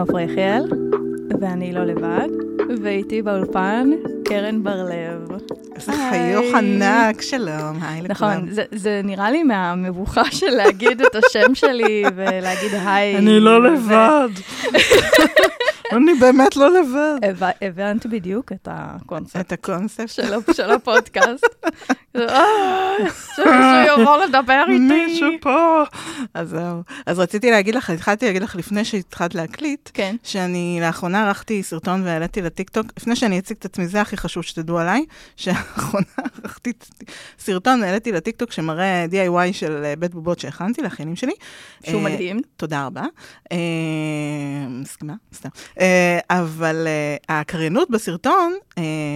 עופרה יחיאל, ואני לא לבד, ואיתי באולפן קרן בר-לב. איזה. חיוך ענק, שלום, היי לכולם. נכון, זה, זה נראה לי מהמבוכה של להגיד את השם שלי ולהגיד היי. אני לא לבד. אני באמת לא לבד. הבנ- הבנת בדיוק את הקונספט את הקונספט. של, ה- של הפודקאסט. "אה, שמישהו יבוא לדבר איתי. מישהו פה. אז זהו. אז רציתי להגיד לך, התחלתי להגיד לך לפני שהתחלת להקליט, כן. שאני לאחרונה ערכתי סרטון והעליתי לטיקטוק, לפני שאני אציג את עצמי, זה הכי חשוב שתדעו עליי, שלאחרונה ערכתי סרטון והעליתי לטיקטוק שמראה DIY של אה, בית בובות שהכנתי לאחיינים שלי. שהוא אה, מדהים. תודה רבה. מסכימה? סתם. אבל הקריינות בסרטון,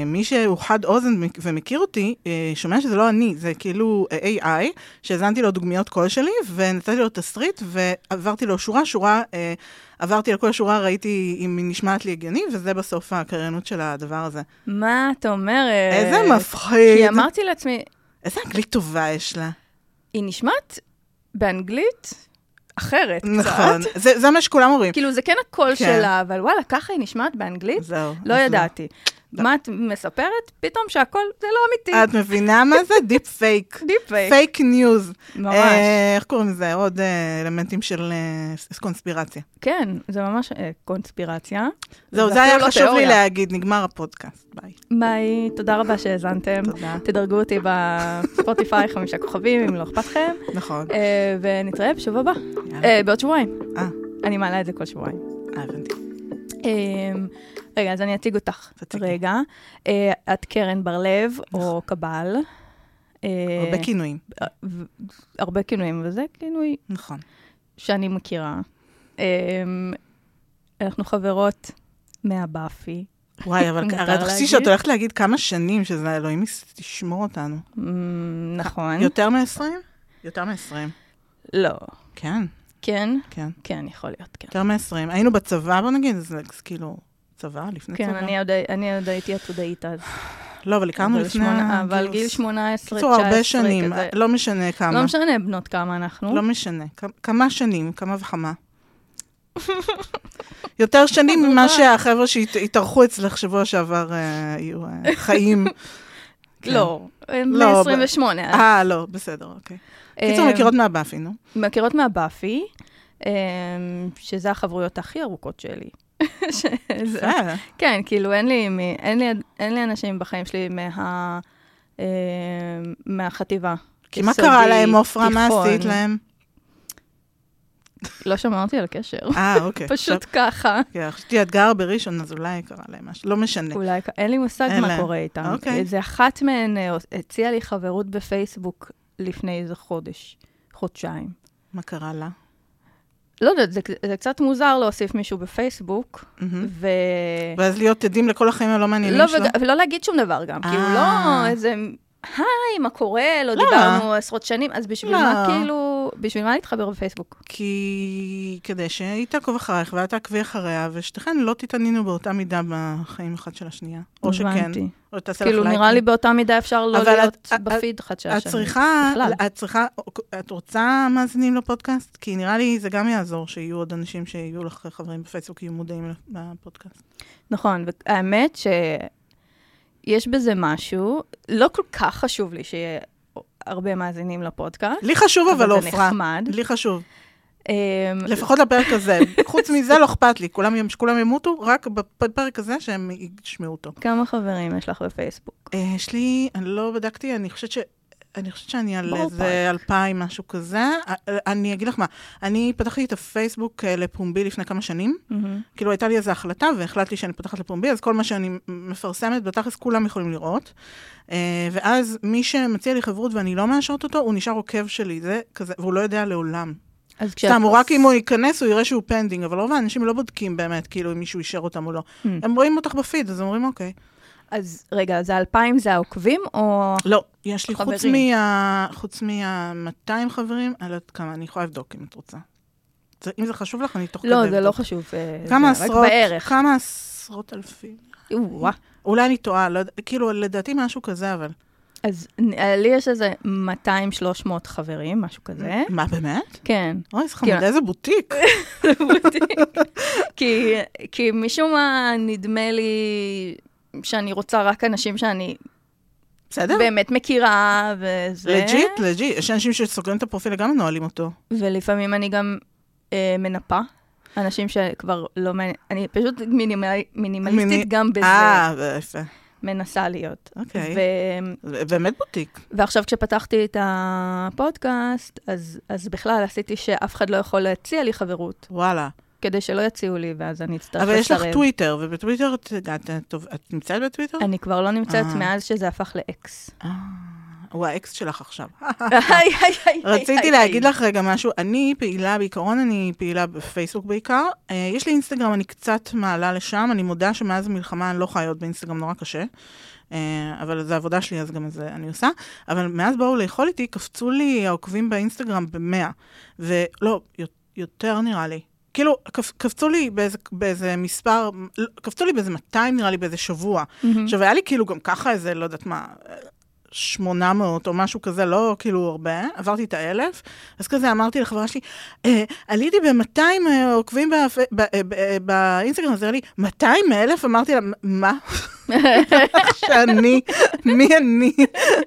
מי שהוא חד אוזן ומכיר אותי, שומע שזה לא אני, זה כאילו AI, שהאזנתי לו דוגמיות קול שלי, ונתתי לו תסריט, ועברתי לו שורה, שורה, אה, עברתי על כל השורה, ראיתי אם היא נשמעת לי הגיוני, וזה בסוף הקריינות של הדבר הזה. מה את אומרת? איזה מפחיד. כי אמרתי לעצמי, איזה אנגלית טובה יש לה. היא נשמעת באנגלית אחרת קצת. נכון. זה זה מה שכולם אומרים. כאילו, זה כן הקול כן. שלה, אבל וואלה, ככה היא נשמעת באנגלית? זהו. לא אז ידעתי. לא. מה את מספרת? פתאום שהקול זה לא אמיתי. את מבינה מה זה? deep fake. deep fake. fake news. ממש. אה, איך קוראים לזה? עוד אה, אלמנטים של אה, קונספירציה. כן, זה ממש קונספירציה. זהו, זה היה לא חשוב לי. להגיד, נגמר הפודקאסט. ביי. ביי, תודה רבה שהאזנתם. תודה. תדרגו אותי בספוטיפיי, חמישה כוכבים, אם לא אכפת לכם. נכון. אה, ונתראה בשבוע הבא. בעוד שבועיים. אני מעלה את זה כל שבועיים. אה, הבנתי. רגע, אז אני אציג אותך. תציגי. רגע. אה, את קרן בר-לב, או קבל. אה, הרבה כינויים. ו- הרבה כינויים, וזה כינוי נכון. שאני מכירה. אמ, אנחנו חברות מהבאפי. וואי, אבל תחשבי להגיד? שאת הולכת להגיד כמה שנים, שזה אלוהים תשמור אותנו. אמ, נכון. יותר מ-20? יותר מ-20. לא. כן, כן? כן. כן, יכול להיות, כן. יותר מ-20. היינו בצבא, בוא נגיד, זה כאילו, צבא, לפני כן, צבא. אני עוד- אני עוד הייתי עתודאית אז. לא, אבל הכרנו לפני אבל. גיל 18, 19, קיצור, הרבה שנים, כזה. לא משנה כמה. לא משנה בנות כמה אנחנו. לא משנה. כמה שנים, כמה וכמה. יותר שנים ממה. שהחבר'ה שהתארחו אצלך שבוע שעבר אה, יהיו אה, חיים. כן. לא, לא, ב- מ-28. אה, לא, בסדר, אוקיי. קיצור, אה, מכירות מהבאפי, נו. מכירות מהבאפי, שזה החברויות הכי ארוכות שלי. כן, כאילו אין לי, מי- אין לי, אין לי אנשים בחיים שלי מה, אמ, מהחטיבה. כי מה קרה להם, עופרה? מה. עשית להם? לא שמרתי על קשר, אה, אוקיי. פשוט ככה. עכשיו, חשבתי, את גרה בראשון, אז אולי קרה להם משהו. לא משנה. אולי, אין לי מושג מה. קורה איתם. אוקיי. איזה אחת מהן אה, הציעה לי חברות בפייסבוק לפני איזה חודש, חודשיים. מה קרה לה? לא יודעת, זה, זה קצת מוזר להוסיף מישהו בפייסבוק, מהמם. ו... ואז להיות עדים לכל החיים הלא מעניינים לא, שלו? ולא להגיד שום דבר גם, כאילו לא אה. איזה, היי, מה קורה? לא לא. דיברנו עשרות שנים, אז בשביל לא. מה כאילו, בשביל מה להתחבר בפייסבוק? כי כדי שהיא תעקוב אחרייך ואת תעקבי אחריה, ושתיכן לא תתעניינו באותה מידה בחיים אחד של השנייה. או שכן. או תעשה לך כאילו. נראה לי באותה מידה אפשר לא להיות את- את- בפיד אחד של את השני. צריכה, בכלל. את צריכה, את רוצה מאזינים לפודקאסט? כי נראה לי זה גם יעזור שיהיו עוד אנשים שיהיו לך חברים בפייסבוק, יהיו מודעים לפודקאסט. נכון, והאמת שיש בזה משהו, לא כל כך חשוב לי שיהיה הרבה מאזינים לפודקאסט. לי חשוב אבל, אבל זה עופרה. נחמד. לי חשוב. אמ, לפחות לפרק הזה. חוץ מזה לא אכפת לי, כולם- שכולם ימותו, רק בפרק הזה שהם ישמעו אותו. כמה חברים יש לך בפייסבוק? אה, יש לי, אני לא בדקתי, אני חושבת ש... אני חושבת שאני על איזה אלפיים, משהו כזה. אה, אני אגיד לך מה, אני פתחתי את הפייסבוק אה, לפומבי לפני כמה שנים. מהמם. כאילו הייתה לי איזו החלטה והחלטתי שאני פותחת לפומבי, אז כל מה שאני מפרסמת, בתכלס כולם יכולים לראות. אה, ואז מי שמציע לי חברות ואני לא מאשרת אותו, הוא נשאר עוקב שלי, זה כזה, והוא לא יודע לעולם. אז כשאת... סתם, רק אם הוא ייכנס, הוא יראה שהוא pending, אבל רוב האנשים לא בודקים באמת, כאילו, אם מישהו אישר אותם או לא. הממ. הם רואים אותך בפיד, אז הם אומרים, אוקיי. אז רגע, אז האלפיים זה העוקבים, או... לא, יש לי חוץ חברים. מה... חוץ מה-200 חברים, אני לא יודעת כמה, אני יכולה לבדוק אם את רוצה. זה- אם זה חשוב לך, אני תוך כדי לא. זה לא חשוב. אה, כמה זה רק עשרות, בערך. כמה עשרות אלפים. וואה. אולי אני טועה, לא כאילו, לדעתי משהו כזה, אבל... אז נ- לי יש איזה 200-300 חברים, משהו כזה. מה, באמת? כן. אוי, איזה חמוד. איזה בוטיק. כי, כי משום מה נדמה לי שאני רוצה רק אנשים שאני בסדר? באמת מכירה, וזה... לג'יט, legit. יש אנשים שסוגרים את הפרופיל לגמרי נועלים אותו. ולפעמים אני גם אה, מנפה. אנשים שכבר לא מעניין, אני פשוט מינימל, מינימליסטית מיני- גם בזה, אה, יפה. מנסה להיות. אוקיי. ו... באמת בוטיק. ועכשיו כשפתחתי את הפודקאסט, אז, אז בכלל עשיתי שאף אחד לא יכול להציע לי חברות, וואלה. כדי שלא יציעו לי, ואז אני אצטרך אבל יש לך לסרב. טוויטר, ובטוויטר את את- את- את נמצאת בטוויטר? אני כבר לא נמצאת אה. מאז שזה הפך לאקס. אה, הוא האקס שלך עכשיו. רציתי. להגיד לך רגע משהו, אני פעילה, בעיקרון אני פעילה בפייסבוק בעיקר. אה, יש לי אינסטגרם, אני קצת מעלה לשם, אני מודה שמאז המלחמה אני לא חיה עוד באינסטגרם, נורא קשה. אבל זו עבודה שלי, אז גם את זה אני עושה. אבל מאז באו לאכול איתי, קפצו לי העוקבים באינסטגרם במאה. ולא, יותר נראה לי. כאילו, קפ, קפצו לי באיזה, באיזה מספר, לא, קפצו לי באיזה 200 נראה לי באיזה שבוע. מהמם. עכשיו, היה לי כאילו גם ככה איזה, לא יודעת מה, 800 או משהו כזה, לא כאילו הרבה, עברתי את האלף, אז כזה אמרתי לחברה שלי, אה, עליתי ב-200 עוקבים בפ... ב- אה, אה, באינסטגרם, אז אמרה לי, 200 אלף? אמרתי לה, מה? שאני, מי אני?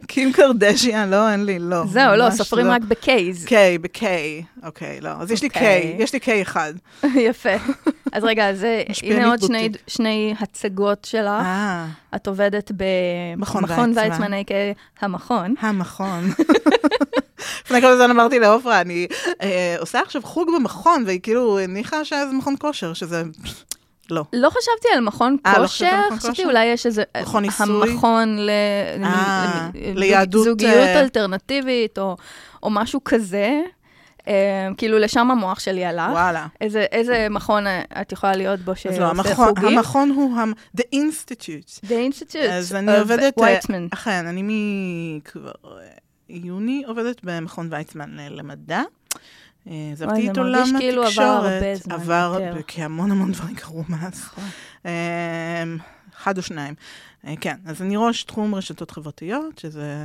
קים קרדשיאן, לא, אין לי, לא. זהו, לא, סופרים רק בקייז. קיי, בקיי, אוקיי, לא. אז יש לי אוקיי. קיי, יש לי קיי אחד. יפה. אז רגע, אז משפיענית הנה עוד שני, הצגות שלך. אה, את עובדת מכון במכון ויצמן. ויצמן, a.k.a. המכון. המכון. לפני כמה זמן אמרתי לעופרה, אני אה, עושה עכשיו חוג במכון, והיא כאילו הניחה שזה מכון כושר, שזה... לא. לא חשבתי על מכון אה, לא כושר, מכון חשבתי כושר? אולי יש איזה... מכון ניסוי? המכון ל... אה, למ- ליהדות, זוגיות אה, אלטרנטיבית, או, או משהו כזה. אה, כאילו, לשם המוח שלי הלך. וואלה. איזה, איזה מכון אה, את יכולה להיות בו אז שעושה לא, המכון, חוגים? המכון הוא המ- The Institute. The Institute אז אני עובדת... אה, Weitzman. אכן, אני מכבר אה, יוני עובדת במכון ויצמן אה, למדע. אה, עזבתי זה את עולם כאילו עבר התקשורת. הרבה זמן עבר, יותר. כי המון המון דברים קרו מאז. נכון. אמ, אחד או שניים. אה, כן, אז אני ראש תחום רשתות חברתיות, שזה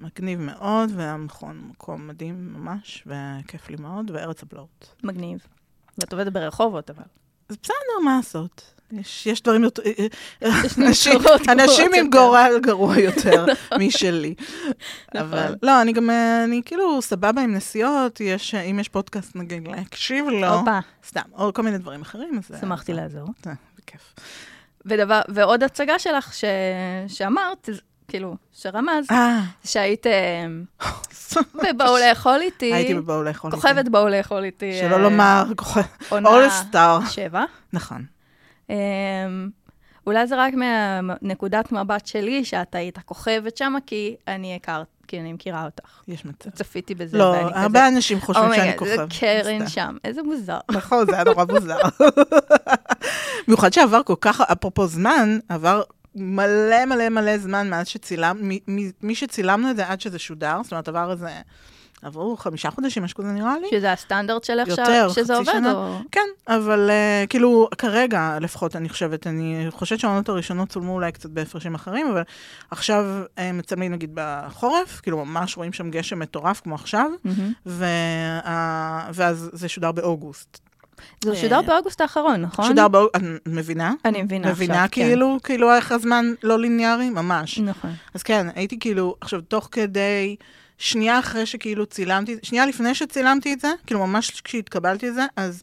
מגניב מאוד, והמכון מקום מדהים ממש, וכיף לי מאוד, וארץ הבלעות. מגניב. ואת עובדת ברחובות, אבל. אז בסדר, מה לעשות? יש, יש דברים יותר... אה, אה, אנשים, אנשים עם. גורל גרוע יותר משלי. נכון. אבל לא, אני גם, אה, אני כאילו סבבה עם נסיעות, יש, אם יש פודקאסט נגיד להקשיב לו, הופה, סתם, או כל מיני דברים אחרים, אז... שמחתי לעזור. זה. ודבר, ועוד הצגה שלך ש... שאמרת, כאילו, שרמז, שהיית בבואו לאכול איתי, הייתי בבואו לאכול איתי. כוכבת בואו לאכול איתי. שלא לומר, כוכב... עונה All Star. שבע. נכון. אה, אולי זה רק מהנקודת מבט שלי, שאת היית כוכבת שם, כי אני הכרת, כי אני מכירה אותך. יש מצב. צפיתי בזה, לא, ואני כזה, הרבה אנשים חושבים "oh my God, שאני כוכב. זה קרן. שם, איזה מוזר. נכון, זה היה נורא מוזר. במיוחד שעבר כל כך, אפרופו זמן, עבר מלא מלא מלא זמן מאז שצילם, מ- מ- מי שצילמנו את זה עד שזה שודר, זאת אומרת, עבר איזה, עברו חמישה חודשים, משהו כזה נראה לי. שזה הסטנדרט שלך, ש- יותר, שזה עובד, שנה. או... כן, אבל uh, כאילו, כרגע לפחות, אני חושבת, אני חושבת שהעונות הראשונות צולמו אולי קצת בהפרשים אחרים, אבל עכשיו הם מצלמים נגיד בחורף, כאילו ממש רואים שם גשם מטורף כמו עכשיו, מהמם. וה... ואז זה שודר באוגוסט. זה אה, שודר באוגוסט האחרון, נכון? שודר באוגוסט, את מבינה? אני מבינה עכשיו, מבינה כן. כאילו, כאילו איך הזמן לא ליניארי? ממש. נכון. אז כן, הייתי כאילו, עכשיו, תוך כדי, שנייה אחרי שכאילו צילמתי, שנייה לפני שצילמתי את זה, כאילו ממש כשהתקבלתי את זה, אז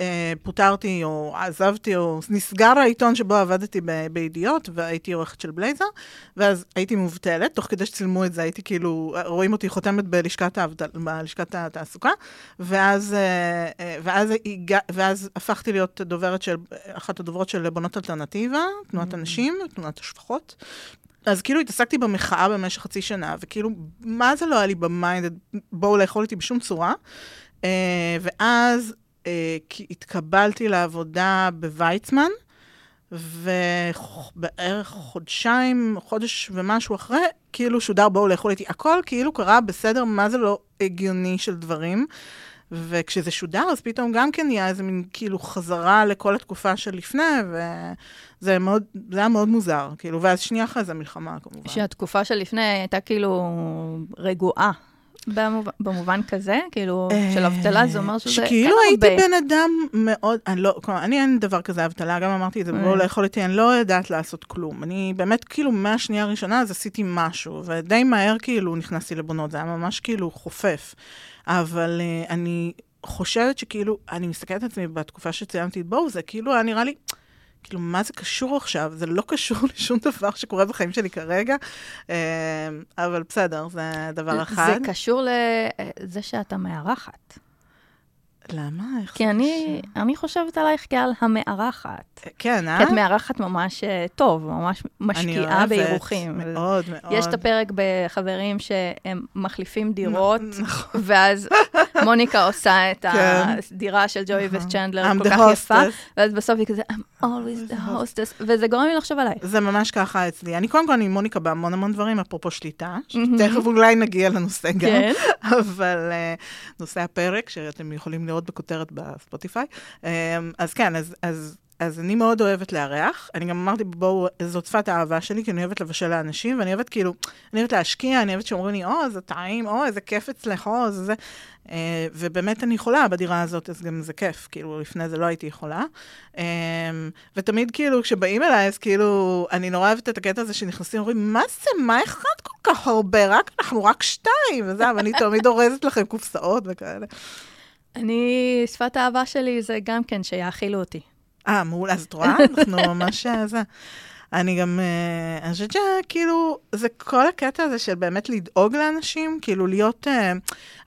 אה, פוטרתי או עזבתי, או נסגר העיתון שבו עבדתי ב- בידיעות, והייתי עורכת של בלייזר, ואז הייתי מובטלת, תוך כדי שצילמו את זה, הייתי כאילו, רואים אותי חותמת בלשכת, העבד, בלשכת התעסוקה, ואז, אה, אה, ואז, הגע, ואז הפכתי להיות דוברת של, אחת הדוברות של בונות אלטרנטיבה, תנועת הנשים, תנועת השפחות. אז כאילו התעסקתי במחאה במשך חצי שנה, וכאילו, מה זה לא היה לי ב mind, בואו לאכול איתי בשום צורה. אה, ואז אה, כי התקבלתי לעבודה בוויצמן, ובערך חודשיים, חודש ומשהו אחרי, כאילו שודר בואו לאכול איתי. הכל כאילו קרה בסדר, מה זה לא הגיוני של דברים. וכשזה שודר, אז פתאום גם כן נהיה איזה מין כאילו חזרה לכל התקופה שלפני, וזה מאוד, זה היה מאוד מוזר, כאילו, ואז שנייה אחרי זה מלחמה, כמובן. שהתקופה שלפני הייתה כאילו רגועה. במובן, במובן כזה, כאילו, של אבטלה, זה אומר שזה שכאילו הייתי בן אדם מאוד, אני לא, כלומר, אני אין דבר כזה אבטלה, גם אמרתי את זה, בואו לאכול איתי, אני לא יודעת לעשות כלום. אני באמת, כאילו, מהשנייה הראשונה, אז עשיתי משהו, ודי מהר, כאילו, נכנסתי לבונות, זה היה ממש כאילו חופף. אבל uh, אני חושבת שכאילו, אני מסתכלת על עצמי בתקופה שציינתי את בואו, זה כאילו היה נראה לי, כאילו, מה זה קשור עכשיו? זה לא קשור לשום דבר שקורה בחיים שלי כרגע, uh, אבל בסדר, זה דבר אחד. זה קשור לזה שאתה מארחת. למה? איך כי זה אני, קשור? אני חושבת עלייך כעל המארחת. כן, אה? כי את מארחת ממש אה, טוב, ממש אני משקיעה אוהבת, באירוחים. מאוד, מאוד. יש את הפרק בחברים שהם מחליפים דירות, נכון. ואז מוניקה עושה את כן. הדירה של ג'וי וצ'נדלר I'm כל כך יפה. ואז בסוף היא כזה, I'm always the hostess, וזה גורם לי לחשוב עליי. זה ממש ככה אצלי. אני קודם כל, אני עם מוניקה בהמון המון דברים, אפרופו שליטה, שתכף אולי נגיע לנושא גם. כן. אבל uh, נושא הפרק, שאתם יכולים לראות בכותרת בספוטיפיי. Um, אז כן, אז, אז, אני מאוד אוהבת לארח. אני גם אמרתי, בואו, זאת שפת האהבה שלי, כי אני אוהבת לבשל לאנשים, ואני אוהבת כאילו, אני אוהבת להשקיע, אני אוהבת שאומרים לי, או, זה טעים, או, איזה כיף אצלך, או, זה זה. Uh, ובאמת אני יכולה בדירה הזאת, אז גם זה כיף, כאילו, לפני זה לא הייתי יכולה. Um, ותמיד כאילו, כשבאים אליי, אז כאילו, אני נורא אוהבת את הקטע הזה שנכנסים, אומרים, מה זה, מה אחד כל כך הרבה? רק, אנחנו רק שתיים, וזה, ואני תמיד אורזת לכם קופסאות וכאלה. אני, שפת האהבה שלי זה גם כן שיאכילו אותי. אה, מעולה, אז את רואה? אנחנו ממש אה, זה. אני גם, אה, אני חושבת שכאילו, זה כל הקטע הזה של באמת לדאוג לאנשים, כאילו להיות, אה,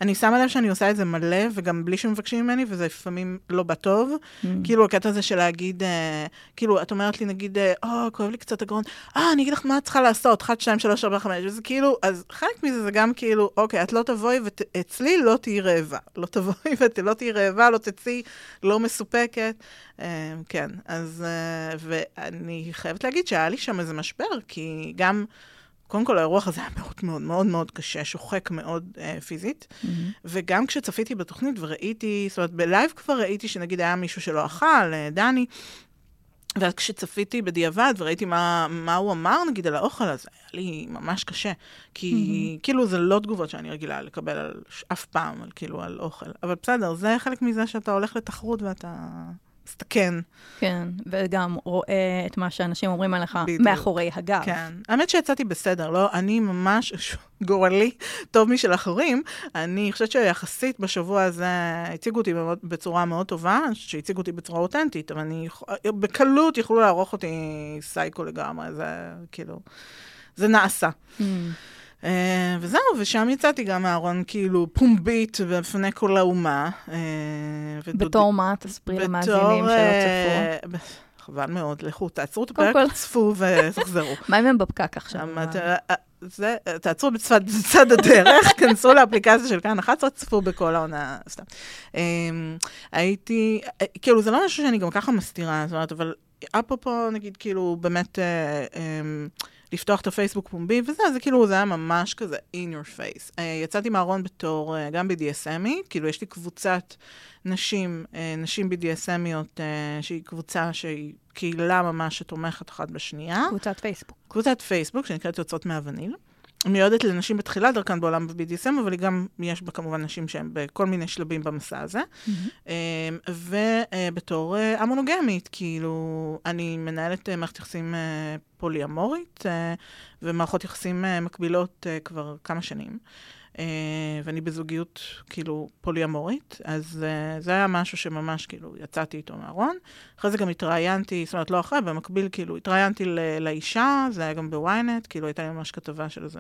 אני שמה לב שאני עושה את זה מלא, וגם בלי שמבקשים ממני, וזה לפעמים לא בטוב. כאילו, הקטע הזה של להגיד, אה, כאילו, את אומרת לי, נגיד, או, כואב לי קצת הגרון, אה, אני אגיד לך מה את צריכה לעשות, 1, 2, 3, 4, 5, וזה כאילו, אז חלק מזה זה גם כאילו, אוקיי, את לא תבואי, ואצלי לא תהיי רעבה. לא תבואי ולא תהיי רעבה, לא תצאי לא מסופקת. כן, אז, ואני חייבת להגיד שהיה לי שם איזה משבר, כי גם, קודם כל האירוח הזה היה מאוד מאוד מאוד מאוד קשה, שוחק מאוד אה, פיזית, וגם כשצפיתי בתוכנית וראיתי, זאת אומרת, בלייב כבר ראיתי שנגיד היה מישהו שלא אכל, אה, דני, ואז כשצפיתי בדיעבד וראיתי מה, מה הוא אמר, נגיד, על האוכל, אז היה לי ממש קשה. כי mm-hmm. כאילו זה לא תגובות שאני רגילה לקבל על, אף פעם, על, כאילו, על אוכל. אבל בסדר, זה חלק מזה שאתה הולך לתחרות ואתה מסתכן. כן, וגם רואה את מה שאנשים אומרים עליך בדיוק. מאחורי הגב. כן. האמת שיצאתי בסדר, לא? אני ממש, גורלי, טוב משל אחרים. אני חושבת שיחסית בשבוע הזה הציגו אותי בצורה מאוד טובה, שהציגו אותי בצורה אותנטית, אבל אני, בקלות יכלו לערוך אותי סייקו לגמרי, זה כאילו, זה נעשה. Mm. Uh, וזהו, ושם יצאתי גם מהארון כאילו פומבית בפני כל האומה. Uh, ודוד- בתור מה? תספרי למאזינים שלא אה, צפו. ב- חבל מאוד, לכו, תעצרו את הפרק, כל- תצפו ותחזרו. מה אם הם בפקק עכשיו? אה, זה, תעצרו בצד, הדרך, כנסו לאפליקציה של כאן 11, צפו בכל העונה, סתם. אמ, הייתי, אה, כאילו, זה לא משהו שאני גם ככה מסתירה, זאת אומרת, אבל אפרופו, נגיד, כאילו, באמת, אה, אמ, לפתוח את הפייסבוק פומבי וזה, זה כאילו, זה היה ממש כזה in your face. אה, יצאתי מהארון בתור אה, גם BDSMית, כאילו, יש לי קבוצת נשים, אה, נשים BDSMיות, אה, שהיא קבוצה שהיא קהילה ממש שתומכת אחת בשנייה. קבוצת פייסבוק. קבוצת פייסבוק שנקראת יוצאות מהווניל. מיועדת לנשים בתחילת דרכן בעולם ב-BDSM, אבל היא גם, יש בה כמובן נשים שהן בכל מיני שלבים במסע הזה. אמ, ובתור אה, המונוגמית, כאילו, אני מנהלת אה, מערכת יחסים אה, פוליאמורית, אה, ומערכות יחסים מקבילות כבר כמה שנים. אה, ואני בזוגיות, כאילו, פוליאמורית, אז אה, זה היה משהו שממש, כאילו, יצאתי איתו מהארון. אחרי זה גם התראיינתי, זאת אומרת, לא אחרי, במקביל, כאילו, התראיינתי ל- לאישה, זה היה גם בוויינט, כאילו, הייתה לי ממש כתבה של איזה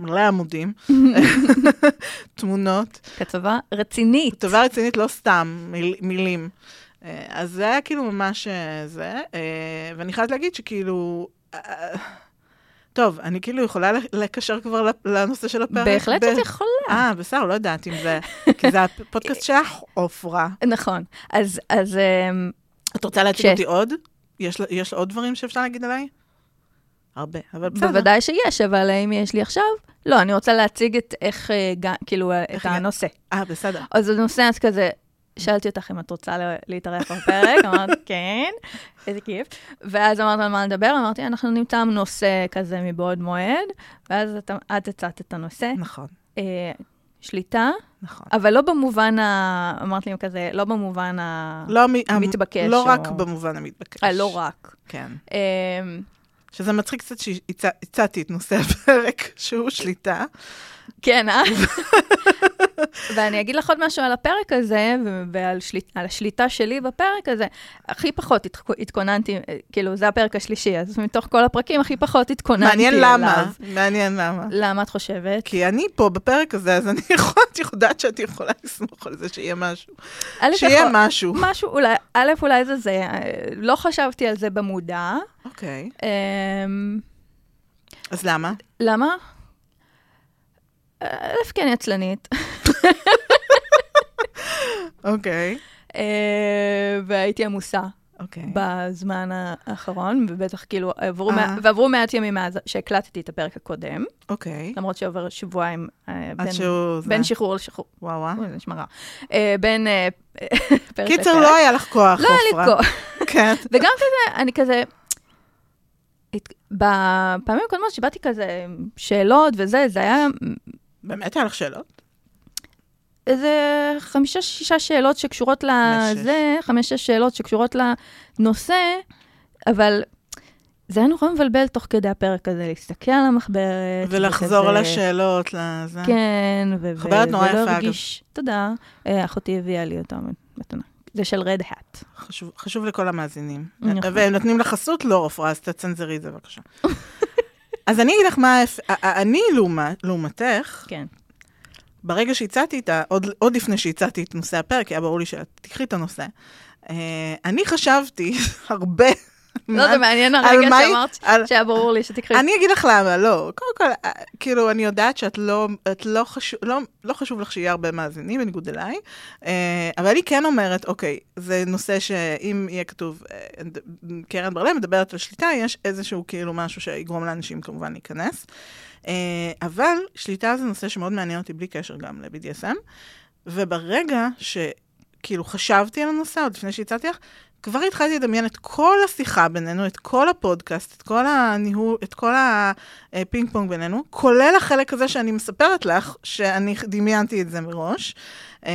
מלא עמודים, תמונות. כתבה רצינית. כתבה רצינית, לא סתם מיל, מילים. אה, אז זה היה כאילו ממש זה, ואני חייבת להגיד שכאילו... אה, טוב, אני כאילו יכולה לקשר כבר לנושא של הפרק. בהחלט את יכולה. אה, בסדר, לא יודעת אם זה... כי זה הפודקאסט שלך, עופרה. נכון. אז, אז אמ, את רוצה להציג ש- אותי עוד? יש, יש עוד דברים שאפשר להגיד עליי? הרבה, אבל בסדר. בוודאי שיש, אבל האם יש לי עכשיו? לא, אני רוצה להציג את איך, אה, כאילו, אה, את איך הנושא. אה, בסדר. אז הנושא, אז כזה, שאלתי אותך אם את רוצה לה- להתארח בפרק, אמרת, כן, איזה כיף. ואז אמרת על מה לדבר, אמרתי, אנחנו נמצא נושא כזה מבעוד מועד, ואז את, את הצעת את הנושא, נכון, אה, שליטה, נכון. אבל לא במובן ה... אמרת לי כזה, לא במובן ה... לא מ- המ- מתבקש לא או- רק במובן המתבקש. אה, לא רק. כן. אה, שזה מצחיק קצת שהצעתי את נושא הפרק, שהוא שליטה. כן, אה? ואני אגיד לך עוד משהו על הפרק הזה, ועל שליט, השליטה שלי בפרק הזה. הכי פחות התכ- התכוננתי, אה, כאילו, זה הפרק השלישי, אז מתוך כל הפרקים, הכי פחות התכוננתי מעניין אליו. למה, מעניין למה. למה את חושבת? כי אני פה בפרק הזה, אז אני יכולה, את יודעת שאת יכולה לסמוך על זה שיהיה משהו. שיהיה יכול- משהו. משהו, אולי, א', אולי זה זה, אה, לא חשבתי על זה במודע. אוקיי. אמ, אז למה? למה? א', כי אני עצלנית. אוקיי. אה, והייתי עמוסה אוקיי. בזמן האחרון, ובטח כאילו עברו, אה. מע... ועברו מעט ימים מאז שהקלטתי את הפרק הקודם, אוקיי. למרות שעובר שבועיים אה, בין, שהוא... בין שחרור לשחרור. וואו וואו. זה נשמע רע. אה, בין אה, פרק קיצר, לפרק. לא היה לך כוח, לא היה לי. כוח. כן. וגם כזה, אני כזה... בפעמים הקודמות שבאתי כזה עם שאלות וזה, זה היה באמת היה לך שאלות? איזה חמישה, שישה שאלות שקשורות לזה, חמש-שש שאלות שקשורות לנושא, אבל זה היה נורא מבלבל תוך כדי הפרק הזה, להסתכל על המחברת. ולחזור וכזה- על השאלות, לזה. כן, ו- מחברת ו- נורא יפה, אגב. הרגיש... תודה. אה, אחותי הביאה לי אותה מתנה. זה של רד האט. חשוב, חשוב לכל המאזינים. נכון. והם נותנים לך חסות? לא, עופרה, אז תצנזרי את זה בבקשה. אז אני אגיד לך מה, אני לעומת, לעומתך, כן. ברגע שהצעתי את ה... עוד, עוד לפני שהצעתי את נושא הפרק, היה ברור לי שאת תקחי את הנושא, אה, אני חשבתי הרבה... לא, זה מעניין הרגע שאמרת על- שהיה ברור לי שתקחי... אני אגיד לך למה, לא. קודם כל, אה, כאילו, אני יודעת שאת לא, את לא, חשוב, לא, לא חשוב לך שיהיה הרבה מאזינים, בניגוד אליי, אה, אבל אני כן אומרת, אוקיי, זה נושא שאם יהיה כתוב, אה, קרן ברלם מדברת על שליטה, יש איזשהו כאילו משהו שיגרום לאנשים כמובן להיכנס. אבל שליטה זה נושא שמאוד מעניין אותי בלי קשר גם ל-BDSM, וברגע שכאילו חשבתי על הנושא, עוד לפני שהצעתי לך, כבר התחלתי לדמיין את כל השיחה בינינו, את כל הפודקאסט, את כל הניהול, את כל הפינג פונג בינינו, כולל החלק הזה שאני מספרת לך, שאני דמיינתי את זה מראש. אה,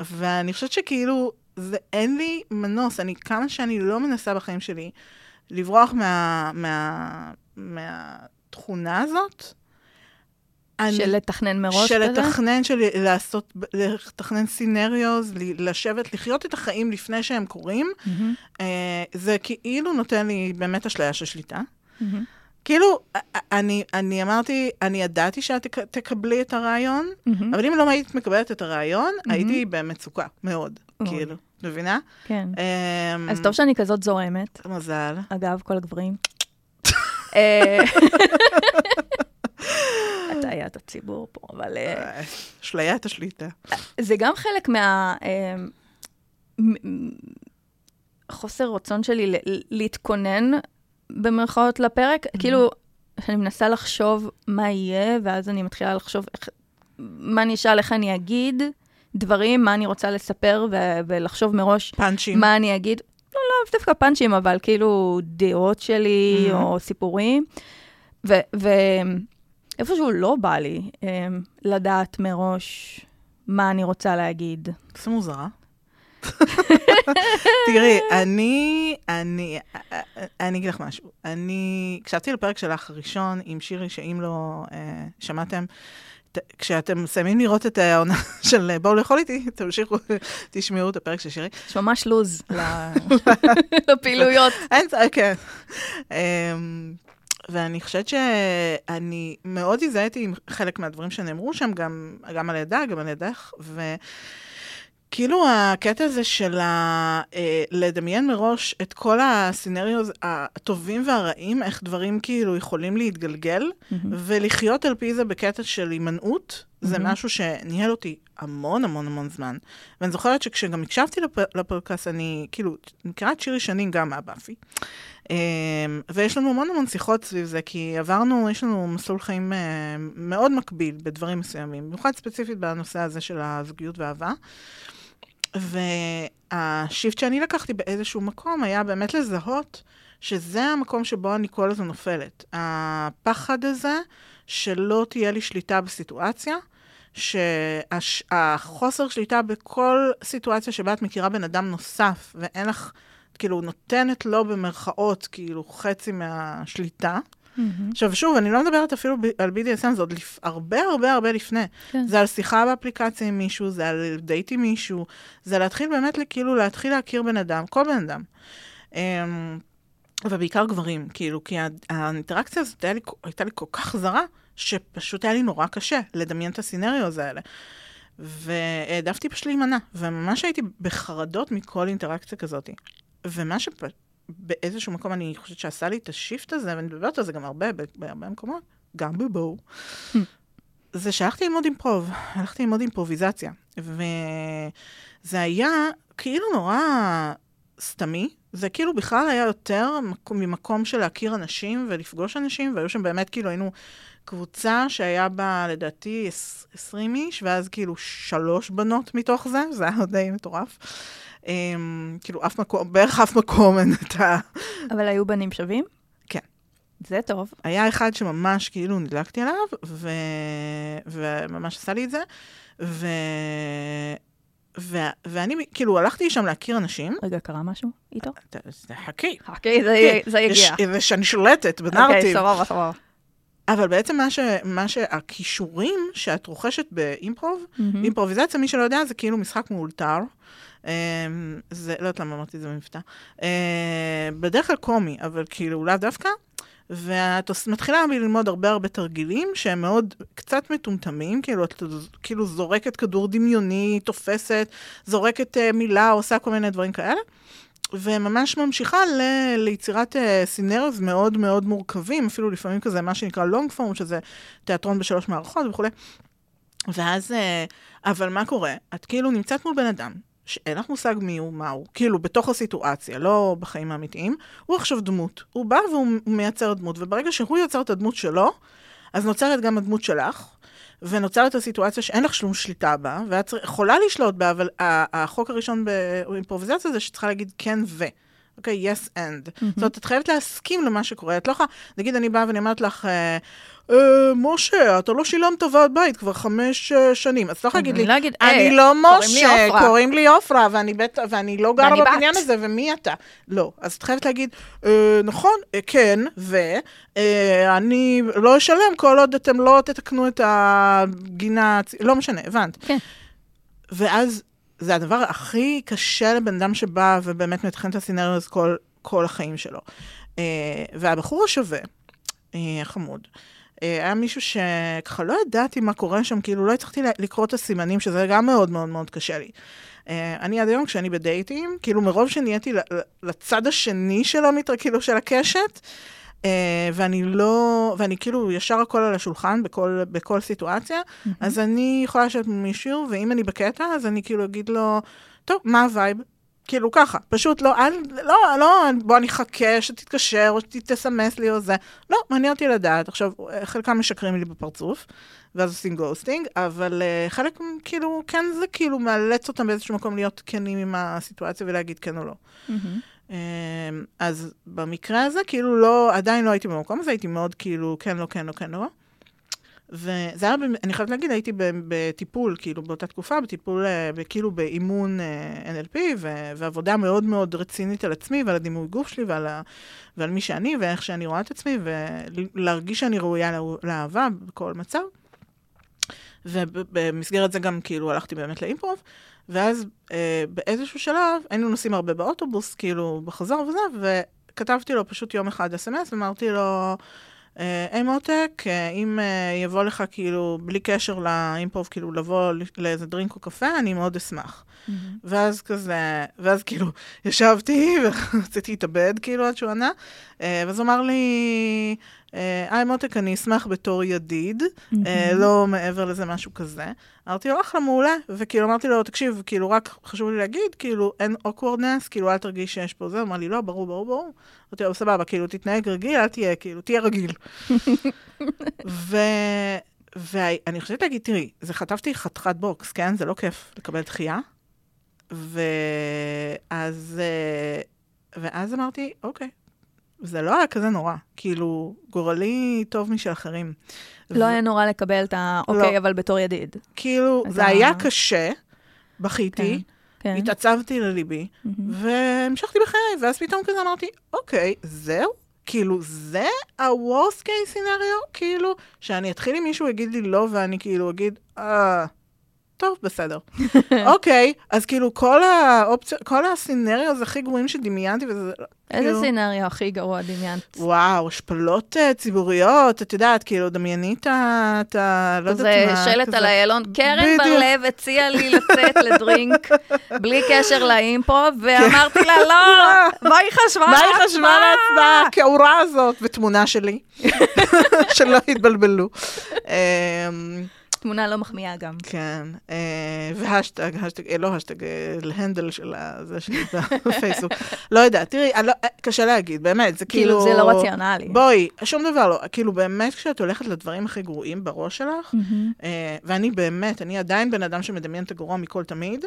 ואני חושבת שכאילו, זה, אין לי מנוס, אני, כמה שאני לא מנסה בחיים שלי לברוח מה, מה, מהתכונה הזאת, אני- של לתכנן מראש של כזה? לתכנן, של לעשות, לתכנן scenarios, לשבת, לחיות את החיים לפני שהם קורים, אה, זה כאילו נותן לי באמת אשליה של שליטה. מהמם, כאילו, אני, אני אמרתי, אני ידעתי שאת תק- תקבלי את הרעיון, מהמם. אבל אם לא היית מקבלת את הרעיון, מהמם. הייתי במצוקה, מאוד, אוי. כאילו, מבינה? כן. אמ, אז טוב שאני כזאת זורמת. מזל. אגב, כל הגברים. הטעיית הציבור פה, אבל אה, אה, אשליית השליטה. זה גם חלק מה... אה, חוסר רצון שלי להתכונן, במרכאות, לפרק. כאילו, אני מנסה לחשוב מה יהיה, ואז אני מתחילה לחשוב איך, מה אני אשאל, איך אני אגיד דברים, מה אני רוצה לספר, ו- ולחשוב מראש פאנצ'ים. מה אני אגיד? לא, לא דווקא פאנצ'ים, אבל כאילו דעות שלי, Mhm. או סיפורים. ואיפשהו לא בא לי um, לדעת מראש מה אני רוצה להגיד. זה מוזרה. תראי, אני, אני, אני אגיד לך משהו. אני הקשבתי לפרק שלך הראשון עם שירי, שאם לא אה, שמעתם, ת, כשאתם מסיימים לראות את העונה של אה, בואו לאכול איתי, תמשיכו, תשמעו את הפרק של שירי. יש ממש לוז ל- לפעילויות. אין, צ- כן. ואני חושבת שאני מאוד הזדהיתי עם חלק מהדברים שנאמרו שם, גם, גם על ידה, גם על ידך, וכאילו הקטע הזה של ה, אה, לדמיין מראש את כל הסינריוז הטובים והרעים, איך דברים כאילו יכולים להתגלגל, ולחיות על פי זה בקטע של הימנעות, זה מהמם. משהו שניהל אותי המון המון המון זמן. ואני זוכרת שכשגם הקשבתי לפ... לפודקאסט, אני כאילו, מכירה את שירי שנים גם מהבאפי. אמ, ויש לנו המון המון שיחות סביב זה, כי עברנו, יש לנו מסלול חיים אה, מאוד מקביל בדברים מסוימים, במיוחד ספציפית בנושא הזה של הזוגיות והאהבה. והשיפט שאני לקחתי באיזשהו מקום היה באמת לזהות שזה המקום שבו אני כל הזמן נופלת. הפחד הזה שלא תהיה לי שליטה בסיטואציה, שהחוסר שליטה בכל סיטואציה שבה את מכירה בן אדם נוסף, ואין לך, כאילו, נותנת לו במרכאות, כאילו, חצי מהשליטה. Mm-hmm. עכשיו, שוב, אני לא מדברת אפילו על BDSM, זה עוד לפ... הרבה הרבה הרבה לפני. כן. זה על שיחה באפליקציה עם מישהו, זה על דייט עם מישהו, זה להתחיל באמת, כאילו, להתחיל להכיר בן אדם, כל בן אדם. Um, ובעיקר גברים, כאילו, כי האינטראקציה הזאת הייתה לי, הייתה לי כל כך זרה, שפשוט היה לי נורא קשה לדמיין את הסינריוז האלה. והעדפתי פשוט להימנע, וממש הייתי בחרדות מכל אינטראקציה כזאת. ומה שבאיזשהו מקום אני חושבת שעשה לי את השיפט הזה, ואני מדברת על זה גם הרבה, בהרבה מקומות, גם בבואו, זה שהלכתי ללמוד אימפרוב, הלכתי ללמוד אימפרוביזציה. וזה היה כאילו נורא סתמי, זה כאילו בכלל היה יותר ממקום של להכיר אנשים ולפגוש אנשים, והיו שם באמת כאילו היינו קבוצה שהיה בה לדעתי 20 איש, ואז כאילו שלוש בנות מתוך זה, זה היה די מטורף. Um, כאילו אף מקום, בערך אף מקום אין את ה... אבל היו בנים שווים? כן. זה טוב. היה אחד שממש כאילו נדלקתי עליו, ו... וממש עשה לי את זה, ו... ו... ואני כאילו הלכתי לשם להכיר אנשים. רגע, קרה משהו איתו? חכי. חכי, זה, זה יגיע. זה שאני שולטת בנרטיב. אוקיי, סבבה, סבבה. אבל בעצם מה, ש, מה שהכישורים שאת רוכשת באימפרוב, mm-hmm. אימפרוביזציה, מי שלא יודע, זה כאילו משחק מאולתר. אמ, זה, לא יודעת למה אמרתי את זה במבטא. אמ, בדרך כלל קומי, אבל כאילו לאו דווקא. ואת מתחילה ללמוד הרבה הרבה תרגילים שהם מאוד קצת מטומטמים, כאילו את כאילו זורקת כדור דמיוני, תופסת, זורקת uh, מילה, עושה כל מיני דברים כאלה. וממש ממשיכה ל- ליצירת uh, סינריוז מאוד מאוד מורכבים, אפילו לפעמים כזה מה שנקרא לונג פורם, שזה תיאטרון בשלוש מערכות וכולי. ואז, uh, אבל מה קורה? את כאילו נמצאת מול בן אדם, שאין לך מושג מי הוא, מה הוא, כאילו, בתוך הסיטואציה, לא בחיים האמיתיים, הוא עכשיו דמות. הוא בא והוא מייצר דמות, וברגע שהוא יוצר את הדמות שלו, אז נוצרת גם הדמות שלך, ונוצרת הסיטואציה שאין לך שום שליטה בה, ואת יכולה לשלוט בה, אבל החוק הראשון באימפרוביזציה זה שצריכה להגיד כן ו. אוקיי, okay, yes and. Mm-hmm. זאת אומרת, את חייבת להסכים למה שקורה. את לא יכולה, נגיד, אני באה ואני אומרת לך, אה, אה, משה, אתה לא שילמת ועד בית כבר חמש אה, שנים. אז את לא יכולה להגיד לי, לא להגיד, אני אה, לא קוראים לי משה, עופרה." קוראים לי עופרה, ואני בית- ואני לא גרה. בבניין הזה, ומי אתה? לא. אז את חייבת להגיד, "אה, נכון, אה, כן, ואני לא אשלם כל עוד אתם לא תתקנו את הגינה, לא משנה, הבנת. כן. ואז זה הדבר הכי קשה לבן אדם שבא ובאמת מתכנן את הסצנריו הזה כל, כל החיים שלו. Uh, והבחור השווה, uh, חמוד, uh, היה מישהו שככה לא ידעתי מה קורה שם, כאילו לא הצלחתי לקרוא את הסימנים, שזה גם מאוד מאוד מאוד קשה לי. Uh, אני עד היום, כשאני בדייטים, כאילו מרוב שנהייתי לצד השני של המטר, כאילו של הקשת, ואני לא, ואני כאילו ישר הכל על השולחן בכל, בכל סיטואציה, mm-hmm. אז אני יכולה לשבת עם מישהו, ואם אני בקטע, אז אני כאילו אגיד לו, טוב, מה ה vibe? כאילו ככה, פשוט לא, אל, לא, לא, בוא אני אחכה שתתקשר או שתסמס לי או זה. לא, מעניין אותי לדעת. עכשיו, חלקם משקרים לי בפרצוף, ואז עושים ghosting, אבל אה, חלק כאילו, כן זה כאילו מאלץ אותם באיזשהו מקום להיות כנים עם הסיטואציה ולהגיד כן או לא. אמ-המ. אמ, אז במקרה הזה, כאילו לא, עדיין לא הייתי במקום הזה, הייתי מאוד כאילו, כן, לא, כן, לא, כן, לא. וזה היה, אני חייבת להגיד, הייתי בטיפול, כאילו, באותה תקופה, בטיפול, אה, כאילו, באימון אה, NLP, ו- ועבודה מאוד מאוד רצינית על עצמי ועל הדימוי גוף שלי ועל, ה- ועל מי שאני ואיך שאני רואה את עצמי, ולהרגיש שאני ראויה לאהבה בכל מצב. ובמסגרת זה גם, כאילו, הלכתי באמת לאימפרוב, ואז אה, באיזשהו שלב היינו נוסעים הרבה באוטובוס, כאילו, בחזור וזה, וכתבתי לו פשוט יום אחד אס.אם.אס, ואמרתי לו, אה, היי מותק, אה, אם אה, יבוא לך כאילו, בלי קשר לאימפרוב, כאילו לבוא לאיזה דרינק או קפה, אני מאוד אשמח. Mm-hmm. ואז כזה, ואז כאילו, ישבתי ורציתי להתאבד, כאילו, עד שהוא ענה, אה, ואז הוא אמר לי, אה, היי מותק, אני אשמח בתור ידיד, אה, לא מעבר לזה משהו כזה. אמרתי לו, אחלה, מעולה, וכאילו אמרתי לו, תקשיב, כאילו רק חשוב לי להגיד, כאילו אין awkwardness, כאילו אל תרגיש שיש פה זה, הוא אמר לי, לא, ברור, ברור, ברור. אמרתי לו, סבבה, כאילו תתנהג רגיל, אל תהיה, כאילו, תהיה רגיל. ואני חושבת להגיד, תראי, זה חטפתי חתיכת בוקס, כן? זה לא כיף לקבל דחייה. ואז, אה, ואז אמרתי, אוקיי, זה לא היה כזה נורא. כאילו, גורלי טוב משל אחרים. לא ו- היה נורא לקבל את ה... אוקיי, לא. אבל בתור ידיד. כאילו, זה ה- היה קשה, בכיתי, כן. התעצבתי לליבי, והמשכתי בחיי, ואז פתאום כזה אמרתי, אוקיי, זהו? כאילו, זה ה-worst case scenario? כאילו, שאני אתחיל עם מישהו יגיד לי לא, ואני כאילו אגיד, אה, טוב, בסדר. אוקיי, אז כאילו, כל האופציות, כל הסצנריוז הכי גרועים שדמיינתי, וזה... איזה כאילו- סצנריו הכי גרוע דמיינת? וואו, השפלות אה, ציבוריות, את יודעת, כאילו, דמייני את ה... לא זה יודעת מה, שלט כזה. על איילון. קרן. בר-לב הציעה לי לצאת לדרינק בלי קשר לאימפרוב, ואמרתי לה, לא, מה היא חשבה מה היא חשבה לעצמה? הכעורה הזאת, ותמונה שלי, שלא יתבלבלו. תמונה לא מחמיאה גם. כן, אה, וההאשטג, האשטג, אה, לא האשטג, אה, ל handle של זה שלי בפייסבוק. לא יודעת, תראי, לא- אה, קשה להגיד, באמת, זה כאילו... כאילו, זה לא רציונלי. בואי, שום דבר לא. כאילו, באמת, כשאת הולכת לדברים הכי גרועים בראש שלך. אה, ואני באמת, אני עדיין בן אדם שמדמיין את הגרוע מכל תמיד,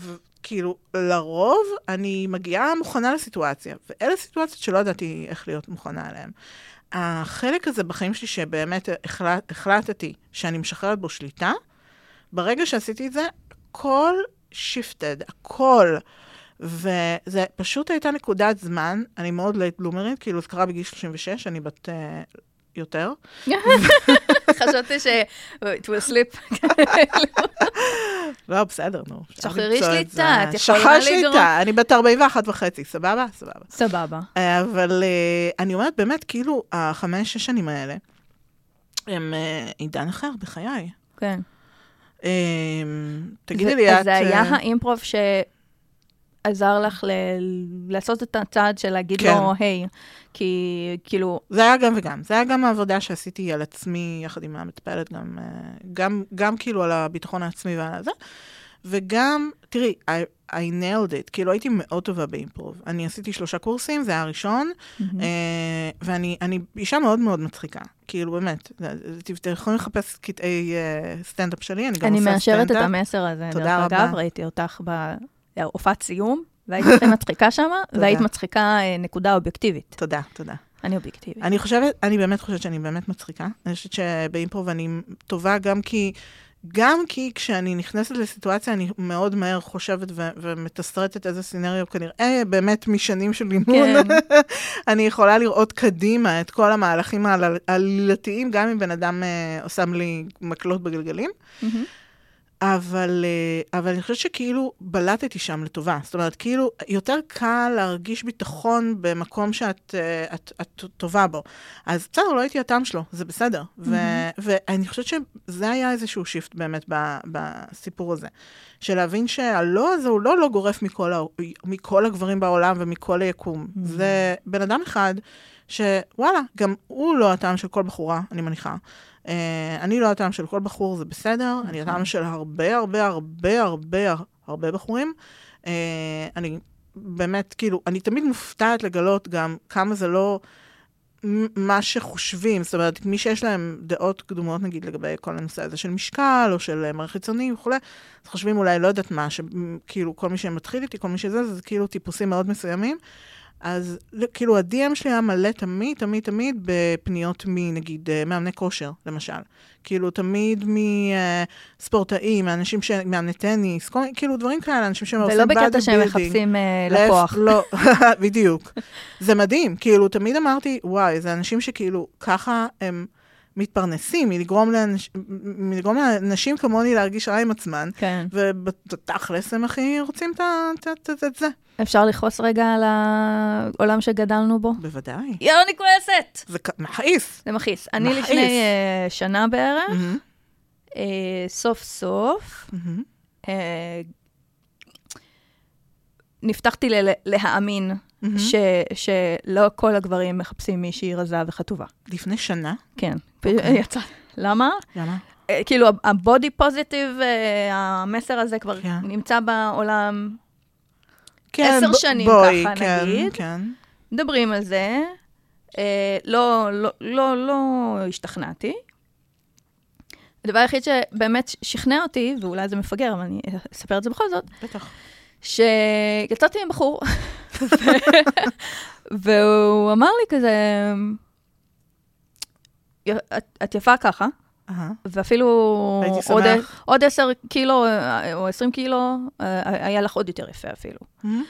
ו- כאילו, לרוב אני מגיעה מוכנה לסיטואציה, ואלה סיטואציות שלא ידעתי איך להיות מוכנה אליהן. החלק הזה בחיים שלי שבאמת החלט, החלטתי שאני משחררת בו שליטה, ברגע שעשיתי את זה, הכל shifted, הכל. וזה פשוט הייתה נקודת זמן, אני מאוד late bloomer ית, כאילו זה קרה בגיל 36, אני בת אה, יותר. חשבתי ש... it will slip. לא, בסדר, נו. שחררי שליטה. את יכולה שחרר לגרום. שליטה, אני בת 41 וחצי, סבבה? סבבה. סבבה. אה, אבל אה, אני אומרת, באמת, כאילו, החמש, שש שנים האלה, הם אה, עידן אחר בחיי. כן. אה, תגידי לי, את... אז זה היה האימפרוב שעזר לך ל- לעשות את הצעד של להגיד כן. לו, היי, כי כאילו, זה היה גם וגם. זה היה גם העבודה שעשיתי על עצמי, יחד עם המטפלת, גם, אה, גם, גם כאילו על הביטחון העצמי ועל זה, וגם, תראי, I, I nailed it, כאילו הייתי מאוד טובה ב improv. אני עשיתי שלושה קורסים, זה היה הראשון, אה, ואני אני אישה מאוד מאוד מצחיקה. כאילו, באמת, אתם יכולים לחפש קטעי אה, סטנדאפ שלי, אני גם אני עושה מאשרת את סטנדאפ. המסר הזה. תודה דרך רבה. אגב, ראיתי אותך בהופעת סיום, והיית הכי מצחיקה שם, והיית מצחיקה אה, נקודה אובייקטיבית. תודה, תודה. אני אובייקטיבית. אני חושבת, אני באמת חושבת שאני באמת מצחיקה. אני חושבת שבאימפרוב אני טובה גם כי, גם כי כשאני נכנסת לסיטואציה, אני מאוד מהר חושבת ו- ומתסרטת איזה סינריו כנראה באמת משנים של אימון. כן. אני יכולה לראות קדימה את כל המהלכים העל- העלילתיים, גם אם בן אדם אה, שם לי מקלות בגלגלים. מהמם. אבל, אה, אבל אני חושבת שכאילו בלטתי שם לטובה. זאת אומרת, כאילו, יותר קל להרגיש ביטחון במקום שאת אה, את, את טובה בו. אז בסדר, לא הייתי הטעם שלו, זה בסדר. ו, ואני חושבת שזה היה איזשהו שיפט באמת ב, בסיפור הזה. של להבין שהלא הזה הוא לא לא גורף מכל, ה, מכל הגברים בעולם ומכל היקום. זה בן אדם אחד שוואלה, גם הוא לא הטעם של כל בחורה, אני מניחה. Uh, אני לא הטעם של כל בחור, זה בסדר, אני הטעם של הרבה, הרבה, הרבה, הרבה, הרבה בחורים. Uh, אני באמת, כאילו, אני תמיד מופתעת לגלות גם כמה זה לא מה שחושבים, זאת אומרת, מי שיש להם דעות קדומות, נגיד, לגבי כל הנושא הזה של משקל, או של אה, מערכת חיצוני וכולי, אז חושבים אולי, לא יודעת מה, שכאילו כל מי שמתחיל איתי, כל מי שזה, זה כאילו טיפוסים מאוד מסוימים. אז כאילו ה-DM שלי היה מלא תמיד, תמיד, תמיד בפניות מנגיד אה, מאמני כושר, למשל. כאילו תמיד מספורטאים, מאנשים ש... מאמני טניס, כל... כאילו דברים כאלה, אנשים שעושים ולא בקטע שהם. מחפשים אה, לקוח. לא, בדיוק. זה מדהים, כאילו, תמיד אמרתי, וואי, זה אנשים שכאילו, ככה הם מתפרנסים, מלגרום, לאנש... מלגרום לאנשים כמוני להרגיש רע עם עצמן, כן. ובתכלס הם הכי רוצים את זה. אפשר לכעוס רגע על העולם שגדלנו בו? בוודאי. יואו, אני כועסת! זה מכעיס. זה מכעיס. אני. לפני אה, שנה בערך, מהמם, אה, סוף סוף, מהמם, אה, נפתחתי ל- להאמין מהמם. ש, שלא כל הגברים מחפשים מישהי רזה וחטובה. לפני שנה? כן. אוקיי. יצא. למה? למה? אה, כאילו, הבודי פוזיטיב, המסר הזה כבר כן. נמצא בעולם, כן, עשר ב- שנים בואי, ככה, כן, נגיד. כן. מדברים על זה. אה, לא, לא, לא, לא השתכנעתי. הדבר היחיד שבאמת שכנע אותי, ואולי זה מפגר, אבל אני אספר את זה בכל זאת, בטח. שיצאתי עם בחור, והוא אמר לי כזה, את, את יפה ככה. ואפילו עוד. עוד 10 קילו אה, או 20 קילו, אה, היה לך עוד יותר יפה אפילו. מהמם,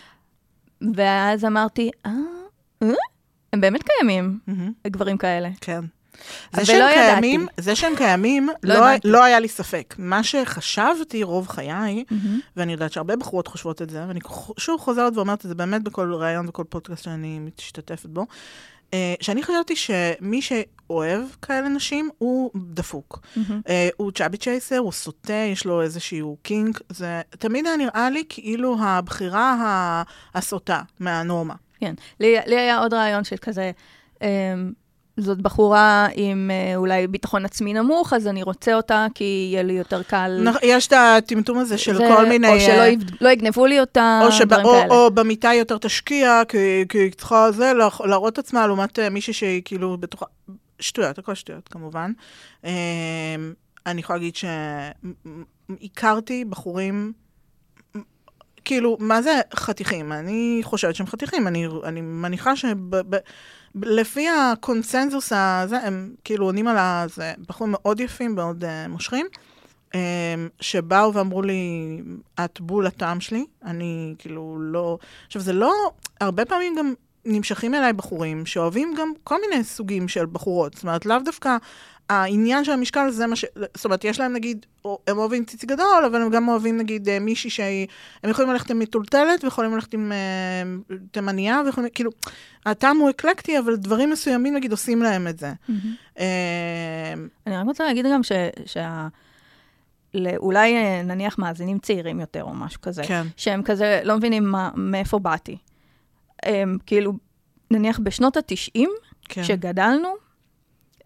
ואז אמרתי, אה, אה? הם באמת קיימים, מהמם. גברים כאלה. כן. זה שהם ידעתי. קיימים, זה שהם קיימים, לא לא. לא היה לי ספק. מה שחשבתי רוב חיי, ואני יודעת שהרבה בחורות חושבות את זה, ואני שוב חוזרת ואומרת את זה באמת בכל ראיון וכל פודקאסט שאני משתתפת בו, אה, שאני חשבתי שמי שאוהב כאלה נשים הוא דפוק. אה, הוא צ'אבי צ'ייסר, הוא סוטה, יש לו איזשהו קינק. זה תמיד היה נראה לי כאילו הבחירה הסוטה מהנורמה. כן. לי, לי היה עוד רעיון של כזה, אמ, זאת בחורה עם אה, אולי ביטחון עצמי נמוך, אז אני רוצה אותה כי יהיה לי יותר קל. יש את הטמטום הזה של זה- כל מיני... או שלא אה, יב- לא יגנבו לי אותה, או, שבא, דברים או, כאלה. או במיטה היא יותר תשקיע, כי, היא צריכה זה, להראות- עצמה לעומת אה, מישהי שהיא כאילו בתוכה... שטויות, הכל שטויות כמובן. אה, אני יכולה להגיד שהכרתי בחורים, כאילו, מה זה חתיכים? אני חושבת שהם חתיכים. אני, אני מניחה שלפי הקונסנזוס הזה, הם כאילו עונים על ה... זה בחורים מאוד יפים, מאוד uh, מושכים. um, שבאו ואמרו לי, את בול הטעם שלי, אני כאילו לא... עכשיו, זה לא... הרבה פעמים גם נמשכים אליי בחורים שאוהבים גם כל מיני סוגים של בחורות. זאת אומרת, לאו דווקא העניין של המשקל זה מה ש... זאת אומרת, יש להם נגיד, הם אוהבים ציצי גדול, אבל הם גם אוהבים נגיד אה, מישהי שהיא... הם יכולים ללכת עם מטולטלת, ויכולים ללכת עם אה, תימניה, ויכולים... כאילו, הטעם הוא אקלקטי, אבל דברים מסוימים נגיד עושים להם את זה. אה, אני רק רוצה להגיד גם ש... שה... אולי נניח מאזינים צעירים יותר או משהו כזה, כן. שהם כזה לא מבינים מה, מאיפה באתי. הם כאילו, נניח בשנות ה-90, כן. כשגדלנו,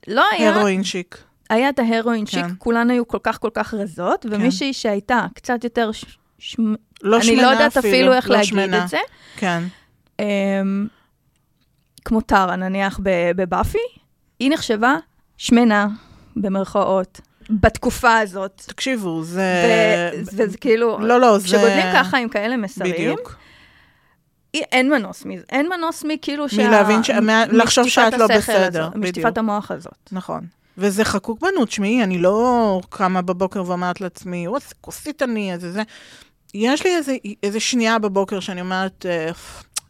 לא היה, הרואין שיק. היה את ההרואין שיק, כן. כולן היו כל כך כל כך רזות, ומישהי שהייתה קצת יותר, ש... ש... לא אני שמנה לא יודעת אפילו איך לא להגיד שמנה. את זה, כן. um, כמו טרה נניח בבאפי, היא נחשבה שמנה, במרכאות, בתקופה הזאת. תקשיבו, זה... וזה כאילו, לא, לא, זה... כשגודלים ככה עם כאלה מסרים, בדיוק. אי- אין מנוס מזה, אין מנוס מכאילו מלהבין ש- מה- לחשוב שאת לא בסדר, הזאת, בדיוק. משטיפת המוח הזאת. נכון. וזה חקוק בנו, תשמעי, אני לא קמה בבוקר ואומרת לעצמי, וואי, איזה כוסית אני, איזה זה. יש לי איזה, איזה שנייה בבוקר שאני אומרת, אה,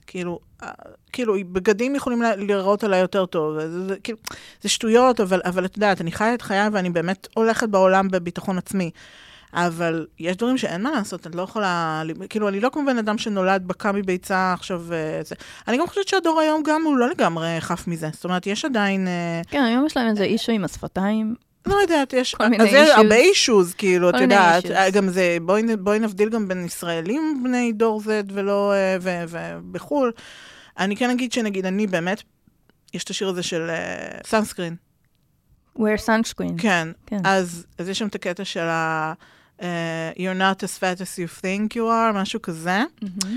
כאילו, אה, כאילו, בגדים יכולים להיראות עליי יותר טוב, זה, זה, כאילו, זה שטויות, אבל, אבל את יודעת, אני חיה את חיי ואני באמת הולכת בעולם בביטחון עצמי. אבל יש דברים שאין מה לעשות, את לא יכולה, כאילו, אני לא כמו בן אדם שנולד בקע מביצה עכשיו, אה, זה. אני גם חושבת שהדור היום גם הוא לא לגמרי חף מזה. זאת אומרת, יש עדיין... אה, כן, היום יש להם איזה אישו עם השפתיים. לא יודעת, יש... כל מיני issues. הרבה אישוז, כאילו, את יודעת. גם זה, בואי בואי נבדיל גם בין ישראלים בני דור Z ולא... אה, ובחו"ל. אני כן אגיד שנגיד, אני באמת, יש את השיר הזה של סאנסקרין. wear sunscreen. כן. כן. אז אז יש שם את הקטע של ה... אה, You're not as fat as you think you are, משהו כזה. מהמם.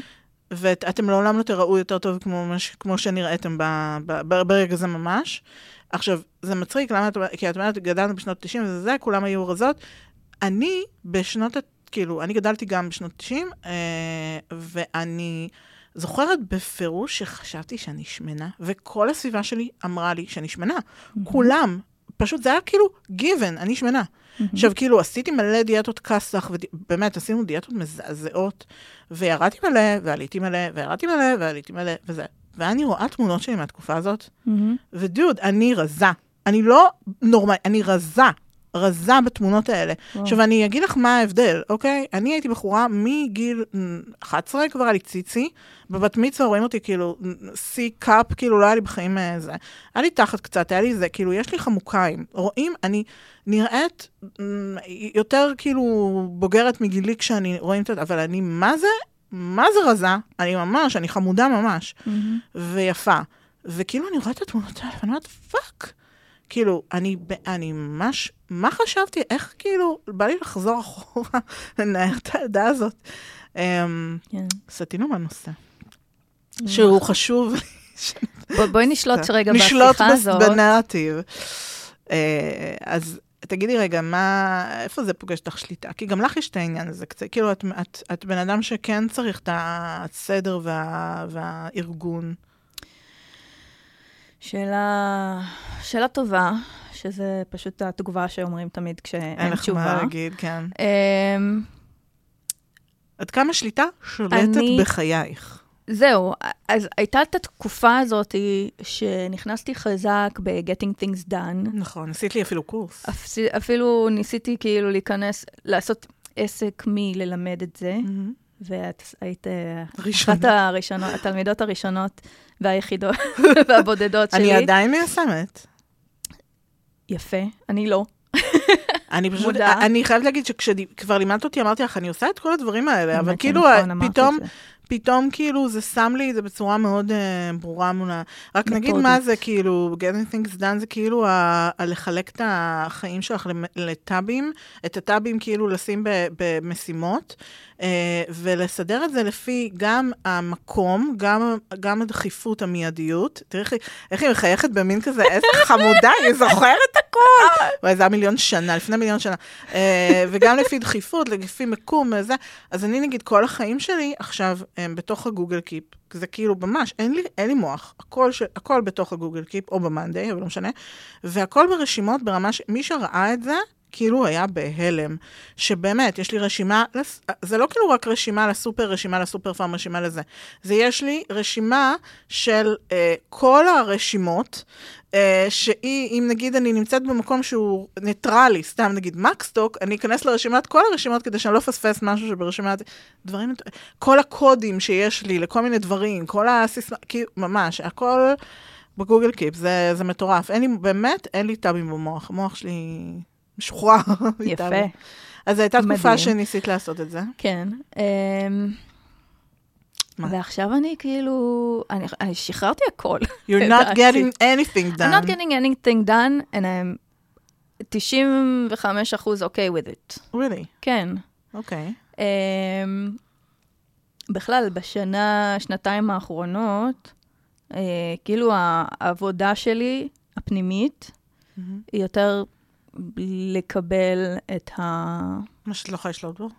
ואתם לעולם לא תראו יותר טוב כמו, מש- כמו שנראיתם ב, ב, ב, ברגע זה ממש. עכשיו, זה מצחיק, למה את אומרת, כי את אומרת, גדלנו בשנות 90 וזה זה, כולם היו רזות. אני בשנות, כאילו, אני גדלתי גם בשנות 90, אה, ואני זוכרת בפירוש שחשבתי שאני שמנה, וכל הסביבה שלי אמרה לי שאני שמנה. כולם. פשוט זה היה כאילו given, אני שמנה. עכשיו, כאילו, עשיתי מלא דיאטות כסח, ובאמת, עשינו דיאטות מזעזעות, וירדתי מלא, ועליתי מלא, וירדתי מלא, ועליתי מלא, וזה. ואני רואה תמונות שלי מהתקופה הזאת, מהמם. ודוד, אני רזה. אני לא נורמל, אני רזה. רזה בתמונות האלה. וואו. עכשיו, אני אגיד לך מה ההבדל, אוקיי? אני הייתי בחורה מגיל מ, 11, כבר היה לי ציצי. בבת מצווה רואים אותי כאילו, C קאפ, כאילו לא היה לי בחיים אה, זה. היה לי תחת קצת, היה לי זה, כאילו, יש לי חמוקיים. רואים, אני נראית יותר כאילו בוגרת מגילי כשאני רואים את זה, אבל אני, מה זה? מה זה רזה, אני ממש, אני חמודה ממש, מהמם. ויפה. וכאילו, אני רואה את התמונות האלה, ואני אומרת, fuck. כאילו, אני, ב- אני ממש, מה חשבתי, איך כאילו, בא לי לחזור אחורה, לנער את הילדה הזאת. אמ, כן. סטינו מהנושא, שהוא חשוב, בוא- בואי נשלוט רגע נשלוט בשיחה בס- הזאת. בנרטיב. אה, אז תגידי רגע, מה, איפה זה פוגש אותך שליטה? כי גם לך יש את העניין הזה קצת, כאילו, את, את, את בן אדם שכן צריך את הסדר וה, והארגון. שאלה, שאלה טובה, שזה פשוט התגובה שאומרים תמיד כשאין אין לך תשובה. מה להגיד, כן. אמ, עד כמה שליטה שולטת אני- בחייך. זהו, אז הייתה את התקופה הזאת שנכנסתי חזק ב-Getting Things Done. נכון, עשית לי אפילו קורס. אפ- אפילו ניסיתי כאילו להיכנס, לעשות עסק מללמד את זה, מהמם. ואת היית אה, ראשונה. אחת הראשונות, התלמידות הראשונות והיחידות והבודדות שלי. אני עדיין מיישמת. יפה, אני לא. אני פשוט. אני חייבת להגיד שכשכבר לימדת אותי, אמרתי לך, אני עושה את כל הדברים האלה, אבל כאילו, את פתאום. פתאום כאילו זה שם לי את זה בצורה מאוד uh, ברורה מול ה... רק נגיד. מה זה כאילו, getting things done זה כאילו ה... ה- לחלק את החיים שלך לטאבים, את הטאבים כאילו לשים. במשימות, ולסדר את זה לפי גם המקום, גם, גם הדחיפות, המיידיות. תראי איך היא- מחייכת במין כזה, איזה חמודה, היא זוכרת הכל. וואי, זה היה מיליון שנה, לפני מיליון שנה. Uh, וגם לפי דחיפות, לפי מיקום וזה. אז אני נגיד, כל החיים שלי עכשיו הם בתוך הגוגל קיפ. זה כאילו ממש, אין לי, אין לי מוח. הכל, ש, הכל בתוך הגוגל קיפ, או במאנדיי, אבל לא משנה. והכל ברשימות ברמה ש... מי שראה את זה, כאילו היה בהלם. שבאמת, יש לי רשימה. זה לא כאילו רק רשימה לסופר, רשימה לסופר פארם, רשימה לזה. זה יש לי רשימה של אה, כל הרשימות, אה, שהיא, אם נגיד אני נמצאת במקום שהוא ניטרלי, סתם נגיד מקס סטוק, אני אכנס לרשימת כל הרשימות כדי שאני לא אפספס משהו שברשימת... דברים, כל הקודים שיש לי לכל מיני דברים, כל הסיסמה, כאילו, ממש, הכל ב-Google Keep, זה, זה מטורף. אין לי, באמת, אין לי טאבים במוח, המוח שלי משוחרר. יפה, מטאבים. אז זו הייתה תקופה מדהים. שניסית לעשות את זה. כן. אמ, מה? ועכשיו אני כאילו, אני, אני שחררתי הכל. You're not getting anything done. I'm not getting anything done, and I'm 95 אחוז okay with it. really? כן. אוקיי. Um, בכלל, בשנה, שנתיים האחרונות, uh, כאילו העבודה שלי, הפנימית, מהמם. היא יותר לקבל את ה... מה שאת לא יכולה לשלוט בו?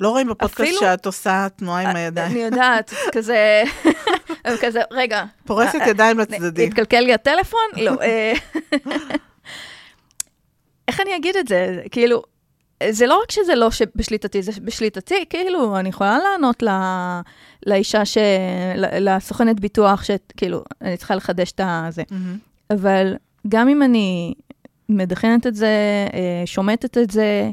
לא רואים בפודקאסט אפילו- שאת עושה תנועה עם הידיים. אני יודעת, כזה, כזה, רגע. פורסת אה, ידיים לצדדים. התקלקל לי הטלפון? לא. אה, איך אני אגיד את זה? כאילו, זה לא רק שזה לא בשליטתי, זה בשליטתי, כאילו, אני יכולה לענות ל- לאישה, ש... לסוכנת ביטוח, שכאילו, אני צריכה לחדש את הזה. מהמם. אבל גם אם אני מדכנת את זה, אה, שומטת את זה,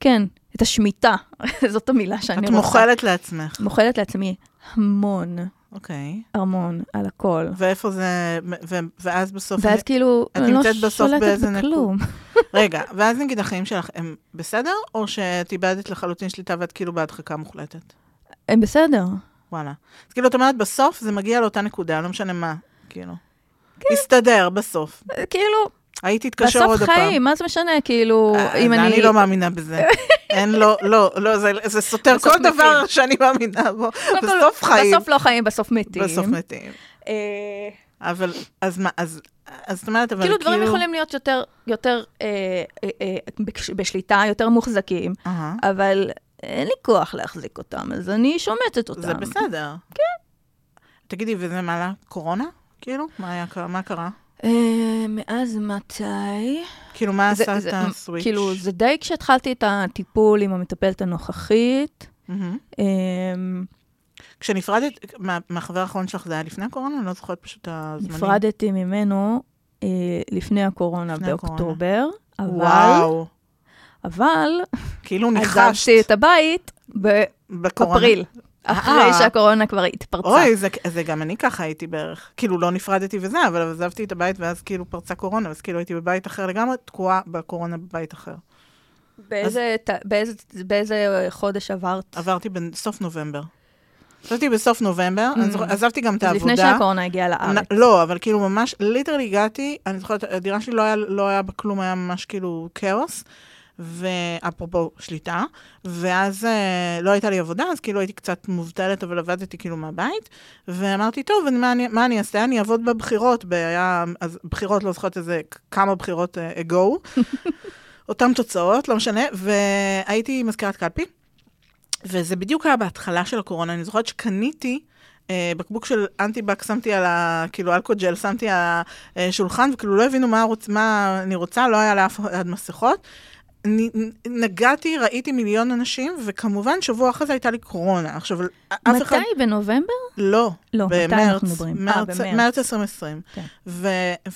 כן, את השמיטה, זאת המילה שאני את רוצה. מוחלת לעצמך. מוחלת לעצמי המון, אוקיי. המון, על הכל. ואיפה זה, ו- ואז בסוף, ואז כאילו, את אני לא נמצאת בסוף שולטת באיזה בכלום. רגע, ואז נגיד החיים שלך הם בסדר, או שאת איבדת לחלוטין שליטה ואת כאילו בהדחקה מוחלטת? הם בסדר. וואלה. אז כאילו, את אומרת, בסוף זה מגיע לאותה נקודה, לא משנה מה, כאילו. יסתדר בסוף. כאילו, הייתי אתקשר עוד בסוף הפעם. חיים, מה זה משנה, כאילו, אה, אם אני... אני לא מאמינה בזה. אין, לא, לא, לא, זה, זה סותר בסוף כל מתים. דבר שאני מאמינה בו. בסוף חיים, בסוף לא חיים, בסוף מתים. בסוף מתים. אה, אבל, אז מה, אז, אז זאת אומרת, אבל כאילו, כאילו... דברים יכולים להיות יותר, יותר אה, אה, אה, בש- בשליטה, יותר מוחזקים, אהה, אבל אין לי כוח להחזיק אותם, אז אני שומטת אותם. זה בסדר. כן. תגידי, וזה מה קורונה? כאילו? מה היה, מה קרה? אה, מאז מתי? כאילו, מה זה- עשה זה- את הסוויץ'? כאילו, זה די כשהתחלתי את הטיפול עם המטפלת הנוכחית. אמ, כשנפרדת מה- מהחבר האחרון שלך, זה היה לפני הקורונה? אני לא זוכרת פשוט את הזמנים. נפרדתי ממנו אה, לפני הקורונה לפני הקורונה. באוקטובר, אבל, וואו. אבל כאילו ניחשת עזבתי את הבית. באפריל, אחרי אה. שהקורונה כבר התפרצה. אוי, זה, זה גם אני ככה הייתי בערך. כאילו, לא נפרדתי וזה, אבל עזבתי את הבית, ואז כאילו פרצה קורונה, אז כאילו הייתי בבית אחר לגמרי, תקועה בקורונה בבית אחר. באיזה ת- באיזה- באיזה חודש עברת? עברתי בסוף נובמבר. עזבתי בסוף נובמבר, זוכרת- עזבתי גם את Mm. העבודה. לפני שהקורונה הגיעה לארץ. נ- לא, אבל כאילו ממש, literally הגעתי, אני זוכרת, הדירה שלי לא היה, לא היה בה כלום, היה ממש כאילו כאוס, ואפרופו שליטה, ואז אה, לא הייתה לי עבודה, אז כאילו הייתי קצת מובטלת, אבל עבדתי כאילו מהבית, ואמרתי, טוב, אני, מה, אני, מה אני אעשה? אני אעבוד בבחירות, היה, אז בחירות, לא זוכרת איזה כמה בחירות אה, ago, אותן תוצאות, לא משנה, והייתי מזכירת קלפי. וזה בדיוק היה בהתחלה של הקורונה, אני זוכרת שקניתי אה, בקבוק של אנטיבק, שמתי על ה... כאילו אלכוג'ל, שמתי על השולחן, וכאילו לא הבינו מה, רוצ, מה אני רוצה, לא היה לאף אחד מסכות. נגעתי, ראיתי מיליון אנשים, וכמובן שבוע אחרי זה הייתה לי קורונה. עכשיו, אף אחד... מתי? בנובמבר? לא, לא, מתי במרץ, אנחנו מדברים? אה, מרץ, במרץ. מרץ 2020. כן. ו,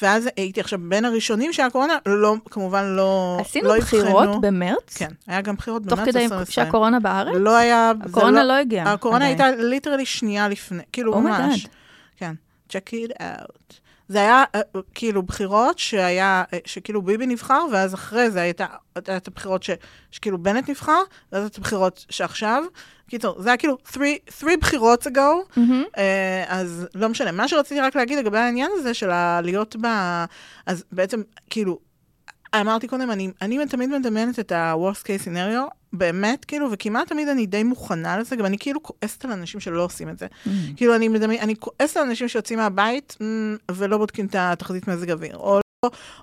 ואז הייתי עכשיו בין הראשונים של הקורונה, לא, כמובן לא, עשינו לא בחירות הבחנו. במרץ? כן, היה גם בחירות תוך במרץ כדי 2020. שהקורונה בארץ? לא היה... הקורונה לא הגיעה. הקורונה עדיין. הייתה ליטרלי שנייה לפני, כאילו Oh ממש. כן, check it out. זה היה אה, כאילו בחירות שהיה, אה, שכאילו ביבי נבחר, ואז אחרי זה הייתה, את הבחירות ש, שכאילו בנט נבחר, ואז את הבחירות שעכשיו. קיצור, זה היה כאילו three, three בחירות ago, מהמם. אה, אז לא משנה. מה שרציתי רק להגיד לגבי העניין הזה של להיות ב... אז בעצם, כאילו, אמרתי קודם, אני, אני תמיד מדמיינת את ה-Worst case scenario, באמת, כאילו, וכמעט תמיד אני די מוכנה לזה, גם אני כאילו כועסת על אנשים שלא עושים את זה. כאילו, אני מדמיינת, אני כועסת על אנשים שיוצאים מהבית מ, ולא בודקים את התחזית מזג אוויר, או...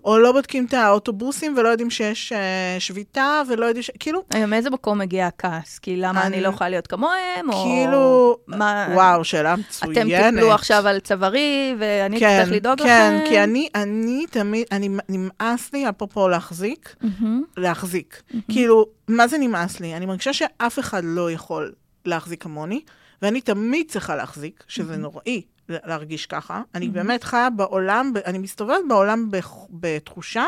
או לא בודקים את האוטובוסים ולא יודעים שיש אה, שביתה ולא יודעים ש... כאילו, היום, מאיזה מקום מגיע הכעס? כי למה אני לא יכולה להיות כמוהם? כאילו. וואו, שאלה מצוינת. אתם תיפלו עכשיו על צווארי, ואני כן, אצטרך לדאוג כן, לכם? כי אני, אני תמיד, אני, נמאס לי, אפרופו להחזיק. להחזיק. כאילו, מה זה נמאס לי? אני מרגישה שאף אחד לא יכול להחזיק כמוני, ואני תמיד צריכה להחזיק, שזה נוראי להרגיש ככה. אני באמת חיה בעולם, אני מסתובבת בעולם בתחושה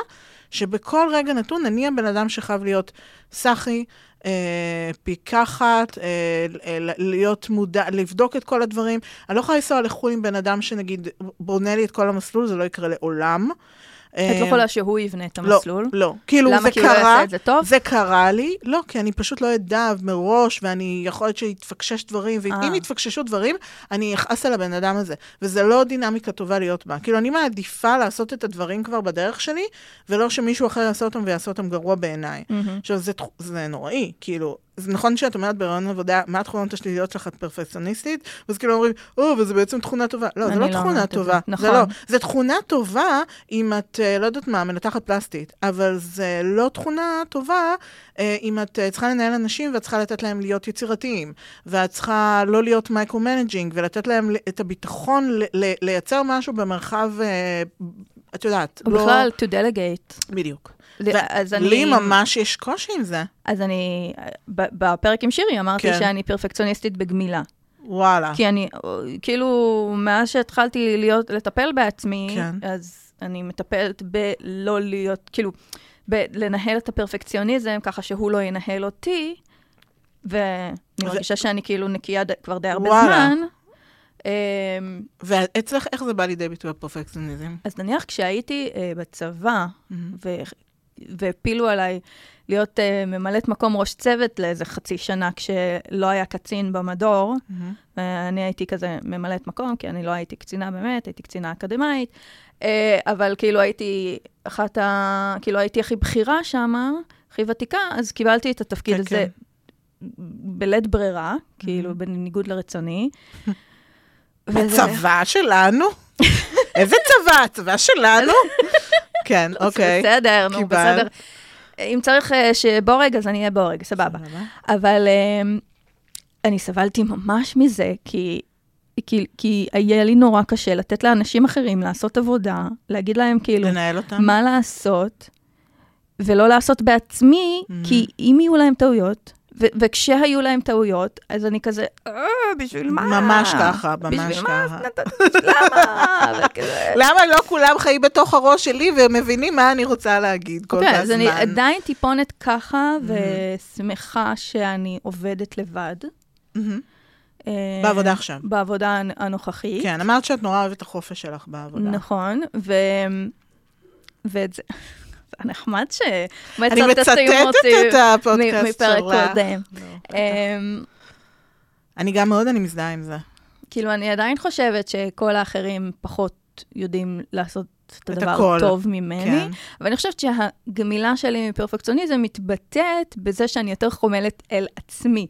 שבכל רגע נתון אני הבן אדם שחייב להיות סחי, אה, פיקחת, אה, אה, להיות מודע, לבדוק את כל הדברים. אני לא יכולה לנסוע לחו"ל עם בן אדם שנגיד בונה לי את כל המסלול, זה לא יקרה לעולם. את לא אה, יכולה שהוא יבנה את המסלול? לא, לא. כאילו, למה? זה כי הוא לא קרה, יעשה את זה טוב? זה קרה לי, לא, כי אני פשוט לא אדע מראש, ואני, יכול להיות שיתפקשש דברים, ואם אה. יתפקששו דברים, אני אכעס על הבן אדם הזה. וזה לא דינמיקה טובה להיות בה. כאילו, אני מעדיפה לעשות את הדברים כבר בדרך שלי, ולא שמישהו אחר יעשה אותם ויעשה אותם גרוע בעיניי. עכשיו, זה נוראי, כאילו, זה נכון שאת אומרת ברעיון עבודה, מה התכונות השליליות שלך את פרפקציוניסטית? ואז כאילו אומרים, או, וזה בעצם תכונה טובה. לא, זה לא לא תכונה. טובה. נכון. זה לא. זה תכונה טובה אם את, אה, לא יודעת מה, מנתחת פלסטית, אבל זה לא תכונה טובה אה, אם את אה, צריכה לנהל אנשים ואת צריכה לתת להם להיות יצירתיים, ואת צריכה לא להיות micro-managing, ולתת להם את הביטחון ל- ל- לייצר משהו במרחב, את יודעת, לא... בכלל, to delegate. בדיוק. אז אני... לי ממש יש קושי עם זה. אז אני, בפרק עם שירי אמרתי כן. שאני פרפקציוניסטית בגמילה. וואלה. כי אני, כאילו, מאז שהתחלתי להיות, לטפל בעצמי, כן. אז אני מטפלת בלא להיות, כאילו, בלנהל את הפרפקציוניזם ככה שהוא לא ינהל אותי, ואני ו- מרגישה שאני כאילו נקייה ד- כבר די הרבה וואלה. זמן. אמ, ואצלך, איך זה בא לידי ביטוי בפרפקציוניזם? אז נניח כשהייתי אה, בצבא, ו- והפילו עליי להיות אה, ממלאת מקום ראש צוות לאיזה חצי שנה כשלא היה קצין במדור, ואני הייתי כזה ממלאת מקום, כי אני לא הייתי קצינה באמת, הייתי קצינה אקדמאית, אה, אבל כאילו הייתי אחת ה... כאילו הייתי הכי בכירה שם, הכי ותיקה, אז קיבלתי את התפקיד כן, הזה כן. בלית ברירה, כאילו בניגוד לרצוני. וזה- הצבא שלנו? איזה צבא? הצבא שלנו? כן, אוקיי. בסדר, נו. בסדר. אם צריך אה, שבורג, אז אני אהיה בורג, סבבה. אבל אמ, אני סבלתי ממש מזה, כי, כי, כי היה לי נורא קשה לתת לאנשים אחרים לעשות עבודה, להגיד להם כאילו לנהל אותם? מה לעשות, ולא לעשות בעצמי, Mhm. כי אם יהיו להם טעויות, ו- וכשהיו להם טעויות, אז אני כזה, אה, בשביל מה? ממש ככה, ממש בשביל מה? ככה. למה? וכזה. למה לא כולם חיים בתוך הראש שלי ומבינים מה אני רוצה להגיד כל אוקיי, הזמן? אז אני עדיין טיפונת ככה, ושמחה שאני עובדת לבד. אה, בעבודה עכשיו. בעבודה הנ- הנוכחית. כן, אמרת שאת נורא אוהבת החופש שלך בעבודה. נכון, ו... ואת זה... נחמד אני שמצאת סיום מצטטת את הפודקאסט מפרק שלך. קודם. לא. אמ, אני גם מאוד, אני מזדהה עם זה. כאילו, אני עדיין חושבת שכל האחרים פחות יודעים לעשות את הדבר הכל. טוב ממני, כן. אבל אני חושבת שהגמילה שלי מפרפקציוניזם מתבטאת בזה שאני יותר חומלת אל עצמי.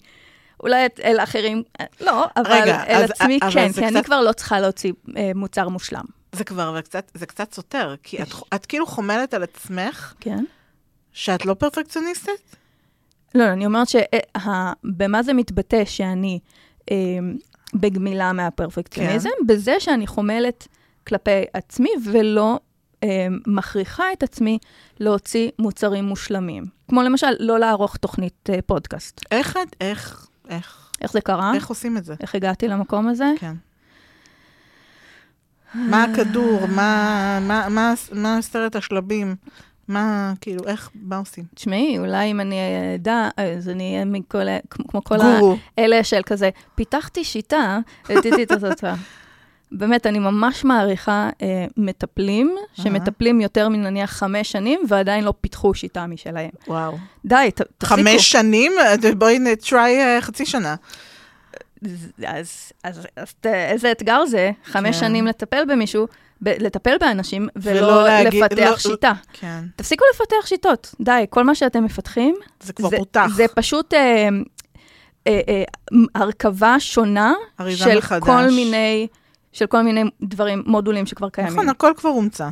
אולי את- אל אחרים, אה, לא, אבל רגע, אל אז- עצמי אבל כן, כי אני קצת- כבר לא צריכה להוציא אה, מוצר מושלם. זה כבר, קצת, זה קצת סותר, כי את, את כאילו חומלת על עצמך כן? שאת לא פרפקציוניסטית? לא, אני אומרת שבמה זה מתבטא שאני אה, בגמילה מהפרפקציוניזם? כן. בזה שאני חומלת כלפי עצמי ולא אה, מכריחה את עצמי להוציא מוצרים מושלמים. כמו למשל, לא לערוך תוכנית אה, פודקאסט. איך את, איך, איך, איך זה קרה? איך עושים את זה? איך הגעתי למקום הזה? כן. מה הכדור? מה, מה, מה, מה עשרת השלבים? מה, כאילו, איך, מה עושים? תשמעי, אולי אם אני אדע, אז אני אהיה מכל, כמו כל גורו. האלה של כזה, פיתחתי שיטה, טי-טי, טה-טה-טה. באמת, אני ממש מעריכה אה, מטפלים, שמטפלים יותר מנניח חמש שנים, ועדיין לא פיתחו שיטה משלהם. וואו. די, ת, תפסיקו. חמש שנים? בואי נטרי אה, חצי שנה. אז, אז, אז, ת- איזה אתגר זה, חמש כן. שנים לטפל במישהו, ב- לטפל באנשים, ולא ולא להגיד- לפתח לא- שיטה. כן. תפסיקו לפתח שיטות, די, כל מה שאתם מפתחים, זה כבר זה, פותח. זה פשוט אה, אה, אה, הרכבה שונה של מחדש. כל מיני, של כל מיני דברים, מודולים שכבר קיימים. נכון, הכל כבר הומצא.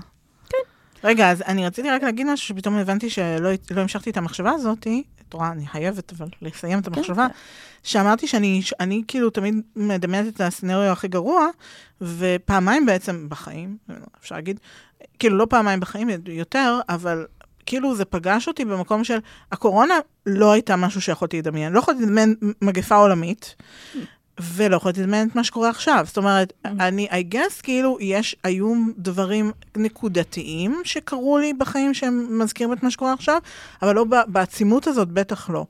כן. רגע, אז אני רציתי רק להגיד משהו שפתאום הבנתי שלא לא המשכתי את המחשבה הזאת. את רואה, אני חייבת אבל לסיים את כן, המחשבה. שאמרתי שאני אני כאילו תמיד מדמיינת את הסצנריו הכי גרוע, ופעמיים בעצם בחיים, אפשר להגיד, כאילו לא פעמיים בחיים, יותר, אבל כאילו זה פגש אותי במקום של, הקורונה לא הייתה משהו שיכולתי לדמיין. לא יכולתי לדמיין מגפה עולמית, ולא יכולתי לדמיין את מה שקורה עכשיו. זאת אומרת, אני, I guess, כאילו, יש, היו דברים נקודתיים שקרו לי בחיים שהם מזכירים את מה שקורה עכשיו, אבל לא בעצימות הזאת, בטח לא.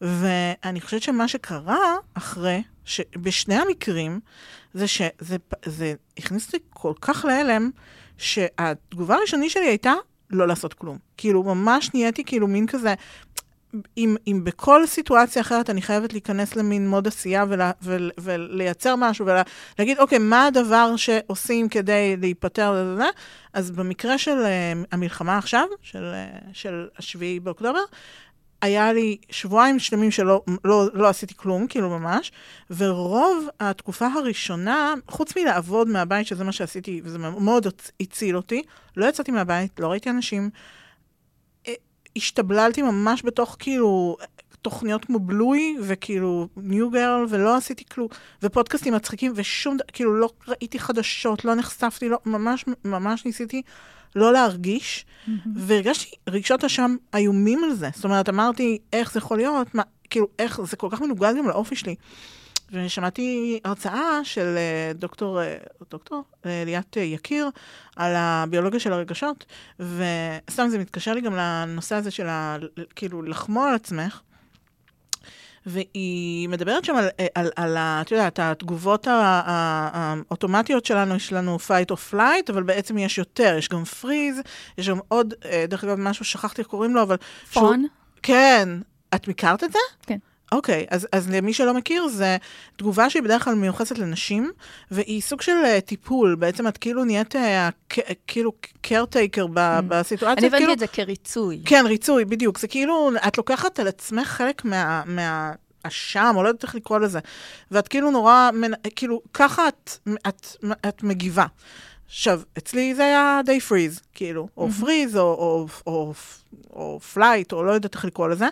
ואני חושבת שמה שקרה אחרי, בשני המקרים, זה שזה זה הכניס אותי כל כך להלם, שהתגובה הראשונית שלי הייתה לא לעשות כלום. כאילו, ממש נהייתי כאילו מין כזה, אם, אם בכל סיטואציה אחרת אני חייבת להיכנס למין מוד עשייה ולה, ול, ולייצר משהו ולהגיד, אוקיי, מה הדבר שעושים כדי להיפטר לזה, אז במקרה של uh, המלחמה עכשיו, של, uh, של השביעי באוקטובר, היה לי שבועיים שלמים שלא לא, לא עשיתי כלום, כאילו ממש, ורוב התקופה הראשונה, חוץ מלעבוד מהבית, שזה מה שעשיתי, וזה מאוד הציל אותי, לא יצאתי מהבית, לא ראיתי אנשים, השתבללתי ממש בתוך כאילו תוכניות כמו בלוי, וכאילו ניו גרל, ולא עשיתי כלום, ופודקאסטים מצחיקים, ושום, כאילו לא ראיתי חדשות, לא נחשפתי, לא, ממש, ממש ניסיתי לא להרגיש, mm-hmm. והרגשתי רגשות אשם איומים על זה. זאת אומרת, אמרתי, איך זה יכול להיות, מה, כאילו, איך, זה כל כך מנוגד גם לאופי שלי. ושמעתי הרצאה של דוקטור, דוקטור, ליאת יקיר, על הביולוגיה של הרגשות, וסתם זה מתקשר לי גם לנושא הזה של ה, כאילו לחמוא על עצמך. והיא מדברת שם על, על, על, את יודעת, התגובות האוטומטיות שלנו, יש לנו fight or flight, אבל בעצם יש יותר, יש גם freeze, יש גם עוד, דרך אגב, משהו, שכחתי איך קוראים לו, אבל... פון? שהוא, כן. את מכרת את זה? כן. אוקיי, אז, אז למי שלא מכיר, זה תגובה שהיא בדרך כלל מיוחסת לנשים, והיא סוג של uh, טיפול, בעצם את כאילו נהיית uh, כאילו caretaker ב, mm. בסיטואציה. אני הבנתי כאילו, את זה כריצוי. כן, ריצוי, בדיוק. זה כאילו, את לוקחת על עצמך חלק מה... מה אשם, או לא יודעת איך לקרוא לזה. ואת כאילו נורא, כאילו, ככה את, את, את מגיבה. עכשיו, אצלי זה היה די freeze, כאילו, או freeze, או, או, או, או flight, או לא יודעת איך לקרוא לזה.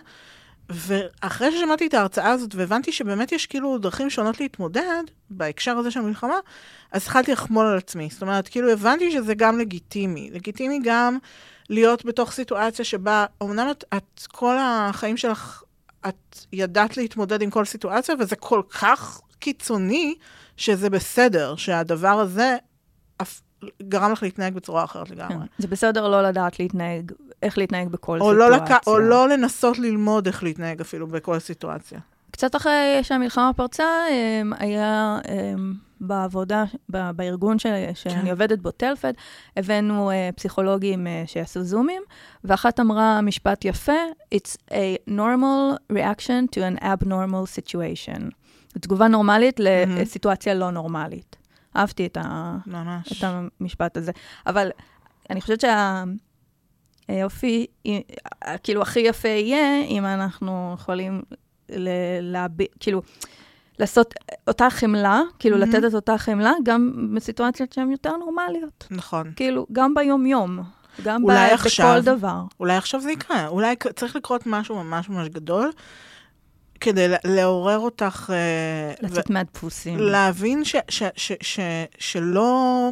ואחרי ששמעתי את ההרצאה הזאת, והבנתי שבאמת יש כאילו דרכים שונות להתמודד, בהקשר הזה של המלחמה, אז התחלתי לחמול על עצמי. זאת אומרת, כאילו הבנתי שזה גם לגיטימי. לגיטימי גם להיות בתוך סיטואציה שבה, אמנם את, את כל החיים שלך, את ידעת להתמודד עם כל סיטואציה, וזה כל כך קיצוני, שזה בסדר, שהדבר הזה גרם לך להתנהג בצורה אחרת לגמרי. כן, זה בסדר לא לדעת להתנהג, איך להתנהג בכל או סיטואציה. לא לק... או לא לנסות ללמוד איך להתנהג אפילו בכל סיטואציה. קצת אחרי שהמלחמה פרצה, היה בעבודה, ב- בארגון ש- שאני כן. עובדת בו, טלפד, הבאנו uh, פסיכולוגים uh, שיעשו זומים, ואחת אמרה משפט יפה, It's a normal reaction to an abnormal situation. תגובה נורמלית. לסיטואציה לא נורמלית. אהבתי את, ה... ממש. את המשפט הזה. אבל אני חושבת שהיופי, כאילו, הכי יפה יהיה אם אנחנו יכולים להביע, כאילו, לעשות אותה חמלה, כאילו, מהמם. לתת את אותה חמלה, גם בסיטואציות שהן יותר נורמליות. נכון. כאילו, גם ביום-יום, גם ב- אולי בכל עכשיו. דבר. אולי עכשיו זה יקרה, אולי צריך לקרות משהו ממש ממש גדול, כדי לעורר אותך, אה, לצאת מהדפוסים. להבין ש, ש, ש, ש, שלא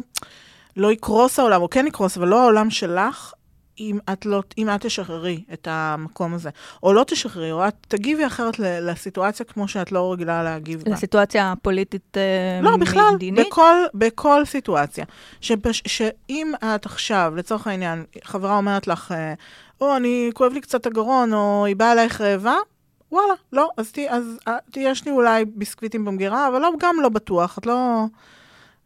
לא יקרוס העולם, או כן יקרוס, אבל לא העולם שלך, אם את, לא, אם את תשחררי את המקום הזה. או לא תשחררי, או את תגיבי אחרת לסיטואציה כמו שאת לא רגילה להגיב בה. לסיטואציה הפוליטית אה, לא, בכלל, מדינית. בכל, בכל סיטואציה. שבש, שאם את עכשיו, לצורך העניין, חברה אומרת לך, אה, או, אני, כואב לי קצת הגרון, או היא באה אלייך רעבה, וואלה, לא, אז, ת, אז ת- יש לי אולי ביסקוויטים במגירה, אבל לא, גם לא בטוח, את לא...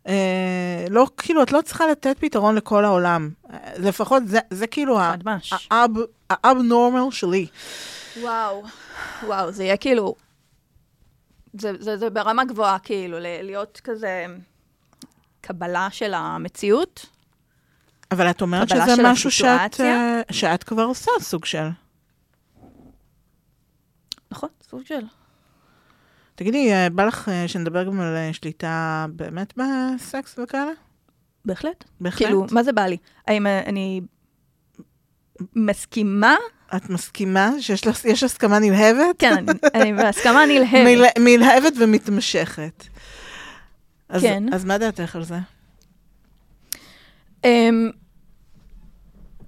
אה, לא, כאילו, את לא צריכה לתת פתרון לכל העולם. לפחות זה, זה כאילו ה- ממש. האב, האב נורמל שלי. וואו, וואו, זה יהיה כאילו... זה, זה, זה ברמה גבוהה, כאילו, ל- להיות כזה קבלה של המציאות. אבל את אומרת שזה משהו שאת? אה, שאת כבר עושה סוג של. נכון, סוג של. תגידי, אה, בא לך אה, שנדבר גם על אה, שליטה באמת בסקס וכאלה? בהחלט. בהחלט. כאילו, מה זה בא לי? האם אני מסכימה? את מסכימה שיש הסכמה נלהבת? כן, אני, בהסכמה נלהבת. נלהבת ומתמשכת. אז, כן. אז מה דעתך על זה? אמ,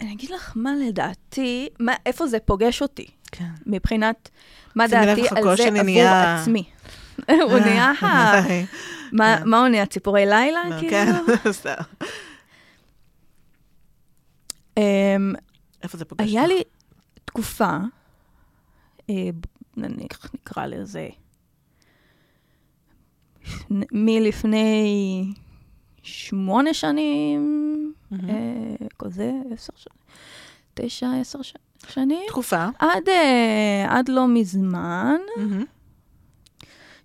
אני אגיד לך מה לדעתי, מה, איפה זה פוגש אותי, כן. מבחינת מה דעתי על זה עבור נהיה- עצמי. הוא נהיה, ה- די. מה כן. הוא נהיה, ציפורי לילה? כן, כאילו? סתם. אמ, איפה זה פוגש היה? לי תקופה, אה, נניח נקרא לזה, מלפני שמונה שנים. אה, כזה, עשר שנים, תשע, עשר שנים, תקופה. עד, אה, עד לא מזמן.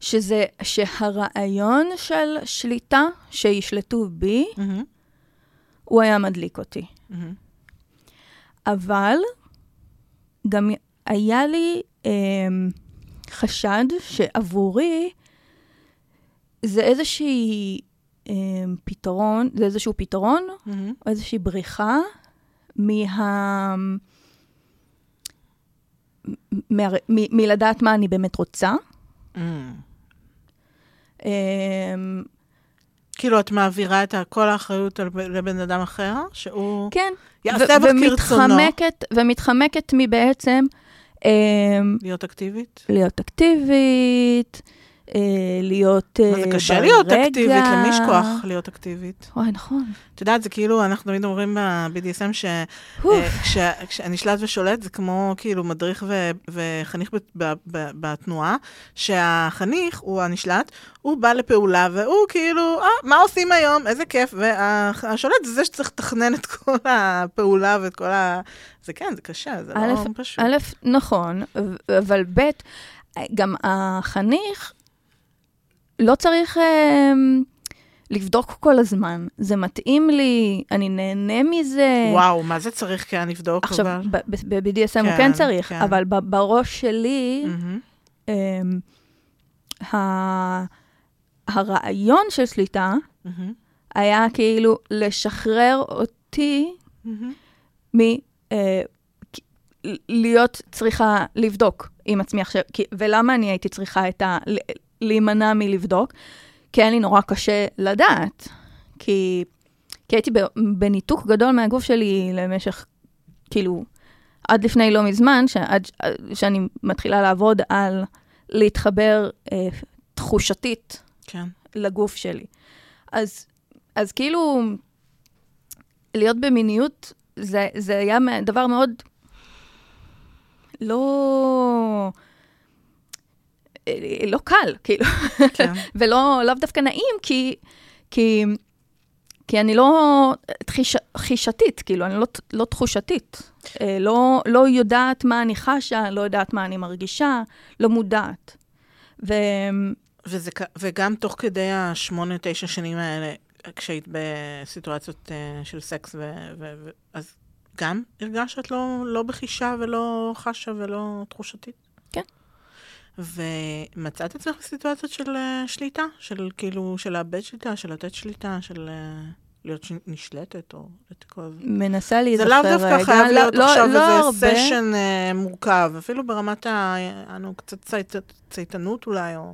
שזה, שהרעיון של שליטה, שישלטו בי, מהמם. הוא היה מדליק אותי. מהמם. אבל גם היה לי אמ, חשד שעבורי זה איזושהי אמ, פתרון, זה איזשהו פתרון, מהמם. או איזושהי בריחה מה... מ- מלדעת מה אני באמת רוצה. מהמם. אמ, כאילו, את מעבירה את כל האחריות לבן אדם אחר, שהוא כן, יעשה בך כרצונו. ומתחמקת, מבעצם אמ, להיות אקטיבית? להיות אקטיבית, להיות אה, מה זה קשה ברגע. להיות אקטיבית? למי יש כוח להיות אקטיבית? וואי, נכון. את יודעת, זה כאילו, אנחנו תמיד אומרים ב-BDSM ש... אוף. אה, ושולט זה כמו כאילו מדריך ו- וחניך ב- ב- ב- בתנועה, שהחניך הוא הנשלט, הוא בא לפעולה והוא כאילו, אה, מה עושים היום? איזה כיף. והשולט זה זה שצריך לתכנן את כל הפעולה ואת כל ה... זה כן, זה קשה, זה לא פשוט. א', נכון, אבל ב', גם החניך לא צריך אה, לבדוק כל הזמן. זה מתאים לי, אני נהנה מזה. וואו, מה זה צריך כן לבדוק? עכשיו, ב-BDSM הוא כן, כן צריך, כן. אבל ב- בראש שלי, מהמם, אמ, ה- הרעיון של שליטה מהמם, היה כאילו לשחרר אותי מהמם. מ... אה, להיות צריכה לבדוק עם עצמי עכשיו. כי- ולמה אני הייתי צריכה את ה... להימנע מלבדוק? כי היה לי נורא קשה לדעת. כי, כי הייתי בניתוק גדול מהגוף שלי למשך, כאילו, עד לפני לא מזמן, שעד, שאני מתחילה לעבוד על להתחבר אה, תחושתית כן. לגוף שלי. אז, אז כאילו, להיות במיניות, זה, זה היה דבר מאוד לא... אה, לא קל, כאילו, כן. ולא לאו דווקא נעים, כי, כי, כי אני לא תחיש, חישתית, כאילו, אני לא, לא תחושתית. אה, לא, לא יודעת מה אני חשה, לא יודעת מה אני מרגישה, לא מודעת. ו... וזה, וגם תוך כדי השמונה, תשע שנים האלה, כשהיית בסיטואציות uh, של סקס, ו, ו, ו, אז גם הרגשת לא, לא בחישה ולא חשה ולא תחושתית? ומצאת עצמך בסיטואציות של uh, שליטה? של כאילו, של לאבד שליטה, של לתת שליטה, של uh, להיות. נשלטת, או את כל זה? מנסה זה להיזכר לאו רגע. דווקא חייב לא- להיות לא- עכשיו לא איזה הרבה. סשן uh, מורכב, אפילו ברמת ה... אנו, קצת צייט, צייתנות אולי, או...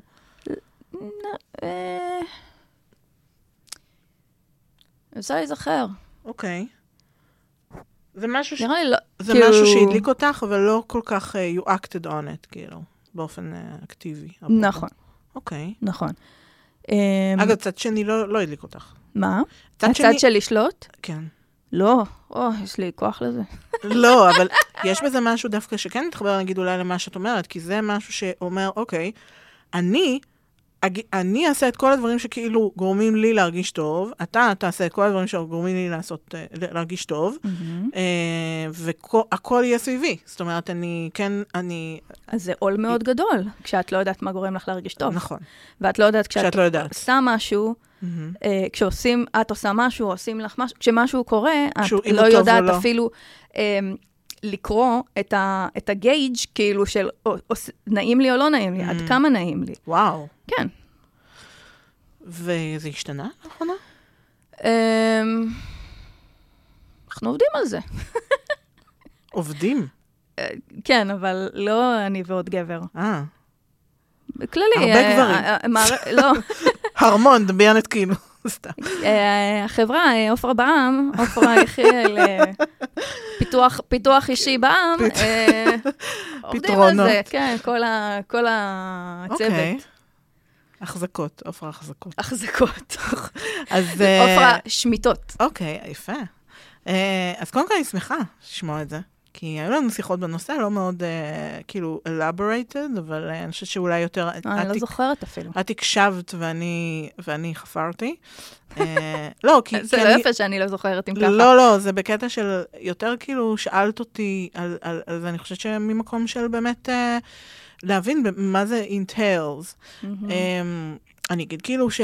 אה, אפשר להיזכר. אוקיי. זה משהו ש... נראה לי לא... זה כאילו- משהו שהדליק אותך, אבל לא כל כך uh, you acted on it, כאילו, באופן uh, אקטיבי. אפרופו. נכון, אוקיי. נכון. אמ, אגב, צד שני לא, לא הדליק אותך. מה? צד שני... הצד של לשלוט? כן. לא. או, יש לי כוח לזה. לא, אבל יש בזה משהו דווקא שכן מתחבר, נגיד, אולי למה שאת אומרת, כי זה משהו שאומר, אוקיי, אני, אג- אני אעשה את כל הדברים שכאילו גורמים לי להרגיש טוב, אתה תעשה את כל הדברים שגורמים לי לעשות, אה, להרגיש טוב, אה, והכל יהיה סביבי. זאת אומרת, אני כן, אני... אז זה עול מאוד גדול, כשאת לא יודעת מה גורם לך להרגיש טוב. נכון, ואת לא יודעת כשאת לא יודעת. עושה משהו. אה, כשעושים, את עושה משהו, עושים לך משהו, כשמשהו קורה, את לא יודעת לא. אפילו אה, לקרוא את, ה, את הגייג' כאילו של או, או, נעים לי או לא נעים לי, עד Mm. כמה נעים לי. וואו. כן. וזה השתנה לאחרונה? אה, אנחנו עובדים על זה. עובדים. כן, אבל לא אני ועוד גבר. אה. בכללי. הרבה אה, גברים. אה, לא, הרמון, דמיינת כאילו. סתם. אה, החברה, אה, עופרה בע"מ, עופרה יחיאל, אה, פיתוח- פיתוח אישי בע"מ, עובדים על. זה, כן, כל הצוות. אוקיי. החזקות, עופרה החזקות. החזקות. אז... עופרה שמיטות. אוקיי, יפה. אז קודם כל אני שמחה לשמוע את זה, כי היו לנו שיחות בנושא, לא מאוד אה, כאילו elaborated, אבל אה, אני חושבת שאולי יותר... את- אני את לא הק- זוכרת אפילו. את הקשבת ואני, ואני חפרתי. אה, לא, כי... זה כי לא אני- יפה שאני לא זוכרת אם ככה. לא, לא, זה בקטע של יותר כאילו שאלת אותי על, על, על זה, אני חושבת שממקום של באמת אה, להבין מה זה entails. מהמם. אמ, אני אגיד כאילו ש...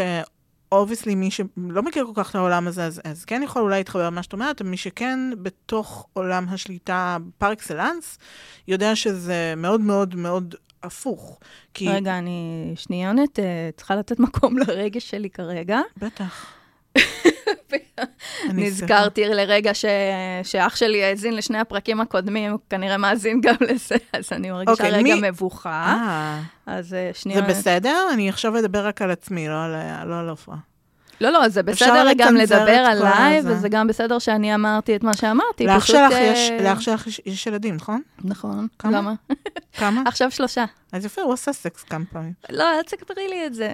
obviously, מי שלא מכיר כל כך את העולם הזה, אז, אז כן יכול אולי להתחבר למה שאת אומרת, מי שכן בתוך עולם השליטה par excellence, יודע שזה מאוד מאוד מאוד הפוך. כי... רגע, אני שנייה, אה, צריכה לתת מקום לרגש שלי כרגע. בטח. נזכרתי לרגע ש... שאח שלי האזין לשני הפרקים הקודמים, הוא כנראה מאזין גם לזה, אז אני מרגישה אוקיי, רגע מי- מבוכה. אה, אז אה, זה שנייה... בסדר? אני עכשיו אדבר רק על עצמי, לא על, לא עופרה. לא, לא, זה בסדר גם לדבר עליי, הזה. וזה גם בסדר שאני אמרתי את מה שאמרתי. לאח שלך אה, יש, לאח שלך יש, יש ילדים, נכון? נכון. כמה? למה? כמה? עכשיו שלושה. אז יפה, הוא עשה סקס כמה פעמים. לא, אל תספרי לי את זה.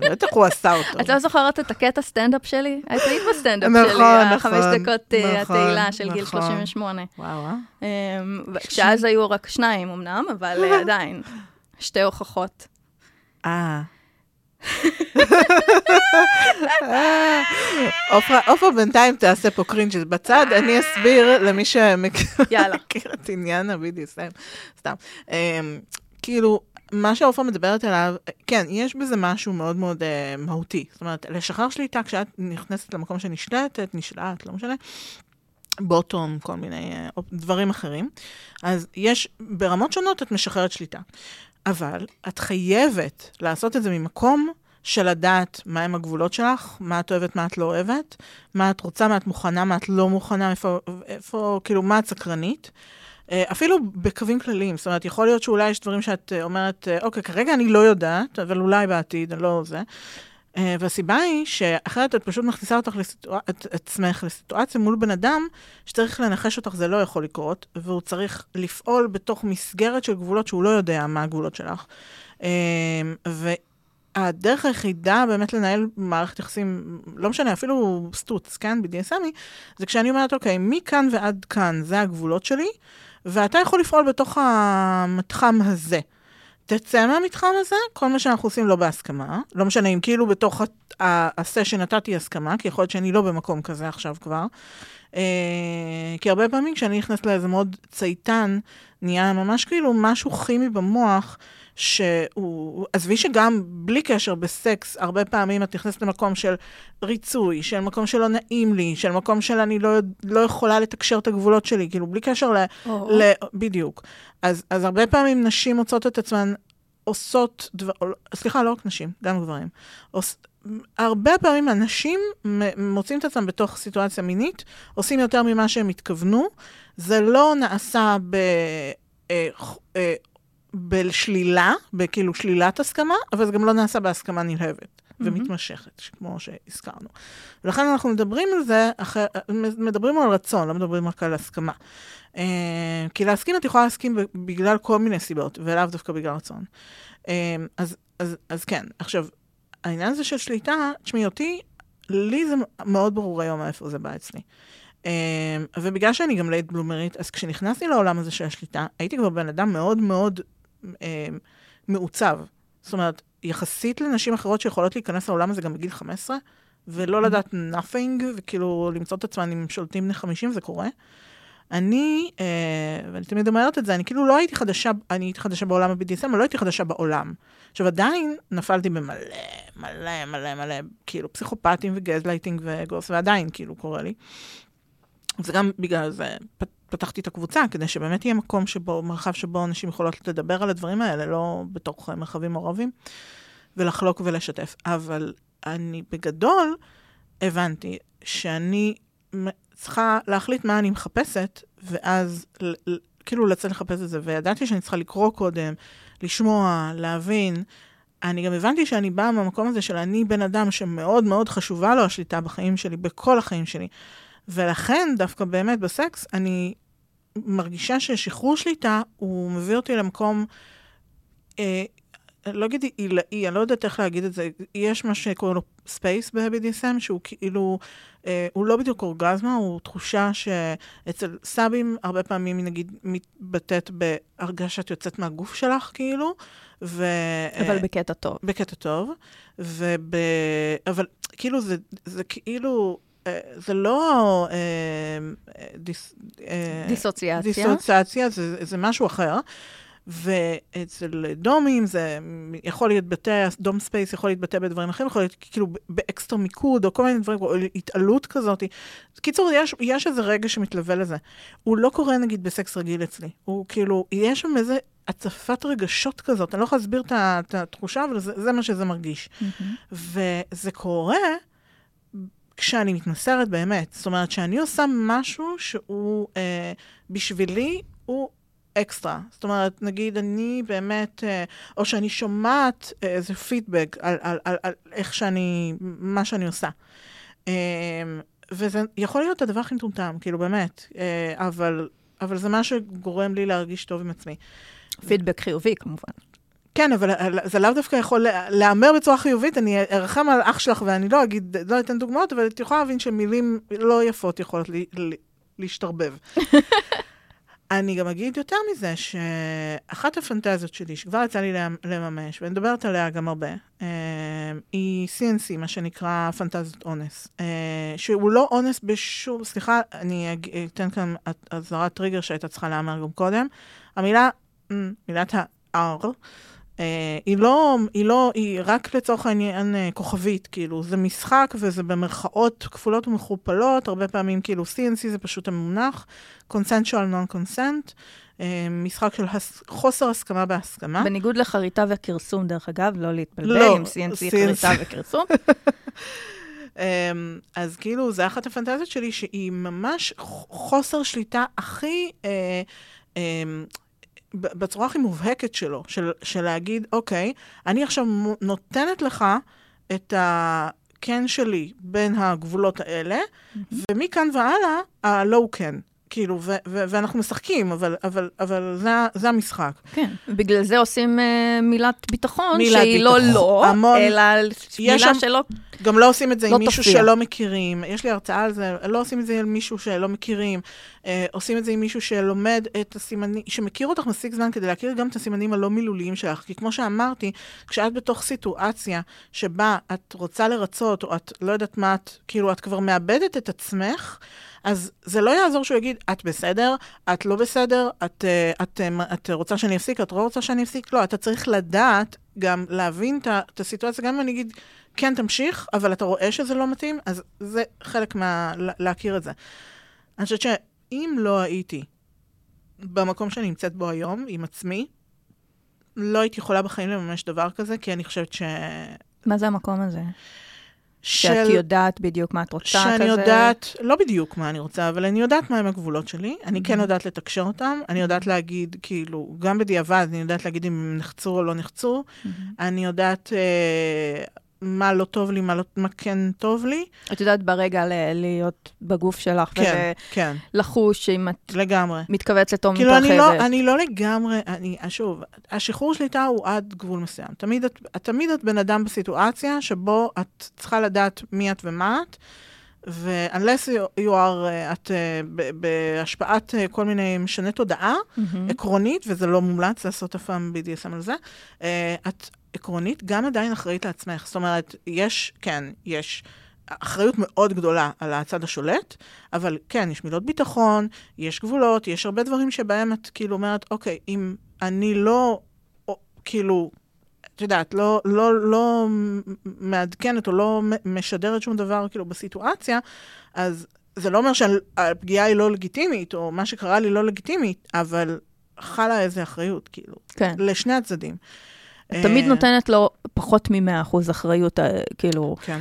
בטח הוא עשה אותו. את לא זוכרת את הקטע סטנדאפ שלי? את היית בסטנדאפ נכון, שלי, נכון, החמש דקות אה, נכון, התהילה של גיל נכון. 38. וואו, אה? אמ, כשאז היו רק שניים אמנם, אבל אה, עדיין, שתי הוכחות. אה. עופרה, בינתיים תעשה פה cringe בצד, אני אסביר למי שמכיר את עניין ה-BDSM, סתם. Um, כאילו, מה שעופרה מדברת עליו, כן, יש בזה משהו מאוד מאוד uh, מהותי. זאת אומרת, לשחרר שליטה כשאת נכנסת למקום שנשלטת, נשלט, לא משנה, בוטום, כל מיני uh, דברים אחרים. אז יש, ברמות שונות את משחררת שליטה. אבל את חייבת לעשות את זה ממקום של לדעת מהם הגבולות שלך, מה את אוהבת, מה את לא אוהבת, מה את רוצה, מה את מוכנה, מה את לא מוכנה, איפה, איפה כאילו, מה את סקרנית. אה, אפילו בקווים כלליים, זאת אומרת, יכול להיות שאולי יש דברים שאת אה, אומרת, אה, אוקיי, כרגע אני לא יודעת, אבל אולי בעתיד, אני לא זה. והסיבה היא שאחרת את פשוט מכניסה אותך לסיטואציה, את עצמך לסיטואציה מול בן אדם שצריך לנחש אותך, זה לא יכול לקרות, והוא צריך לפעול בתוך מסגרת של גבולות שהוא לא יודע מה הגבולות שלך. והדרך היחידה באמת לנהל מערכת יחסים, לא משנה, אפילו סטוץ, כן, BDSMי, זה כשאני אומרת, אוקיי, מכאן ועד כאן, זה הגבולות שלי, ואתה יכול לפעול בתוך המתחם הזה. תצא מהמתחם הזה, כל מה שאנחנו עושים לא בהסכמה. לא משנה אם כאילו בתוך הסשן נתתי הסכמה, כי יכול להיות שאני לא במקום כזה עכשיו כבר. אה, כי הרבה פעמים כשאני נכנסת לאיזה מאוד צייתן, נהיה ממש כאילו משהו כימי במוח, שהוא, עזבי שגם בלי קשר בסקס, הרבה פעמים את נכנסת למקום של ריצוי, של מקום שלא נעים לי, של מקום של אני לא, לא יכולה לתקשר את הגבולות שלי, כאילו בלי קשר ל... Oh. ל בדיוק. אז, אז הרבה פעמים נשים מוצאות את עצמן עושות דבר, סליחה, לא רק נשים, גם גברים. עוש, הרבה פעמים אנשים מוצאים את עצמם בתוך סיטואציה מינית, עושים יותר ממה שהם התכוונו. זה לא נעשה ב... אה, אה, בשלילה, בכאילו שלילת הסכמה, אבל זה גם לא נעשה בהסכמה נלהבת mm-hmm. ומתמשכת, כמו שהזכרנו. ולכן אנחנו מדברים על זה, אחר, מדברים על רצון, לא מדברים רק על הסכמה. Uh, כי להסכים את יכולה להסכים בגלל כל מיני סיבות, ולאו דווקא בגלל רצון. Uh, אז, אז, אז כן, עכשיו, העניין הזה של שליטה, תשמעי אותי, לי זה מאוד ברור היום מאיפה זה בא אצלי. Uh, ובגלל שאני גם late bloomerית, אז כשנכנסתי לעולם הזה של השליטה, הייתי כבר בן אדם מאוד מאוד אה, מעוצב. זאת אומרת, יחסית לנשים אחרות שיכולות להיכנס לעולם הזה גם בגיל 15, ולא mm-hmm. לדעת nothing, וכאילו למצוא את עצמם עם שולטים בני 50, זה קורה. אני, אה, ואני תמיד אומרת את זה, אני כאילו לא הייתי חדשה, אני הייתי חדשה בעולם ה-BDSM, אבל לא הייתי חדשה בעולם. עכשיו, עדיין נפלתי במלא, מלא, מלא, מלא, כאילו, פסיכופטים וגזלייטינג וגוס, ועדיין כאילו קורה לי. זה גם בגלל זה פתחתי את הקבוצה, כדי שבאמת יהיה מקום שבו, מרחב שבו אנשים יכולות לדבר על הדברים האלה, לא בתוך מרחבים מעורבים, ולחלוק ולשתף. אבל אני בגדול הבנתי שאני צריכה להחליט מה אני מחפשת, ואז כאילו לצאת לחפש את זה, וידעתי שאני צריכה לקרוא קודם, לשמוע, להבין. אני גם הבנתי שאני באה מהמקום הזה של אני בן אדם שמאוד מאוד חשובה לו השליטה בחיים שלי, בכל החיים שלי. ולכן, דווקא באמת בסקס, אני מרגישה ששחרור שליטה, הוא מביא אותי למקום, אה, לא אגיד עילאי, אני לא יודעת איך להגיד את זה, יש מה שקוראים לו space ב-BDSM, שהוא כאילו, אה, הוא לא בדיוק אורגזמה, הוא תחושה שאצל subים הרבה פעמים היא נגיד מתבטאת בהרגשה שאת יוצאת מהגוף שלך, כאילו, ו... אבל בקטע טוב. בקטע טוב, וב... אבל כאילו זה, זה כאילו... אה, זה לא אה, dis, אה, דיסוציאציה, דיסוציאציה זה, זה משהו אחר. ואצל domים זה יכול להתבטא, dom space יכול להתבטא בדברים אחרים, יכול להיות כאילו באקסטרה מיקוד, או כל מיני דברים, או התעלות כזאת. קיצור, יש, יש איזה רגע שמתלווה לזה. הוא לא קורה נגיד בסקס רגיל אצלי. הוא כאילו, יש שם איזה הצפת רגשות כזאת, אני לא יכולה להסביר את התחושה, אבל זה, זה מה שזה מרגיש. Mm-hmm. וזה קורה... כשאני מתמסרת באמת. זאת אומרת, שאני עושה משהו שהוא אה, בשבילי, הוא אקסטרה. זאת אומרת, נגיד אני באמת, אה, או שאני שומעת אה, איזה פידבק על, על, על, על איך שאני, מה שאני עושה. אה, וזה יכול להיות הדבר הכי מטומטם, כאילו באמת, אה, אבל, אבל זה מה שגורם לי להרגיש טוב עם עצמי. פידבק חיובי, כמובן. כן, אבל זה לאו דווקא יכול להיאמר בצורה חיובית. אני ארחם על אח שלך ואני לא אגיד, לא אתן דוגמאות, אבל את יכולה להבין שמילים לא יפות יכולות לי, לי, להשתרבב. אני גם אגיד יותר מזה, שאחת הפנטזיות שלי, שכבר יצא לי לממש, ואני מדברת עליה גם הרבה, אה, היא CNC, מה שנקרא פנטזיות אונס. אה, שהוא לא אונס בשום, סליחה, אני אתן כאן אזהרת טריגר שהייתה צריכה להיאמר גם קודם. המילה, מילת ה-R, היא לא, היא לא, היא רק לצורך העניין uh, כוכבית, כאילו, זה משחק וזה במרכאות כפולות ומכופלות, הרבה פעמים כאילו CNC זה פשוט המונח, consensual non-consent, uh, משחק של הס, חוסר הסכמה בהסכמה. בניגוד לחריטה וכרסום, דרך אגב, לא להתבלבל לא, עם CNC, CNC. חריטה וכרסום. um, אז כאילו, זה אחת הפנטזיות שלי, שהיא ממש חוסר שליטה הכי... Uh, um, בצורה הכי מובהקת שלו, של, של להגיד, אוקיי, אני עכשיו נותנת לך את הכן שלי בין הגבולות האלה, mm-hmm. ומכאן והלאה, הלא כן. כאילו, ו- ו- ואנחנו משחקים, אבל, אבל, אבל זה, זה המשחק. כן. בגלל זה עושים אה, מילת ביטחון, מילת שהיא לא ביטחון. לא, המון- אלא מילה שם- שלא... גם לא עושים את זה לא עם מישהו תופיע. שלא מכירים. יש לי הרצאה על זה, לא עושים את זה עם מישהו שלא מכירים. אה, עושים את זה עם מישהו שלומד את הסימנים, שמכיר אותך מספיק זמן כדי להכיר גם את הסימנים הלא מילוליים שלך. כי כמו שאמרתי, כשאת בתוך סיטואציה שבה את רוצה לרצות, או את לא יודעת מה את, כאילו, את כבר מאבדת את עצמך, אז זה לא יעזור שהוא יגיד, את בסדר, את לא בסדר, את, אה, את, אה, את רוצה שאני אפסיק, את לא רוצה שאני אפסיק? לא, אתה צריך לדעת, גם להבין את את הסיטואציה, גם אם אני אגיד, כן, תמשיך, אבל אתה רואה שזה לא מתאים, אז זה חלק מה... לה- להכיר את זה. אני חושבת שאם לא הייתי במקום שאני נמצאת בו היום, עם עצמי, לא הייתי יכולה בחיים לממש דבר כזה, כי אני חושבת ש... מה זה המקום הזה? של... שאת יודעת בדיוק מה את רוצה כזה? שאני יודעת, לא בדיוק מה אני רוצה, אבל אני יודעת מהם הגבולות שלי, אני כן יודעת לתקשר אותם, אני יודעת להגיד, כאילו, גם בדיעבד, אני יודעת להגיד אם הם נחצו או לא נחצו, אני יודעת אה, מה לא טוב לי, מה, לא, מה כן טוב לי. את יודעת ברגע ל- להיות בגוף שלך, כן, כן, ולחוש אם את לגמרי. מתכווצת או כאילו, אני מתרחבת. לא, אני לא לגמרי, אני, שוב, השחרור שליטה הוא עד גבול מסוים. תמיד את, תמיד את בן אדם בסיטואציה שבו את צריכה לדעת מי את ומה את, ו-unless you, are, uh, את ב- בהשפעת uh, כל מיני משני תודעה מהמם. עקרונית, וזה לא מומלץ לעשות אף פעם BDSM על זה, את עקרונית גם עדיין אחראית לעצמך. זאת אומרת, יש, כן, יש אחריות מאוד גדולה על הצד השולט, אבל כן, יש מילות ביטחון, יש גבולות, יש הרבה דברים שבהם את כאילו אומרת, אוקיי, אם אני לא, או, כאילו, את יודעת, לא, לא, לא מעדכנת או לא משדרת שום דבר כאילו בסיטואציה, אז זה לא אומר שהפגיעה היא לא לגיטימית, או מה שקרה לי לא לגיטימית, אבל חלה איזה אחריות, כאילו, כן. לשני הצדדים. את תמיד אה, נותנת לו פחות מ-100% אחריות, אה, כאילו, כן.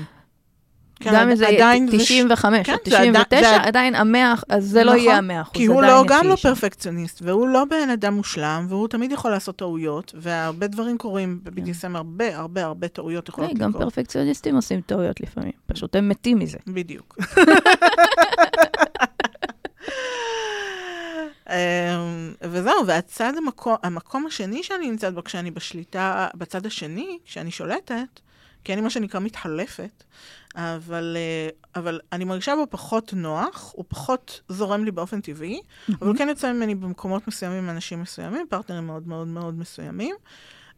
גם אם זה עדיין זה ש- 95 כן, או זה עדיין- 99, זה- עדיין המאה, אז זה לא נכון, יהיה המאה אחוז, כי הוא לא, גם לא. פרפקציוניסט, והוא לא בן אדם מושלם, והוא תמיד יכול לעשות טעויות, והרבה דברים קורים ב-BDSM, הרבה, הרבה, הרבה טעויות יכולות גם לקרות. פרפקציוניסטים עושים טעויות לפעמים, פשוט הם מתים מזה. בדיוק. אמ, וזהו, והצד המקום, המקום השני שאני נמצאת בו, כשאני בשליטה, בצד השני, כשאני שולטת, כי אני מה שנקרא מתחלפת, אבל, אה, אבל אני מרגישה בו פחות נוח, הוא פחות זורם לי באופן טבעי, אבל הוא כן יוצא ממני במקומות מסוימים אנשים מסוימים, פרטנרים מאוד מאוד מאוד מסוימים.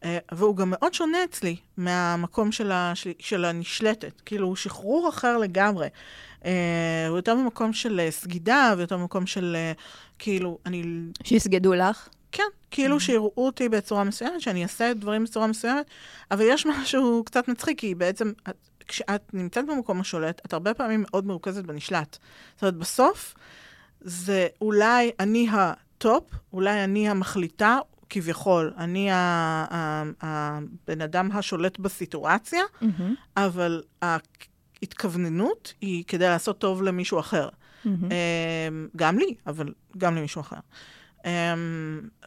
אה, והוא גם מאוד שונה אצלי מהמקום של, השל... של הנשלטת. כאילו, הוא שחרור אחר לגמרי. אה, הוא יותר במקום של אה, סגידה, ויותר במקום של, אה, כאילו, אני... שיסגדו לך. כן, כאילו שיראו אותי בצורה מסוימת, שאני אעשה דברים בצורה מסוימת, אבל יש משהו קצת מצחיק, כי בעצם, את, כשאת נמצאת במקום השולט, את הרבה פעמים מאוד מרוכזת בנשלט. זאת אומרת, בסוף, זה אולי אני ה top, אולי אני המחליטה, כביכול, אני הבן אדם השולט בסיטואציה, אבל ההתכווננות היא כדי לעשות טוב למישהו אחר. אמ, גם לי, אבל גם למישהו אחר. אמ,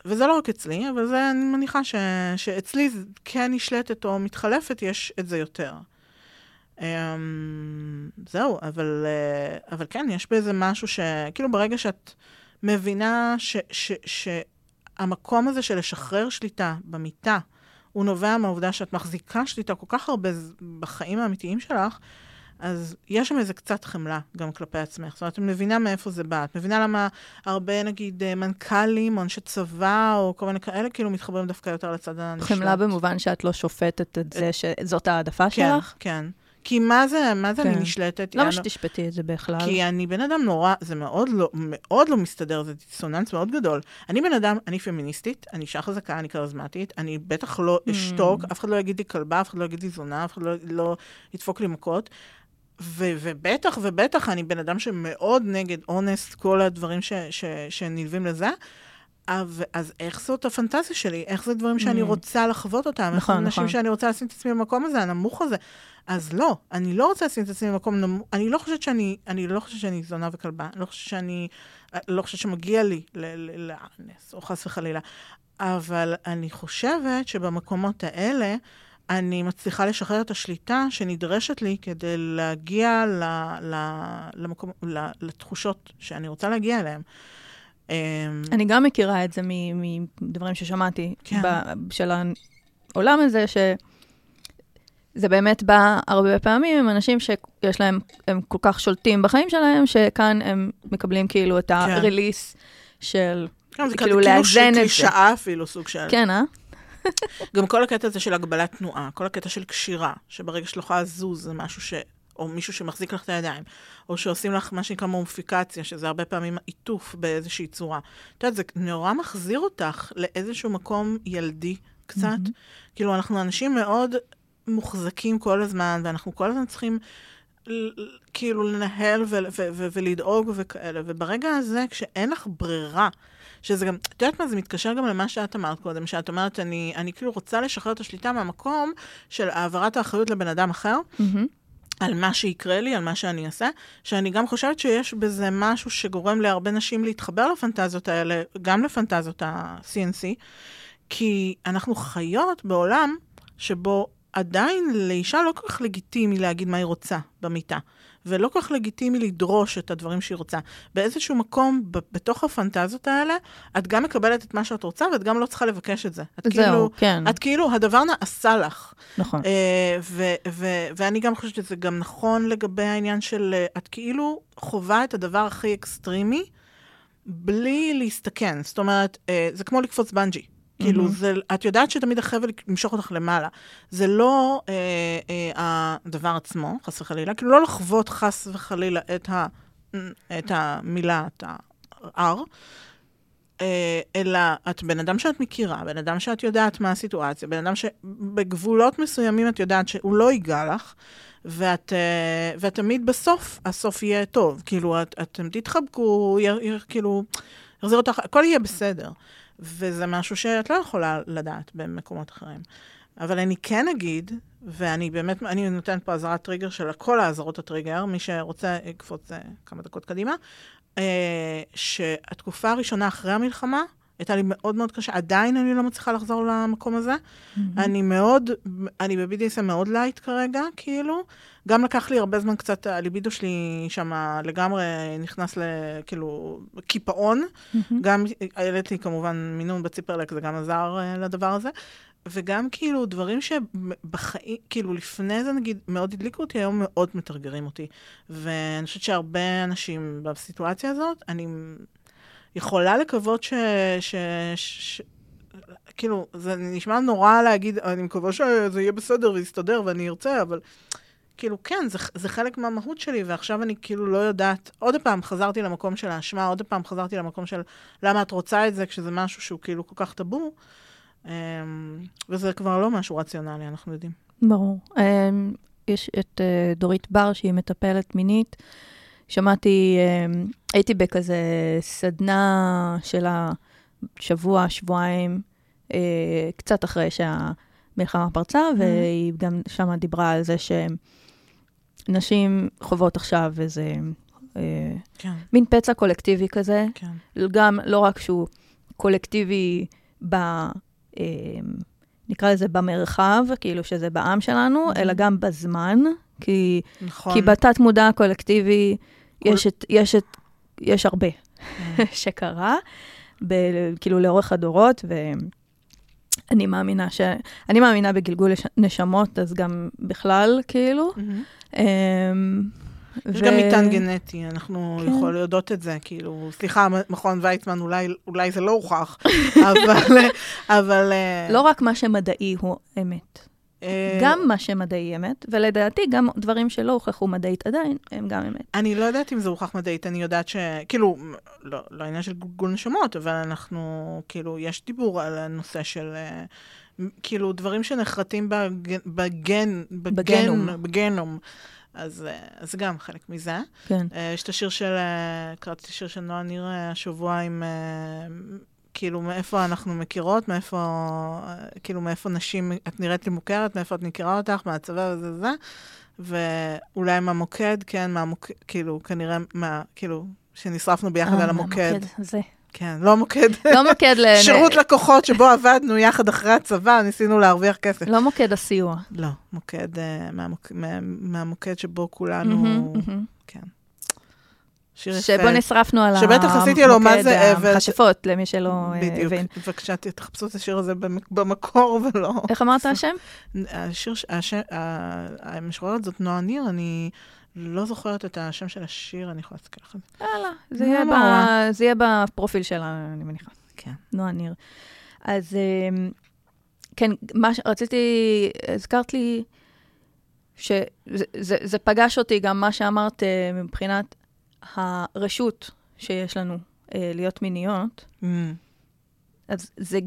וזה לא רק אצלי, אבל זה, אני מניחה ש, שאצלי כן נשלטת או מתחלפת, יש את זה יותר. אמ, זהו, אבל, אה, אבל כן, יש בזה משהו ש... כאילו, ברגע שאת מבינה ש, ש, שהמקום הזה של לשחרר שליטה במיטה, הוא נובע מהעובדה שאת מחזיקה שליטה כל כך הרבה בחיים האמיתיים שלך, אז יש שם איזה קצת חמלה גם כלפי עצמך. זאת אומרת, את מבינה מאיפה זה בא. את מבינה למה הרבה, נגיד, אה, מנכ"לים או אנשי צבא או כל מיני כאלה, כאילו מתחברים דווקא יותר לצד הנשלט. חמלה במובן שאת לא שופטת את זה שזאת העדפה כן, שלך? כן. כי מה זה, מה זה כן. אני נשלטת? למה יענו- שתשפטי את זה בכלל? כי אני בן אדם נורא, זה מאוד לא, מאוד לא מסתדר, זה דיסוננס מאוד גדול. אני בן אדם, אני פמיניסטית, אני אישה חזקה, אני כריזמטית, אני בטח לא Mm. אשתוק, אף אחד לא יגיד לי כלבה, אף אחד לא יגיד לי זונה, אף אחד לא, לא ידפוק לי מכות. ו- ובטח ובטח אני בן אדם שמאוד נגד אונס, כל הדברים ש- ש- שנלווים לזה. אז, אז איך זאת הפנטזיה שלי? איך זה דברים שאני Mm. רוצה לחוות אותם? נכון, נכון. שאני רוצה לשים את עצמי במקום הזה, הנמוך הזה? אז לא, אני לא רוצה לשים את עצמי במקום נמוך, אני לא חושבת שאני, אני לא חושבת שאני זונה וכלבה, אני לא חושבת שאני, לא חושבת שמגיע לי ל- ל- לאנס, או חס וחלילה, אבל אני חושבת שבמקומות האלה, אני מצליחה לשחרר את השליטה שנדרשת לי כדי להגיע ל, ל, למקום, ל, לתחושות שאני רוצה להגיע אליהן. אמ, אני גם מכירה את זה מדברים ששמעתי כן. ב- של העולם הזה, שזה באמת בא הרבה פעמים עם אנשים שיש להם, הם כל כך שולטים בחיים שלהם, שכאן הם מקבלים כאילו את ה-release של, כן, זה כאילו כאילו לאזן את זה. קלישאה אפילו, סוג של... כן, אה? גם כל הקטע הזה של הגבלת תנועה, כל הקטע של קשירה, שברגע שאת לא יכולה לזוז זה משהו ש... או מישהו שמחזיק לך את הידיים, או שעושים לך מה שנקרא מומפיקציה, שזה הרבה פעמים עיטוף באיזושהי צורה. את יודעת, זה נורא מחזיר אותך לאיזשהו מקום ילדי קצת. מהמם. כאילו, אנחנו אנשים מאוד מוחזקים כל הזמן, ואנחנו כל הזמן צריכים כאילו לנהל ו- ו- ו- ולדאוג וכאלה. וברגע הזה, כשאין לך ברירה, שזה גם, את יודעת מה, זה מתקשר גם למה שאת אמרת קודם, שאת אומרת, אני, אני כאילו רוצה לשחרר את השליטה מהמקום של העברת האחריות לבן אדם אחר, מהמם. על מה שיקרה לי, על מה שאני אעשה, שאני גם חושבת שיש בזה משהו שגורם להרבה נשים להתחבר לפנטזיות האלה, גם לפנטזיות ה-CNC, כי אנחנו חיות בעולם שבו עדיין לאישה לא כל כך לגיטימי להגיד מה היא רוצה במיטה, ולא כל כך לגיטימי לדרוש את הדברים שהיא רוצה. באיזשהו מקום, ב- בתוך הפנטזיות האלה, את גם מקבלת את מה שאת רוצה, ואת גם לא צריכה לבקש את זה. את זהו, כאילו, כן, את כאילו, הדבר נעשה לך. נכון. אה, ו- ו- ואני גם חושבת שזה גם נכון לגבי העניין של, אה, את כאילו חווה את הדבר הכי אקסטרימי, בלי להסתכן. זאת אומרת, אה, זה כמו לקפוץ בנג'י. כאילו. זה, את יודעת שתמיד החבל ימשוך אותך למעלה. זה לא אה, אה, הדבר עצמו, חס וחלילה, כאילו לא לחוות חס וחלילה את, ה, את המילה, את ה-R, אה, אלא את בן אדם שאת מכירה, בן אדם שאת יודעת מה הסיטואציה, בן אדם שבגבולות מסוימים את יודעת שהוא לא ייגע לך, ואת, אה, ואת תמיד בסוף, הסוף יהיה טוב. כאילו, את, אתם תתחבקו, י, י, כאילו, יחזיר אותך, הכל יהיה בסדר. וזה משהו שאת לא יכולה לדעת במקומות אחרים. אבל אני כן אגיד, ואני באמת, אני נותנת פה אזהרת טריגר של כל האזהרות הטריגר, מי שרוצה יקפוץ אה, כמה דקות קדימה, אה, שהתקופה הראשונה אחרי המלחמה הייתה לי מאוד מאוד קשה, עדיין אני לא מצליחה לחזור למקום הזה. אני מאוד, אני ב-BDSM מאוד light כרגע, כאילו. גם לקח לי הרבה זמן קצת, הליבידו שלי שם לגמרי נכנס לכאילו קיפאון. מהמם. גם העליתי כמובן מינון בציפרלקס, זה גם עזר אה, לדבר הזה. וגם כאילו דברים שבחיים, כאילו לפני זה נגיד מאוד הדליקו אותי, היום מאוד מטרגרים אותי. ואני חושבת שהרבה אנשים בסיטואציה הזאת, אני יכולה לקוות ש... ש... ש... כאילו, זה נשמע נורא להגיד, אני מקווה שזה יהיה בסדר ויסתדר ואני ארצה, אבל כאילו, כן, זה, זה חלק מהמהות שלי, ועכשיו אני כאילו לא יודעת, עוד פעם חזרתי למקום של האשמה, עוד פעם חזרתי למקום של למה את רוצה את זה, כשזה משהו שהוא כאילו כל כך טאבו, אמ, וזה כבר לא משהו רציונלי, אנחנו יודעים. ברור. אמ, יש את אה, דורית בר, שהיא מטפלת מינית. שמעתי, אמ, הייתי בכזה סדנה של השבוע, שבועיים, אה, קצת אחרי שהמלחמה פרצה, והיא גם שמה דיברה על זה שנשים חוות עכשיו איזה אה, כן, מין פצע קולקטיבי כזה, כן. גם לא רק שהוא קולקטיבי ב... אה, נקרא לזה במרחב, כאילו שזה בעם שלנו, Mhm. אלא גם בזמן, כי, נכון. כי בתת מודע הקולקטיבי יש, את, יש, את, יש הרבה כן. שקרה, ב, כאילו לאורך הדורות, ואני מאמינה ש... אני מאמינה בגלגול נשמות, אז גם בכלל, כאילו. מהמם. אמ, יש ו- גם מטען גנטי, אנחנו כן. יכולים יודעות את זה, כאילו, סליחה, מכון ויצמן, אולי, אולי זה לא הוכח, אבל... אבל אה, לא רק מה שמדעי הוא אמת. אה, גם מה שמדעי אמת, ולדעתי גם דברים שלא הוכחו מדעית עדיין, הם גם אמת. אני לא יודעת אם זה הוכח מדעית, אני יודעת ש... כאילו, לא, לא עניין של גולגול נשמות, אבל אנחנו, כאילו, יש דיבור על הנושא של... אה, כאילו, דברים שנחרטים בגן, בגן, בגנום. בגנום. אז אה, אז זה גם חלק מזה. כן. אה, יש את השיר של, אה, קראתי את השיר של נועה ניר אה, השבוע עם, אה, כאילו, מאיפה אנחנו מכירות, מאיפה, אה, כאילו, מאיפה נשים, את נראית לי מוכרת, מאיפה את מכירה אותך, מהצבא וזה וזה, ואולי מהמוקד, כן, מהמוקד, כאילו, כנראה, מה, כאילו, שנשרפנו ביחד אה, על המוקד. זה. כן, לא מוקד. לא מוקד ל... שירות לקוחות שבו עבדנו יחד אחרי הצבא, ניסינו להרוויח כסף. לא מוקד הסיוע. לא, מוקד, אה, מהמוק- מה- מהמוקד שבו כולנו. כן. שיר יפה. שבו נשרפנו על שבטח עשיתי לו מה המוקד זה אבל- המכשפות, למי שלא אה, בדיוק. הבין. בבקשה, תחפשו את השיר הזה במ- במקור ולא... איך אמרת השם? השיר, השם, ה- המשוררת זאת נועה ניר, אני לא זוכרת את השם של השיר, אני יכולה להסתכל לך. יאללה, יהיה זה יהיה בפרופיל שלה, אני מניחה. כן. נועה ניר. אז אמ, כן, מה שרציתי, הזכרת לי שזה זה, זה פגש אותי גם מה שאמרת אה, מבחינת הרשות שיש לנו אה, להיות מיניות. Mm, אז זה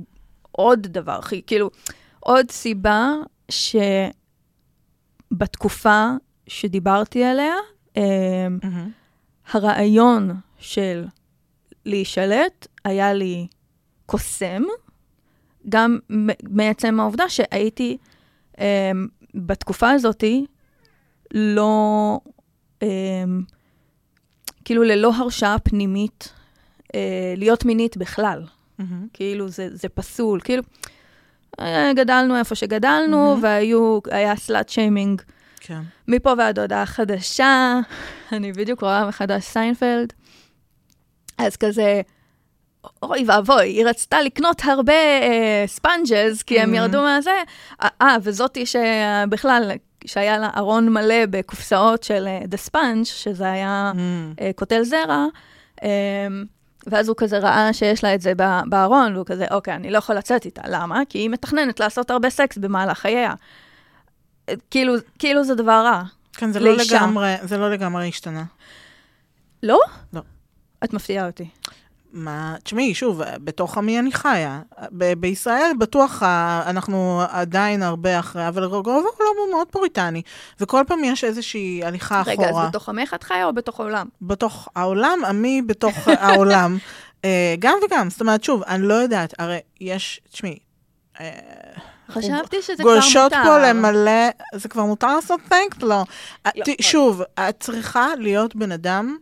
עוד דבר, כאילו, עוד סיבה שבתקופה שדיברתי עליה, אמ, מהמם. הרעיון של להישלט היה לי קוסם, גם מעצם העובדה שהייתי אמ, בתקופה הזאתי לא, אמ, כאילו ללא הרשאה פנימית אה, להיות מינית בכלל. מהמם. כאילו זה, זה פסול, כאילו אה, גדלנו איפה שגדלנו, מהמם. והיו, היה slut shaming כן. מפה ועד הודעה חדשה, אני בדיוק רואה מחדש סיינפלד. אז כזה, אוי ואבוי, היא רצתה לקנות הרבה אה, ספנג'ז, כי הם Mhm. ירדו מהזה. אה, אה, וזאתי שבכלל, שהיה לה ארון מלא בקופסאות של אה, The Sponge, שזה היה Mm, אה, קוטל זרע, אה, ואז הוא כזה ראה שיש לה את זה בארון, והוא כזה, אוקיי, אני לא יכול לצאת איתה. למה? כי היא מתכננת לעשות הרבה סקס במהלך חייה. אה, כאילו, כאילו זה דבר רע. כן, זה לא. לגמרי, זה לא לגמרי השתנה. לא? לא. את מפתיעה אותי. מה, תשמעי, שוב, בתוך עמי אני חיה. ב- בישראל בטוח ה- אנחנו עדיין הרבה אחרי, אבל רוב העולם הוא מאוד פוריטני, וכל פעם יש איזושהי הליכה אחורה. רגע, אז בתוך עמך את חיה או בתוך העולם? בתוך העולם, עמי בתוך העולם. אה, גם וגם, זאת אומרת, שוב, אני לא יודעת, הרי יש, תשמעי, אה, חשבתי שזה כבר מותר. גולשות פה למלא, זה כבר מותר לעשות תנקט? לא. לא. שוב, את צריכה להיות בן אדם,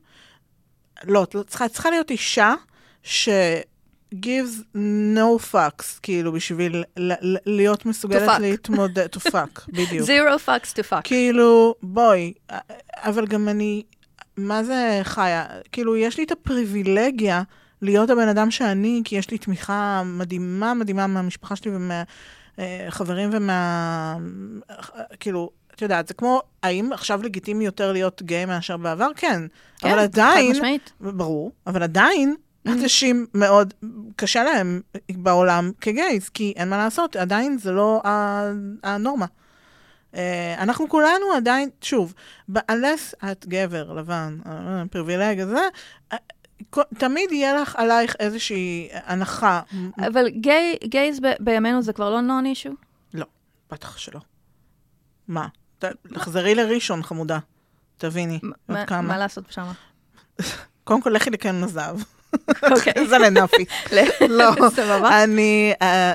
לא, את לא את צריכה להיות אישה ש... gives no fucks, כאילו, בשביל להיות מסוגלת. להתמודד, to fuck, בדיוק. Zero fucks to fuck. כאילו, בואי, אבל גם אני, מה זה חיה? כאילו, יש לי את הפריבילגיה להיות הבן אדם שאני, כי יש לי תמיכה מדהימה מדהימה מהמשפחה שלי ומהחברים ומה... כאילו, את יודעת, זה כמו, האם עכשיו לגיטימי יותר להיות גיי מאשר בעבר? כן. כן, חד משמעית. ברור, אבל עדיין. אנשים מאוד, קשה להם בעולם כגייז, כי אין מה לעשות, עדיין זה לא הנורמה. אה, אנחנו כולנו עדיין, שוב, unless את גבר לבן, אה, פריבילג הזה, אה, תמיד יהיה לך עלייך איזושהי הנחה. אבל גיי- גייז ב- בימינו זה כבר לא נון אישו? בטח שלא. מה? תחזרי לראשון, חמודה. תביני, עוד מה כמה. מה לעשות שם? קודם כל, לכי לקן הזהב. אוקיי. זה לנאפי. לא. סבבה. אני, אה.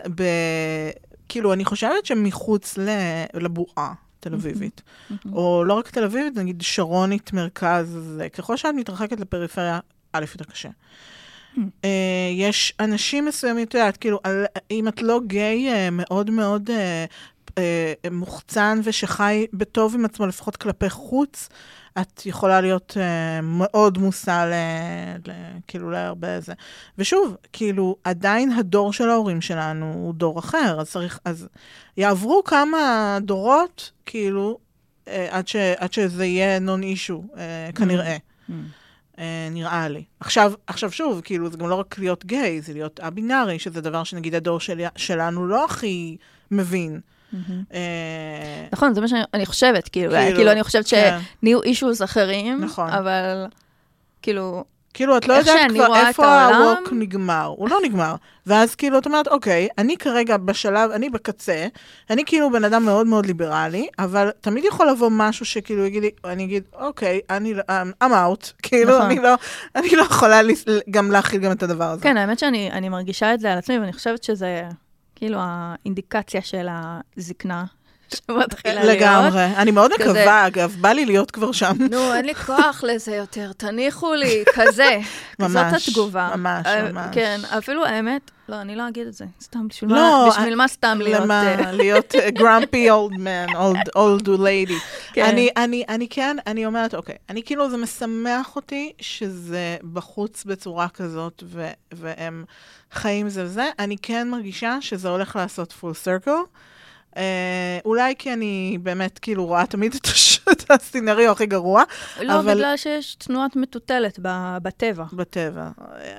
כאילו, אני חושבת שמחוץ. לבועה תל אביבית, או לא רק תל אביבית, נגיד שרונית מרכז, זה, ככל שאת מתרחקת לפריפריה, א', יותר קשה. אה, יש אנשים מסוימים, את יודעת, כאילו, אם את לא גיי אה, מאוד מאוד מוחצן ושחי בטוב עם עצמו, לפחות כלפי חוץ, את יכולה להיות אה, מאוד מושא ל... ל... כאילו להרבה זה. ושוב, כאילו, עדיין הדור של ההורים שלנו הוא דור אחר, אז צריך, אז יעברו כמה דורות, כאילו, אה, עד, ש, עד שזה יהיה נון אישו, אה, כנראה. Mm. אה, נראה לי. עכשיו, עכשיו שוב, כאילו, זה גם לא רק להיות גיי, זה להיות א-בינארי, שזה דבר שנגיד הדור של, שלנו לא הכי מבין. אה, נכון, זה מה שאני חושבת, כאילו, כאילו, כאילו, אני חושבת כן. שנהיו אישוז אחרים, נכון. אבל כאילו, כאילו, את לא יודעת כבר איפה הווק נגמר. הוא לא נגמר. ואז כאילו, את אומרת, אוקיי, אני כרגע בשלב, אני בקצה, אני כאילו בן אדם מאוד מאוד ליברלי, אבל תמיד יכול לבוא משהו שכאילו יגיד לי, אני אגיד, אוקיי, אני, לא- I'm out, כאילו, נכון. אני לא, אני לא יכולה לס- גם להכיל גם את הדבר הזה. כן, האמת שאני אני מרגישה את זה על עצמי, ואני חושבת שזה כאילו האינדיקציה של הזקנה, שמתחילה להיות. לגמרי. אני מאוד כזה- מקווה, אגב, בא לי להיות כבר שם. נו, אין לי כוח לזה יותר, תניחו לי, כזה. ממש, זאת התגובה. ממש, אה, ממש. כן, אפילו האמת, לא, אני לא אגיד את זה. סתם, בשביל לא, מה- אה, בשביל מה סתם להיות... למה? אה, להיות גרמפי אולד מן, אולד ליידי. כן. אני, אני, אני כן, אני אומרת, אוקיי, אני כאילו, זה משמח אותי שזה בחוץ בצורה כזאת, ו, והם חיים זה וזה. אני כן מרגישה שזה הולך לעשות פול סרקל. Uh, אולי כי אני באמת כאילו רואה תמיד את, הש... את הסצנריו הכי גרוע לא, אבל- בגלל שיש תנועת מטוטלת ב- בטבע. בטבע.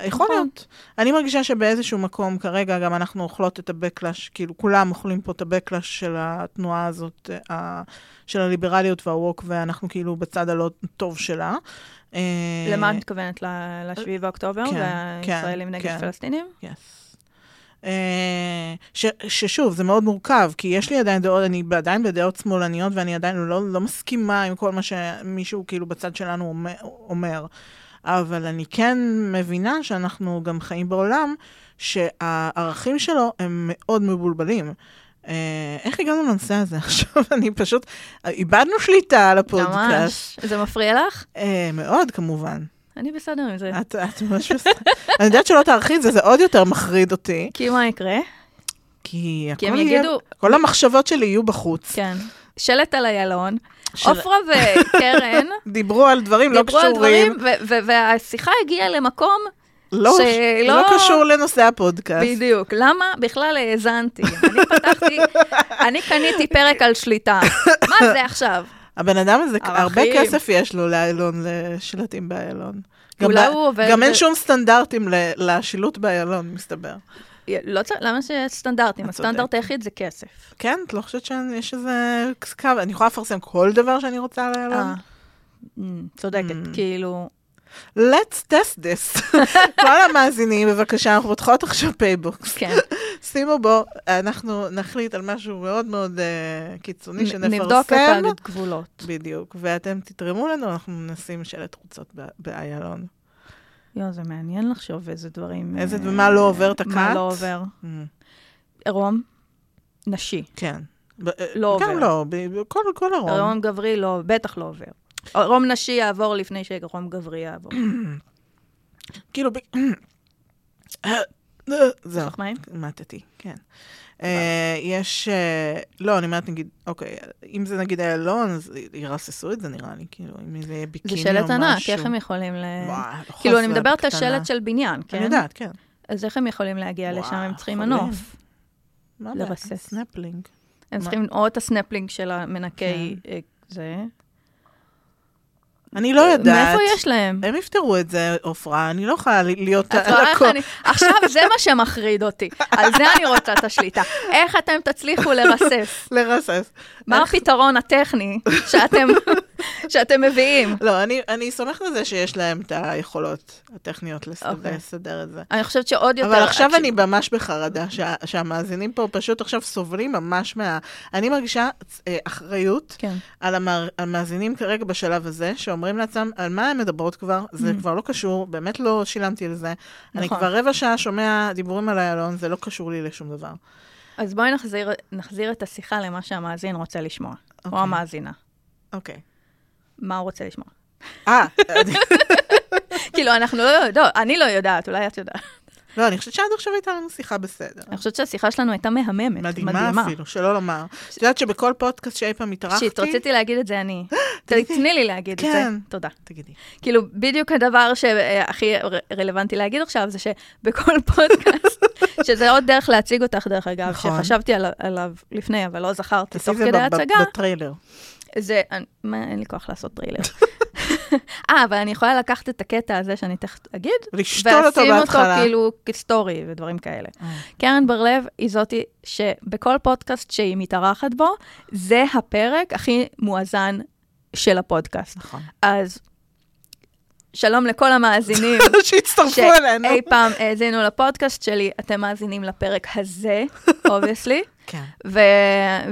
יכול נכון. להיות. אני מרגישה שבאיזשהו מקום כרגע גם אנחנו אוכלות את הבקלאש, כאילו כולם אוכלים פה את הבקלאש של התנועה הזאת, אה, של הליברליות והווק, ואנחנו כאילו בצד הלא טוב שלה. אה, למה את מתכוונת? ל- לשביעי באוקטובר? כן, והישראלים כן, נגד כן. פלסטינים? Yes. אה, ש, ששוב, זה מאוד מורכב, כי יש לי עדיין דעות, אני עדיין בדעות שמאלניות, ואני עדיין לא, לא מסכימה עם כל מה שמישהו כאילו בצד שלנו אומר. אבל אני כן מבינה שאנחנו גם חיים בעולם שהערכים שלו הם מאוד מבולבלים. אה, איך הגענו לנושא הזה עכשיו? אני פשוט, איבדנו שליטה על הפודקאסט. ממש. זה מפריע לך? אה, מאוד, כמובן. אני בסדר עם זה. את, את ממש בסדר. אני יודעת שלא תערכי את זה, זה עוד יותר מחריד אותי. כי מה יקרה? כי כי הם הכל יהיה, יגידו, כל המחשבות שלי יהיו בחוץ. כן, שלט על איילון, עופרה וקרן דיברו על דברים לא דיברו על קשורים, דברים, והשיחה הגיעה למקום, לא, שלא- לא קשור לנושא הפודקאסט. בדיוק. למה בכלל האזנתי? אני פתחתי, אני קניתי פרק על שליטה. מה זה עכשיו? הבן אדם הזה, ערכים. הרבה כסף יש לו לאיילון, לשלטים באיילון. גם ב- עובד גם אין שום סטנדרטים ל- לשילוט באיילון, מסתבר. לא צריך, למה שיש סטנדרטים? הסטנדרט. היחיד זה כסף. כן, את לא חושבת שיש איזה קו, אני יכולה לפרסם כל דבר שאני רוצה על איילון? אה, צודקת. כאילו, Let's test this. כל המאזינים, בבקשה, אנחנו פותחות עכשיו PayBox. כן. שימו בו, אנחנו נחליט על משהו מאוד מאוד אה, קיצוני שנפרסם. נבדוק את הגבולות. בדיוק, ואתם תתרמו לנו, אנחנו נשים שלט חוצות באיילון. יואו, זה מעניין לחשוב איזה דברים... איזה, אה, ומה לא עובר את מה ה cut? לא עובר. אממ, עירום, נשי. כן. אה, לא גם עובר. לא, ב- כל, הרוב. עירום גברי לא, בטח לא עובר. עירום נשי יעבור לפני שעירום גברי יעבור. כאילו, ב- זהו, צריך מים? מתתי, כן. אה, יש, אה, לא, אני אומרת, נגיד, אוקיי, אם זה נגיד איילון, אז ירססו את זה נראה לי, כאילו, אם זה יהיה זה ביקיני או משהו. שלט ענק, איך הם יכולים ל... כאילו, אני מדברת על. שלט של בניין, כן? אני יודעת, כן. אז איך הם יכולים להגיע לשם? הם צריכים. מנוף. מה הבעיה? סנפלינג. הם? צריכים או את הסנפלינג של המנקי כן. אה, זה. אני לא יודעת. מאיפה יש להם? הם יפתרו את זה, עופרה, אני לא יכולה להיות את רואה איך. אני... עכשיו זה מה שמחריד אותי. על זה אני רוצה את השליטה. איך אתם תצליחו לרסס? לרסס. מה הפתרון הטכני שאתם, שאתם מביאים? לא, אני, אני סומכת על זה שיש להם את היכולות הטכניות לסדר, אוקיי. לסדר את זה. אני חושבת שעוד יותר... אבל עכשיו תקשיב, אני ממש בחרדה שה, שהמאזינים פה פשוט עכשיו סובלים ממש מה... אני מרגישה אה, אחריות כן. על המאזינים כרגע בשלב הזה, שאומרים לעצמם על מה הם מדברות כבר, זה כבר לא קשור, באמת לא שילמתי על זה. אני נכון. כבר רבע שעה שומע דיבורים על איילון, זה לא קשור לי לשום דבר. אז בואי נחזיר, נחזיר את השיחה למה שהמאזין רוצה לשמוע. או אוקיי. המאזינה. אוקיי. מה הוא רוצה לשמוע? אה, כאילו, אנחנו לא יודעות, אני לא יודעת, אולי את יודעת. לא, אני חושבת שעד עכשיו הייתה לנו שיחה בסדר. אני חושבת שהשיחה שלנו הייתה מהממת, מדהימה מדהימה. אפילו, שלא לומר. את יודעת שבכל פודקאסט שאי פעם התארחתי... shit, רציתי להגיד את זה אני. תני לי להגיד את זה. כן. תודה. תגידי. כאילו, בדיוק הדבר שהכי רלוונטי להגיד עכשיו, זה שבכל פודקאסט, שזה עוד דרך להציג אותך, דרך אגב, נכון. שחשבתי על- עליו לפני, אבל לא זכרתי תעשי תוך זה כדי ב- ב- ההצגה, בטריילר. זה, מה, אין לי כוח לעשות טריילר. אה, אבל אני יכולה לקחת את הקטע הזה שאני תכף אגיד, לשתול אותו ואשים אותו בהתחלה. כאילו כסטורי ודברים כאלה. אה. קרן בר-לב היא זאתי שבכל פודקאסט שהיא מתארחת בו, זה הפרק הכי מואזן של הפודקאסט. נכון. אז שלום לכל המאזינים שהצטרפו אלינו. שאי פעם האזינו לפודקאסט שלי, אתם מאזינים לפרק הזה, obviously. כן. ו-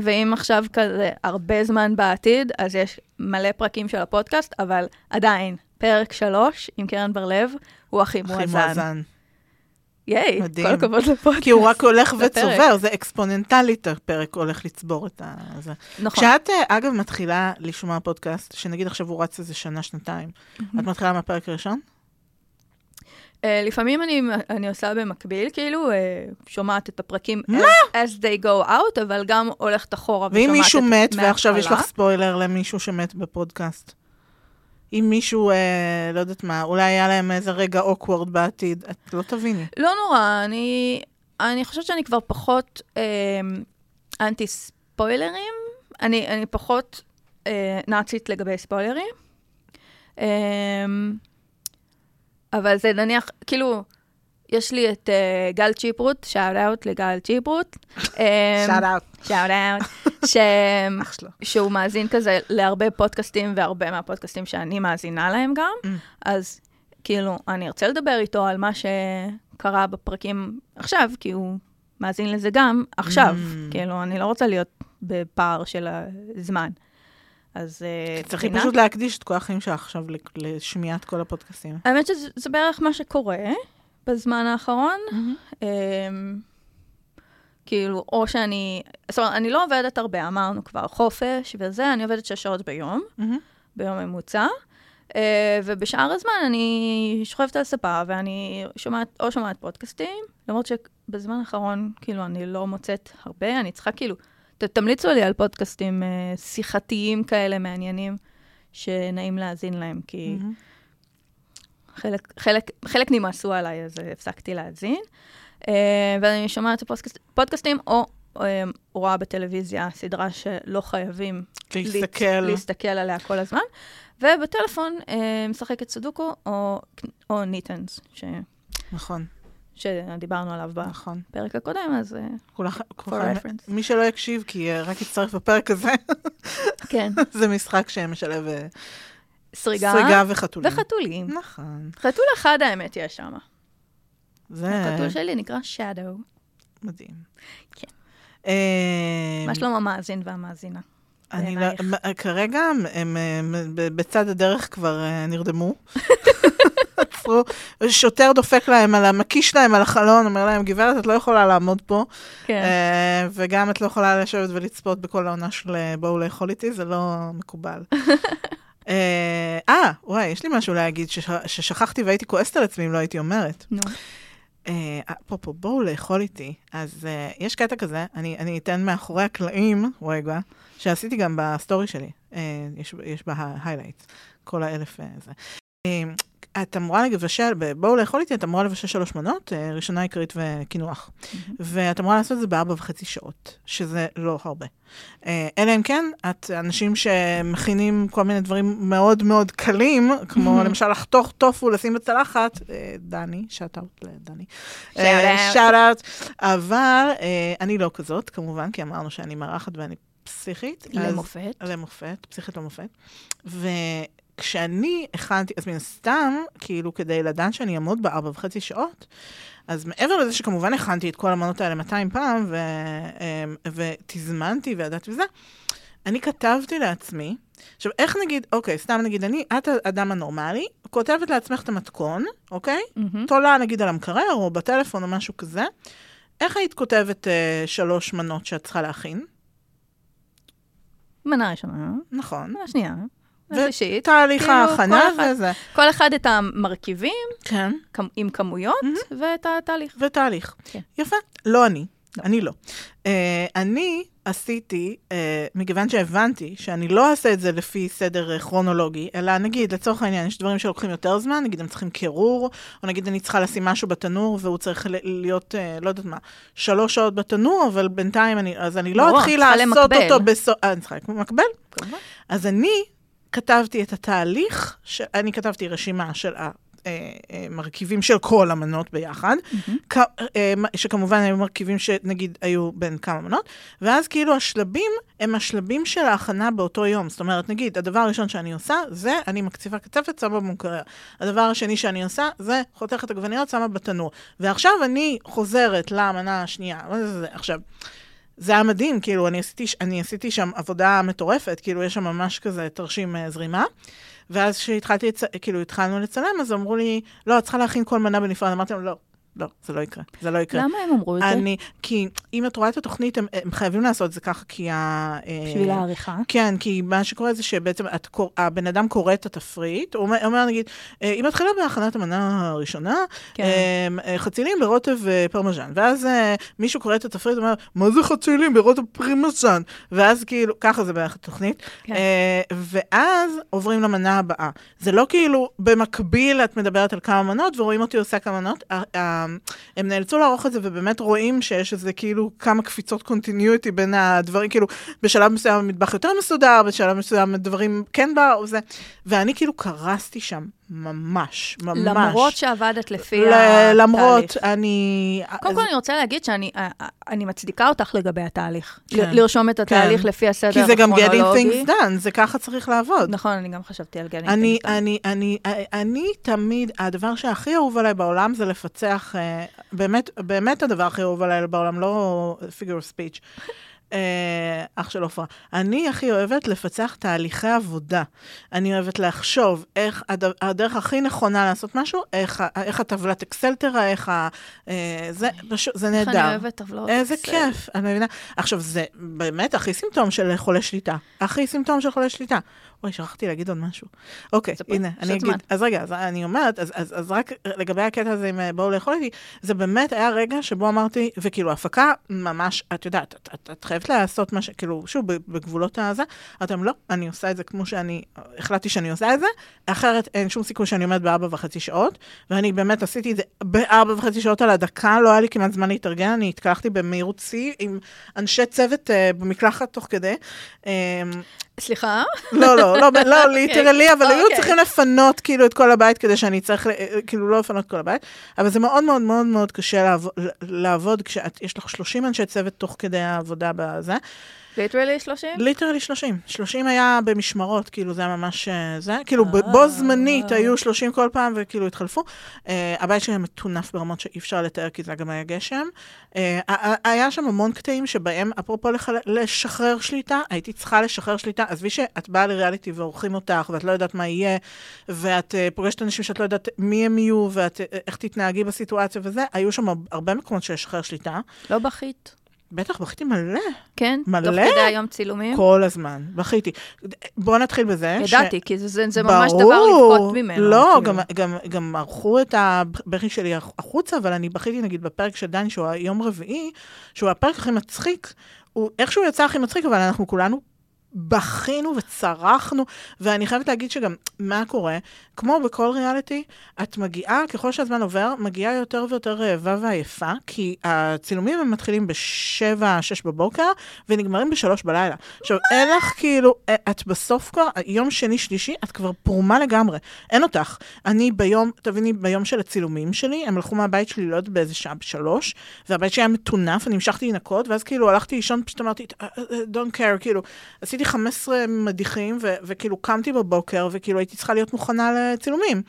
ואם עכשיו כזה הרבה זמן בעתיד, אז יש מלא פרקים של הפודקאסט, אבל עדיין, פרק שלוש עם קרן בר-לב הוא הכי הכי מואזן. ייי, מדהים. כל הכבוד לפודקאסט. כי הוא רק הולך. וצובר, זה אקספוננטלית, הפרק הולך לצבור את ה... זה. נכון. כשאת, אה, אגב, מתחילה לשמוע פודקאסט, שנגיד עכשיו הוא רץ איזה שנה, שנתיים, את מתחילה מהפרק הראשון? אה, לפעמים אני, אני עושה במקביל, כאילו, אה, שומעת את הפרקים as, as they go out, אבל גם הולכת אחורה ושומעת את ואם מישהו מת, ועכשיו יש מההתחלה. לך ספוילר למישהו שמת בפודקאסט. אם מישהו, אה, לא יודעת מה, אולי היה להם איזה רגע אוקוורד בעתיד, את לא תביני. לא נורא, אני, אני חושבת שאני כבר פחות אה, אנטי ספוילרים. אני, אני פחות אה, נאצית לגבי ספוילרים. אה, אבל זה נניח, כאילו, יש לי את אה, גל צ'יפרוט, shout out לגל צ'יפרוט. shout out. shout out. שהוא מאזין כזה להרבה פודקאסטים, והרבה מהפודקאסטים שאני מאזינה להם גם. אממ. אז כאילו, אני ארצה לדבר איתו על מה שקרה בפרקים עכשיו, כי הוא מאזין לזה גם עכשיו. Mm. כאילו, אני לא רוצה להיות בפער של הזמן. אז אה, צריכים פשוט להקדיש את כל החיים שלך עכשיו לשמיעת כל הפודקאסטים. האמת שזה זה בערך מה שקורה בזמן האחרון. אמ, כאילו, או שאני, זאת אומרת, אני לא עובדת הרבה, אמרנו כבר, חופש וזה, אני עובדת שש שעות ביום, מהמם. ביום ממוצע, אה, ובשאר הזמן אני שוכבת על ספה ואני שומעת, או שומעת פודקאסטים, למרות שבזמן האחרון, כאילו, אני לא מוצאת הרבה, אני צריכה כאילו, ת, תמליצו לי על פודקאסטים אה, שיחתיים כאלה מעניינים, שנעים להאזין להם, כי... מהמם. חלק, חלק, חלק נמאסו עליי, אז אה, הפסקתי להאזין. Uh, ואני שומעת את הפודקאסט- פודקאסטים, או uh, רואה בטלוויזיה סדרה שלא חייבים להסתכל. להת- להסתכל עליה כל הזמן. ובטלפון uh, משחקת סודוקו או, או ניטנס, ש, נכון, שדיברנו עליו נכון. בפרק הקודם, אז כולך- reference. מי שלא יקשיב, כי אה, רק יצטרף בפרק הזה, כן, זה משחק שמשלב אה, סריגה. סריגה וחתולים. חתולים. נכון. חתול אחד האמת יש שם. זה החתול שלי נקרא Shadow. מדהים. כן. אה, מה שלום המאזין והמאזינה? אני לא, כרגע הם, הם, הם בצד הדרך כבר אה, נרדמו. שוטר דופק להם על, ה- מקיש להם על החלון, אומר להם, גברת, את לא יכולה לעמוד פה, כן. אה, וגם את לא יכולה לשבת ולצפות בכל העונה של אה, בואו לאכול איתי, זה לא מקובל. אה, אה, וואי, יש לי משהו להגיד שש, ששכחתי והייתי כועסת על עצמי אם לא הייתי אומרת. נו. אה, אפרופו, בואו לאכול איתי. אז אה, יש קטע כזה, אני, אני אתן מאחורי הקלעים, רגע, שעשיתי גם בסטורי שלי. אה, יש, יש בה highlight, כל האלף זה. את אמורה לבשל, בואו לאכול איתי, את אמורה לבשל שלוש מנות, אה, ראשונה עיקרית וקינוח. ואת אמורה לעשות את זה בארבע וחצי שעות, שזה לא הרבה. אה, אלא אם כן, את אנשים שמכינים כל מיני דברים מאוד מאוד קלים, כמו למשל לחתוך טופו, לשים בצלחת, אה, דני, shout out לדני. שאט אאוט. אבל אני לא כזאת, כמובן, כי אמרנו שאני מארחת ואני פסיכית. אז- למופת. למופת, פסיכית למופת. וכשאני הכנתי, אז מן הסתם, כאילו, כדי לדעת שאני אעמוד בארבע וחצי שעות, אז מעבר לזה שכמובן הכנתי את כל המנות האלה 200 פעם, ו, אמ, ותזמנתי וידעתי וזה, אני כתבתי לעצמי, עכשיו, איך נגיד, אוקיי, סתם נגיד, אני, את האדם הנורמלי, כותבת לעצמך את המתכון, אוקיי? מהמם. תולה נגיד על המקרר או בטלפון או משהו כזה, איך היית כותבת אה, שלוש מנות שאת צריכה להכין? מנה ראשונה, נכון. מנה שנייה, שלישית. תהליך כאילו, ההכנה כל אחד- וזה. כל אחד את המרכיבים כן. כמ- עם כמויות ואת התהליך. ותהליך. כן. יפה. לא אני. לא. אני לא. Uh, אני עשיתי, uh, מכיוון שהבנתי שאני לא אעשה את זה לפי סדר אה, כרונולוגי, אלא נגיד, לצורך העניין, יש דברים שלוקחים יותר זמן, נגיד הם צריכים קירור, או נגיד אני צריכה לשים משהו בתנור והוא צריך להיות, uh, לא יודעת מה, שלוש שעות בתנור, אבל בינתיים אני, אז אני לא ברור, אתחיל לעשות למקבל. אותו בסוף, אני צריכה למקבל? כמובן. אז אני כתבתי את התהליך, ש... אני כתבתי רשימה של המרכיבים של כל המנות ביחד. אה, שכמובן היו מרכיבים שנגיד היו בין כמה מנות, ואז כאילו השלבים הם השלבים של ההכנה באותו יום. זאת אומרת, נגיד, הדבר הראשון שאני עושה, זה אני מקציבה קצפת, שמה במקרר. הדבר השני שאני עושה, זה חותכת עגבניות, שמה בתנור. ועכשיו אני חוזרת למנה השנייה. עכשיו, זה היה מדהים, כאילו, אני עשיתי, אני עשיתי שם עבודה מטורפת, כאילו, יש שם ממש כזה תרשים אה, זרימה. ואז כשהתחלתי. כאילו, התחלנו לצלם, אז אמרו לי, לא, את צריכה להכין כל מנה בנפרד. אמרתי להם, לא, לא, זה לא יקרה. זה לא יקרה. למה הם אמרו את זה? אני, כי אם את רואה את התוכנית, הם, הם חייבים לעשות את זה ככה, כי ה... אה, בשביל העריכה. כן, כי מה שקורה זה שבעצם את, הבן אדם קורא את התפריט, הוא אומר, אומר נגיד, אה, היא מתחילה בהכנת המנה הראשונה, כן. כן. חצילים ברוטב ופרמז'ן, ואז אה, מישהו קורא את התפריט ואומר, מה זה חצילים ברוטב פרמז'ן? ואז כאילו, ככה זה בערך התוכנית, כן. אה, ואז עוברים למנה הבאה. זה לא כאילו, במקביל את מדברת על כמה מנות, ורואים אותי עושה כמה מנות, הם נאלצו לערוך את זה, ובאמת רואים שיש איזה כאילו כמה קפיצות קונטיניוטי בין הדברים, כאילו, בשלב מסוים המטבח יותר מסודר, בשלב מסוים הדברים כן באו, זה, ואני כאילו קרסתי שם, ממש, ממש. למרות שעבדת לפי ל- התהליך. למרות, אני... קודם כל אני רוצה להגיד שאני אה, אה, אני מצדיקה אותך לגבי התהליך. כן. לרשום את התהליך כן. לפי הסדר כי זה גם getting הכרונולוגי. things done, זה ככה צריך לעבוד. נכון, אני גם חשבתי על getting אני, things done. אני, אני, אני תמיד, הדבר שהכי אהוב עליי בעולם זה לפצח, אה, באמת, באמת הדבר הכי אהוב עליי בעולם, לא figure of speech. אה, אח של עופרה. אני הכי אוהבת לפצח תהליכי עבודה. אני אוהבת לחשוב איך הד- הדרך הכי נכונה לעשות משהו, איך, איך הטבלת אקסל תראה, איך ה... אה, זה פשוט, זה איך נהדר. אני אוהבת טבלאות איזה אקסל. כיף, אני מבינה. עכשיו, זה באמת הכי סימפטום של חולה שליטה. הכי סימפטום של חולה שליטה. אוי, שכחתי להגיד עוד משהו. אוקיי, פה, הנה, אני אגיד. אז רגע, אז אני אומרת, אז, אז, אז רק לגבי הקטע הזה עם אה, בואו לאכול איתי, זה באמת היה רגע שבו אמרתי, וכאילו, הפקה ממש, את יודעת, את, את, את חייבת לעשות מה ש... כאילו, שוב, בגבולות הזה, אתם לא, אני עושה את זה כמו שאני, החלטתי שאני עושה את זה, אחרת אין שום סיכוי שאני עומדת בארבע וחצי שעות, ואני באמת עשיתי את זה בארבע וחצי שעות על הדקה, לא היה לי כמעט זמן להתארגן, אני התקלחתי במהירות שיא עם אנשי צוות uh, במקלחת תוך כדי. Um, סליחה? לא, לא, לא, לא, ליטרלי, אבל היו אוקיי. צריכים לפנות כאילו את כל הבית כדי שאני צריך, ל- כאילו לא לפנות את כל הבית, אבל זה מאוד מאוד מאוד מאוד קשה לעבוד, לעבוד כשיש לך 30 אנשי צוות תוך כדי העבודה בזה. literally 30? literally 30. 30 היה במשמרות, כאילו זה היה ממש אה, זה. כאילו אה. בו זמנית היו 30 כל פעם וכאילו התחלפו. אה, הבית שלי היה מטונף ברמות שאי אפשר לתאר כי זה גם היה גשם. ה- היה שם המון קטעים שבהם, אפרופו לשחרר שליטה, הייתי צריכה לשחרר שליטה. עזבי שאת באה לריאליטי ועורכים אותך ואת לא יודעת מה יהיה, ואת אה, פוגשת אנשים שאת לא יודעת מי הם יהיו ואיך תתנהגי בסיטואציה וזה, היו שם הרבה מקומות של לשחרר שליטה. לא בכית. בטח, בכיתי מלא, כן? מלא? תוך כדי היום צילומים? כל הזמן, בכיתי. בואו נתחיל בזה. ש- ידעתי, כי זה- זה זה ממש דבר ברור. לבכות ממנו. לא, כאילו. גם, גם, גם ערכו את הבכי שלי החוצה, אבל אני בכיתי נגיד בפרק של דני, שהוא היום רביעי, שהוא הפרק הכי מצחיק, הוא איכשהו יצא הכי מצחיק, אבל אנחנו כולנו בכינו וצרחנו, ואני חייבת להגיד שגם, מה קורה? כמו בכל ריאליטי, את מגיעה, ככל שהזמן עובר, מגיעה יותר ויותר רעבה ועייפה, כי הצילומים הם מתחילים בשבע, שש בבוקר, ונגמרים בשלוש בלילה. עכשיו, אין לך כאילו, אה, את בסוף כבר, יום שני, שלישי, את כבר פרומה לגמרי. אין אותך. אני ביום, תביני, ביום של הצילומים שלי, הם הלכו מהבית שלי, לא באיזה שעה, בשלוש, והבית שלי היה מטונף, אני המשכתי לנקות, ואז כאילו הלכתי לישון, פשוט אמרתי, "אה, אה, don't care, כאילו, עשיתי 15 מדיחים, וכאילו קמתי בבוקר, וכאילו הייתי צריכה להיות מוכנה לצילומים.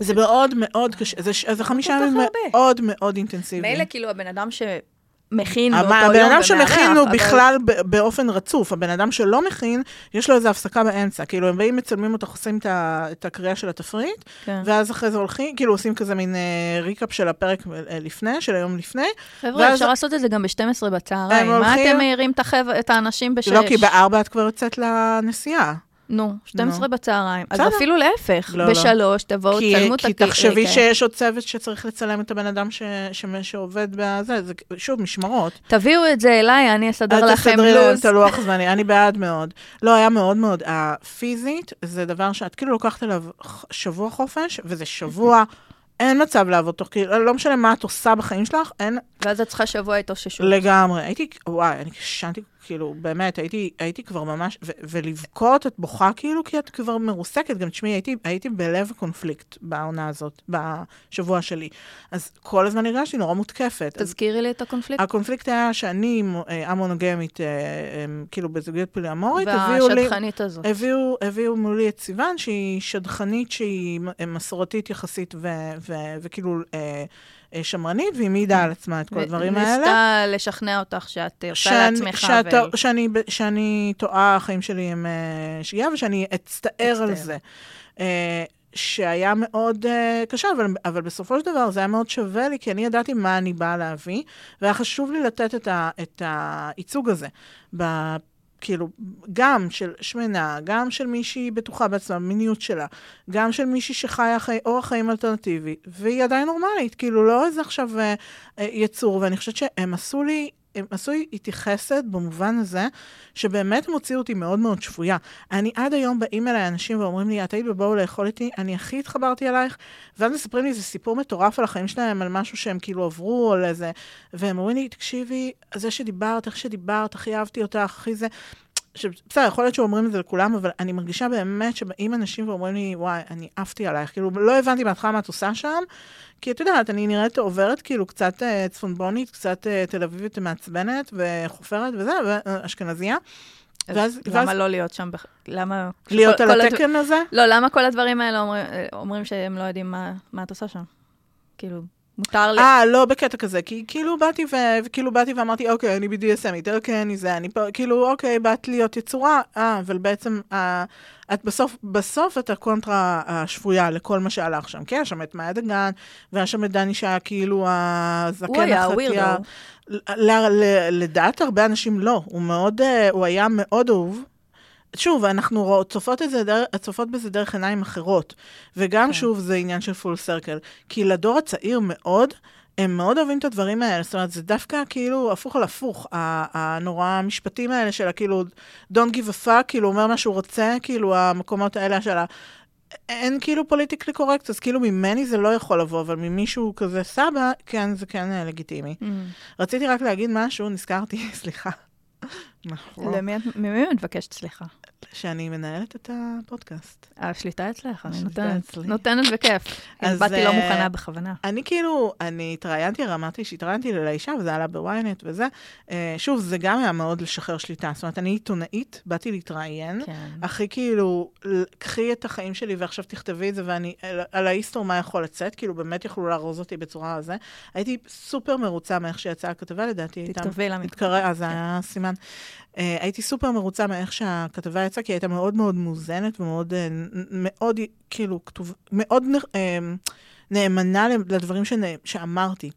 זה מאוד מאוד קשה, זה, ש- זה חמישה ימים. מאוד מאוד אינטנסיביים. מילא כאילו הבן אדם שמכין אבל באותו יום הבן אדם שמכין הוא בכלל באופן רצוף, הבן אדם שלא מכין, יש לו איזו הפסקה באמצע. כאילו, הם באים, מצלמים אותו, עושים את הקריאה של התפריט, כן. ואז אחרי זה הולכים, כאילו עושים כזה מין אה, ריקאפ של הפרק אה, לפני, של היום לפני. חבר'ה, אפשר לעשות את זה גם ב-12 בצהריים. מה אתם מעירים את האנשים בשש? לא, כי בארבע את כבר יוצאת לנסיעה. נו, 12 בצהריים. אז. אפילו להפך, לא, לא. בשלוש תבואו, כי, תצלמו את כי הקליק. תחשבי שיש עוד צוות שצריך לצלם את הבן אדם ש, ש, שעובד בזה, זה שוב, משמרות. תביאו את זה אליי, אני אסדר אל לכם תסדרי להם לו"ז. את הלוח זמני, אני בעד מאוד. לא, היה מאוד מאוד. הפיזית זה דבר שאת כאילו לוקחת אליו שבוע חופש, וזה שבוע, אין מצב לעבוד תוך, כאילו, לא משנה מה את עושה בחיים שלך, אין ואז את צריכה שבוע התאוששות. לגמרי. הייתי, וואי, אני ישנתי, כאילו, באמת, הייתי, הייתי כבר ממש, ו- ולבכות, את בוכה כאילו, כי את כבר מרוסקת. גם תשמעי, הייתי, הייתי בלב הקונפליקט בעונה הזאת, בשבוע שלי. אז כל הזמן הרגשתי נורא מותקפת. אז תזכירי לי את הקונפליקט. הקונפליקט היה שאני אה, המונוגמית, אה, אה, כאילו בזוגיות פוליאמורית, הביאו לי... והשדכנית הזאת. הביאו, הביאו מולי את סיוון, שהיא שדכנית, שהיא מ- מסורתית יחסית, ו, ו, וכאילו אה, אה, שמרנית, והיא מעידה על עצמה את כל הדברים האלה. ניסתה לשכנע אותך שאת עושה לעצמך. שאת- ו- שאני, שאני טועה, החיים שלי הם אה, שגיאה, ושאני אצטער על. זה. אה, שהיה מאוד uh, קשה, אבל, אבל בסופו של דבר זה היה מאוד שווה לי, כי אני ידעתי מה אני באה להביא, והיה חשוב לי לתת את, ה, את הייצוג הזה. כאילו, גם של שמנה, גם של מישהי בטוחה בעצמה, במיניות שלה, גם של מישהי שחיה חי, אורח חיים אלטרנטיבי, והיא עדיין נורמלית, כאילו, לא איזה עכשיו uh, uh, יצור, ואני חושבת שהם עשו לי הם עשו איתי חסד במובן הזה, שבאמת הם הוציאו אותי מאוד מאוד שפויה. אני עד היום באים אליי אנשים ואומרים לי, את היית בבואו לאכול איתי, אני הכי התחברתי אלייך, ואז מספרים לי איזה סיפור מטורף על החיים שלהם, על משהו שהם כאילו עברו, על איזה... והם אומרים לי, תקשיבי, זה שדיברת, איך שדיברת, הכי אהבתי אותך, הכי זה. בסדר, יכול להיות שאומרים את זה לכולם, אבל אני מרגישה באמת שבאים אנשים ואומרים לי, וואי, אני עפתי עלייך. כאילו, לא הבנתי בהתחלה מה את עושה שם, כי את יודעת, אני נראית עוברת כאילו קצת uh, צפונבונית, קצת uh, תל אביבית מעצבנת וחופרת וזה, ואשכנזייה. ואז, למה ואז... לא להיות שם? למה... להיות כל, על התקן הדבר... הזה? לא, למה כל הדברים האלה אומרים, אומרים שהם לא יודעים מה, מה את עושה שם? כאילו... מותר לי... אה, לא בקטע כזה, כי כאילו באתי ו... וכאילו באתי ואמרתי, אוקיי, אני BDSM, יותר כן, אני זה, אני פה, כאילו, אוקיי, באת להיות יצורה, אה, אבל בעצם, אה, את בסוף, בסוף את הקונטרה השפויה לכל מה שהלך שם. כן, שם את מאיה דגן, והיה שם את דני שהיה כאילו הזקן החטייר. הוא היה weirdo. לדעת הרבה אנשים לא, הוא מאוד, אה, הוא היה מאוד אהוב. שוב, אנחנו צופות, את זה דרך, צופות בזה דרך עיניים אחרות. וגם, כן. שוב, זה עניין של full circle. כי לדור הצעיר מאוד, הם מאוד אוהבים את הדברים האלה. זאת אומרת, זה דווקא כאילו הפוך על הפוך. הנורא המשפטים האלה של הכאילו, Don't give a fuck, כאילו, אומר מה שהוא רוצה, כאילו, המקומות האלה של ה... אין כאילו פוליטיקלי קורקט, אז כאילו ממני זה לא יכול לבוא, אבל ממישהו כזה סבא, כן, זה כן אה, לגיטימי. Mm. רציתי רק להגיד משהו, נזכרתי, סליחה. נכון. למי את מבקשת סליחה? שאני מנהלת את הפודקאסט. השליטה אצלך, אני נותנת, נותנת בכיף. אז באתי לא מוכנה בכוונה. אני כאילו, אני התראיינתי, אמרתי שהתראיינתי לאישה, וזה עלה בוויינט וזה. אה, שוב, זה גם היה מאוד לשחרר שליטה. זאת אומרת, אני עיתונאית, באתי להתראיין. כן. הכי כאילו, קחי את החיים שלי ועכשיו תכתבי את זה, ואני, על ההיסטור מה יכול לצאת, כאילו באמת יכלו לארוז אותי בצורה הזה. הייתי סופר מרוצה מאיך שיצאה הכתבה, לדעתי. תכתבי לה מתקרא, אז זה כן. היה סימן. Uh, הייתי סופר מרוצה מאיך שהכתבה יצאה, כי היא הייתה מאוד מאוד מוזנת ומאוד, uh, מאוד, כאילו, כתוב, מאוד uh, נאמנה לדברים שנ, שאמרתי.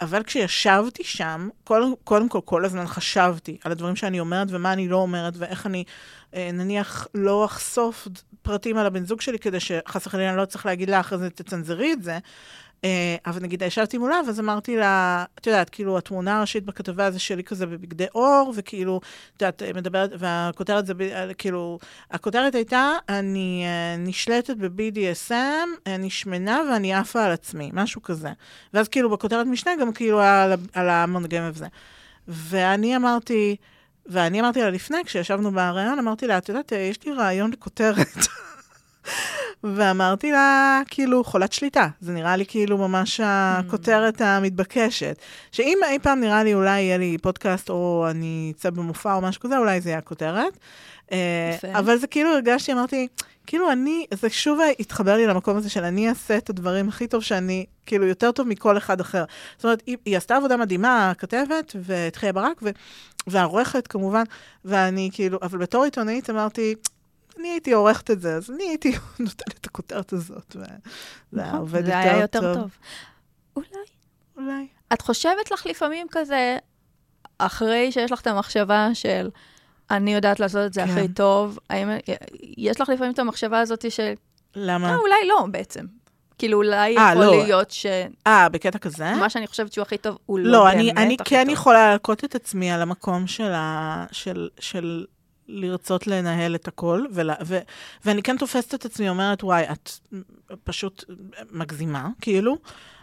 אבל כשישבתי שם, קודם, קודם כל, כל הזמן חשבתי על הדברים שאני אומרת ומה אני לא אומרת, ואיך אני, נניח, לא אחשוף פרטים על הבן זוג שלי, כדי שחס וחלילה אני לא צריך להגיד לה אחרי זה, תצנזרי את זה. אה, אבל נגיד, ישבתי מולה, ואז אמרתי לה, את יודעת, כאילו, התמונה הראשית בכתבה זה שלי כזה בבגדי אור, וכאילו, את יודעת, מדברת, והכותרת זה, כאילו, הכותרת הייתה, אני נשלטת ב-BDSM, אני שמנה ואני עפה על עצמי, משהו כזה. ואז כאילו, בכותרת משנה גם כאילו היה על, על המונגם וזה. ואני אמרתי, ואני אמרתי לה לפני, כשישבנו בריאיון, אמרתי לה, את יודעת, יש לי רעיון לכותרת. ואמרתי לה, כאילו, חולת שליטה. זה נראה לי כאילו ממש הכותרת המתבקשת. שאם אי פעם נראה לי, אולי יהיה לי פודקאסט, או אני אצא במופע או משהו כזה, אולי זה יהיה הכותרת. אה, אבל זה כאילו הרגשתי, אמרתי, כאילו אני, זה שוב התחבר לי למקום הזה של אני אעשה את הדברים הכי טוב שאני, כאילו, יותר טוב מכל אחד אחר. זאת אומרת, היא, היא עשתה עבודה מדהימה, הכתבת, ואת חייה ברק, ו, והעורכת כמובן, ואני כאילו, אבל בתור עיתונאית אמרתי, אני הייתי עורכת את זה, אז אני הייתי נותנת את הכותרת הזאת, וזה היה נכון, עובד יותר טוב. זה היה יותר טוב. אולי. אולי. את חושבת לך לפעמים כזה, אחרי שיש לך את המחשבה של אני יודעת לעשות את זה כן. הכי טוב, האם יש לך לפעמים את המחשבה הזאת של... למה? לא, אולי לא בעצם. כאילו, אולי 아, אה, יכול לא. להיות ש... אה, בקטע כזה? מה שאני חושבת שהוא הכי טוב, הוא לא, לא באמת אני, הכי כן טוב. אני כן יכולה להלקוט את עצמי על המקום של, ה... של, של לרצות לנהל את הכל, ולה, ו, ואני כן תופסת את עצמי, אומרת, וואי, את פשוט מגזימה, כאילו,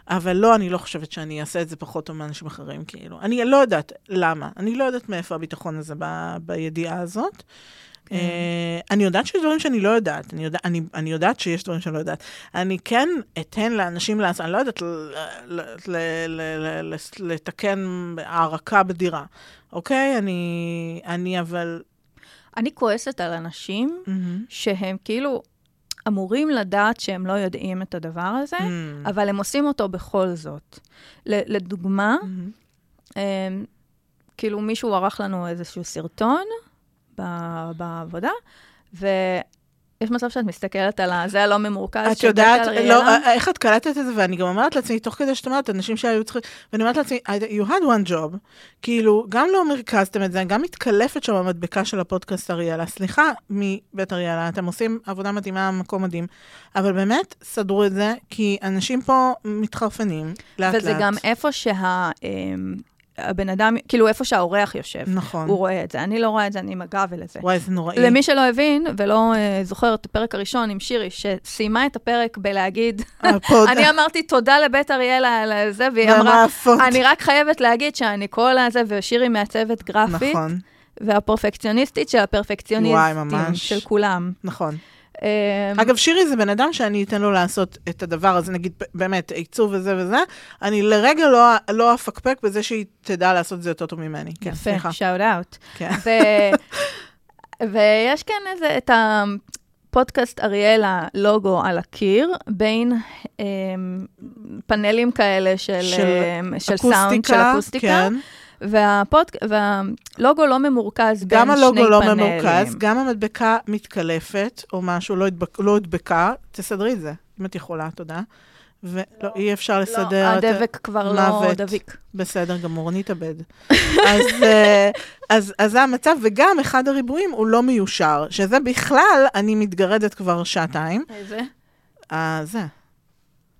אבל לא, אני לא חושבת שאני אעשה את זה פחות טוב מאנשים אחרים, כאילו. אני לא יודעת למה, אני לא יודעת מאיפה הביטחון הזה ב, בידיעה הזאת. Uh, אני יודעת שיש דברים שאני לא יודעת, אני, יודע, אני, אני יודעת שיש דברים שאני לא יודעת. אני כן אתן לאנשים לעשות, אני לא יודעת לתקן הערקה בדירה, אוקיי? אני, אני אבל אני כועסת על אנשים mm-hmm. שהם כאילו אמורים לדעת שהם לא יודעים את הדבר הזה, mm-hmm. אבל הם עושים אותו בכל זאת. לדוגמה, mm-hmm. הם, כאילו מישהו ערך לנו איזשהו סרטון בעבודה, ו... יש מצב שאת מסתכלת על זה הלא ממורכז. את יודעת, לא, אריאלה? איך את קלטת את זה, ואני גם אומרת לעצמי, תוך כדי שאת אומרת, אנשים שהיו צריכים, ואני אומרת לעצמי, you had one job, כאילו, גם לא מרכזתם את זה, גם מתקלפת שם המדבקה של הפודקאסט אריאלה. סליחה מבית אריאלה, אתם עושים עבודה מדהימה, מקום מדהים, אבל באמת, סדרו את זה, כי אנשים פה מתחרפנים, לאט לאט. וזה גם איפה שה... הבן אדם, כאילו איפה שהאורח יושב. נכון. הוא רואה את זה. אני לא רואה את זה, אני עם הגב לזה. וואי, זה נוראי. למי שלא הבין ולא uh, זוכר את הפרק הראשון עם שירי, שסיימה את הפרק בלהגיד, אני אמרתי תודה לבית אריאלה על זה, והיא אמרה. אני רק חייבת להגיד שאני כל הזה, ושירי מעצבת גרפית, נכון, והפרפקציוניסטית של הפרפקציוניסטים, וואי, ממש. של כולם. נכון. אמ, אגב, שירי זה בן אדם שאני אתן לו לעשות את הדבר הזה, נגיד, באמת, עיצוב וזה וזה, אני לרגע לא, לא אפקפק בזה שהיא תדע לעשות את זה יותר טוב ממני. כן, יפה, סליחה. שאוט אאוט. כן. ויש כאן איזה, את הפודקאסט אריאלה לוגו על הקיר, בין אמ, פאנלים כאלה של, של אמ, של סאונד, של אקוסטיקה, כן. והפוד... והלוגו לא ממורכז בין גם שני הלוגו לא פאנלים. ממורכז, גם המדבקה מתקלפת, או משהו, לא, הדבק, לא הדבקה, תסדרי את זה, אם את יכולה, תודה. ולא, אי אפשר לסדר... לא, את- הדבק כבר לא מוות. דביק. בסדר גמור, נתאבד. אז, אה, אז, אז זה המצב, וגם אחד הריבועים הוא לא מיושר, שזה בכלל, אני מתגרדת כבר שעתיים. איזה? אה, זה.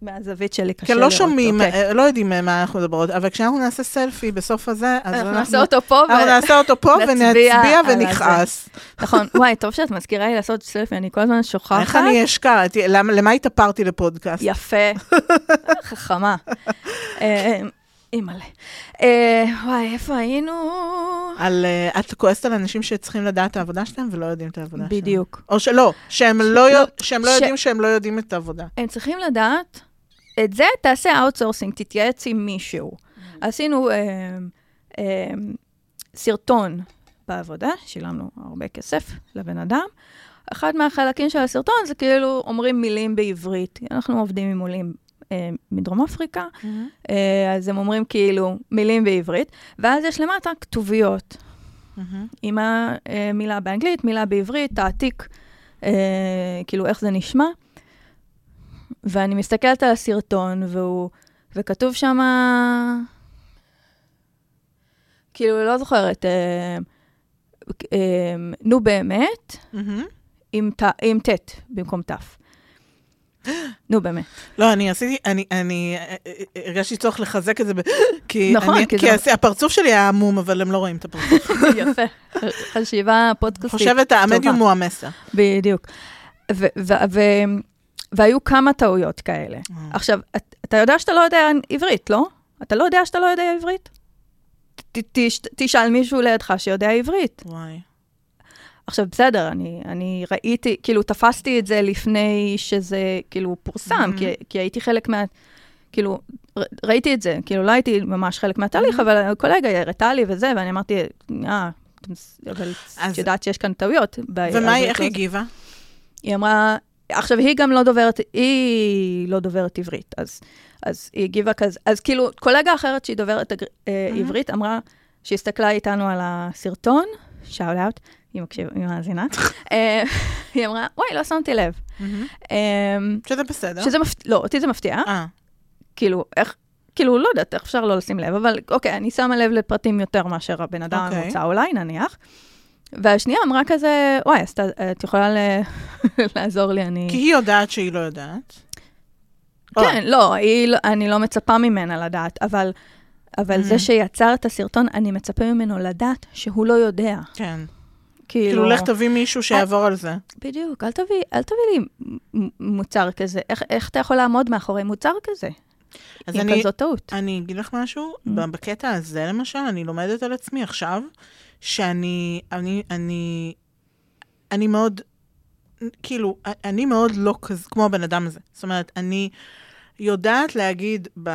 מהזווית שלי קשה כי לראות. לא שומעים, אוקיי. אה, לא יודעים אה, מה אנחנו מדברות, אבל כשאנחנו נעשה סלפי בסוף הזה, אז אנחנו אנחנו... נעשה אותו פה, ו- אנחנו נעשה אותו פה נצביע ונצביע ונכעס. נכון, וואי, טוב שאת מזכירה לי לעשות סלפי, אני כל הזמן שוכחת. איך אני אשכח? למה- התאפרתי לפודקאסט? יפה, חכמה. אה, אימא'לה. אה, וואי, איפה היינו? על, אה, את כועסת על אנשים שצריכים לדעת את העבודה שלהם ולא יודעים את העבודה שלהם. בדיוק. או שלא, שהם לא לא, יודע- שהם לא ש- יודעים שהם לא יודעים את העבודה. הם צריכים לדעת, את זה תעשה outsourcing, תתייעץ עם מישהו. עשינו אה, אה, סרטון בעבודה, שילמנו הרבה כסף לבן אדם. אחד מהחלקים של הסרטון זה כאילו אומרים מילים בעברית. אנחנו עובדים עם עולים אה, מדרום אפריקה, אה, אז הם אומרים כאילו מילים בעברית, ואז יש למטה כתוביות. עם המילה באנגלית, מילה בעברית, תעתיק, אה, כאילו איך זה נשמע. ואני מסתכלת על הסרטון, והוא, וכתוב שם, כאילו, לא זוכרת, אה, אה, נו באמת, מהמם. עם ת- עם ט' במקום ת'. נו באמת. לא, אני עשיתי, אני, אני אה, אה, הרגשתי צורך לחזק את זה, כי, נכון, אני, כי כי זה- הפרצוף שלי היה עמום, אבל הם לא רואים את הפרצוף. יפה. חשיבה פודקאסטית. חושבת, המדיום הוא המסר. בדיוק. והיו כמה טעויות כאלה. עכשיו, את- אתה יודע שאתה לא יודע עברית, לא? אתה לא יודע שאתה לא יודע עברית? ת- תש- תשאל מישהו לידך שיודע עברית. וואי. עכשיו, בסדר, אני, אני ראיתי, כאילו, תפסתי את זה לפני שזה, כאילו, פורסם, Mhm. כי, כי הייתי חלק מה... כאילו, ר, ראיתי את זה, כאילו, לא הייתי ממש חלק מהתהליך, אבל הקולגה הראתה לי וזה, ואני אמרתי, אה, אבל אז- את יודעת שיש כאן טעויות. ומה היא, איך היא זה." הגיבה? היא אמרה, עכשיו, היא גם לא דוברת, היא לא דוברת עברית, אז, אז היא הגיבה כזה, אז כאילו, קולגה אחרת שהיא דוברת אגר- אה, Mhm. עברית, אמרה, שהסתכלה איתנו על הסרטון, שאול אאוט, היא מקשיבה, היא מאזינה, אה, היא אמרה, וואי, לא שמתי לב. מהמם. אה, שזה בסדר. שזה מפתיע, לא, אותי זה מפתיע, אה, כאילו, איך, כאילו, לא יודעת, איך אפשר לא לשים לב, אבל אוקיי, אני שמה לב לפרטים יותר מאשר הבן אדם אוקיי. המוצא אולי, נניח. והשנייה אמרה כזה, וואי, אז את יכולה ל- לעזור לי, אני... כי היא יודעת שהיא לא יודעת. כן, לא, היא, לא- אני לא מצפה ממנה לדעת, אבל, אבל. זה שיצר את הסרטון, אני מצפה ממנו לדעת שהוא לא יודע. כן. כאילו, כאילו, לך תביא מישהו שיעבור על זה. בדיוק, אל תביא, אל תביא לי מוצר כזה. איך, איך אתה יכול לעמוד מאחורי מוצר כזה? אז עם אני- כזאת טעות. אני אגיד לך משהו, Mm. בקטע הזה למשל, אני לומדת על עצמי עכשיו, שאני, אני, אני, אני מאוד, כאילו, אני מאוד לא כזה, כמו הבן אדם הזה. זאת אומרת, אני יודעת להגיד, ב,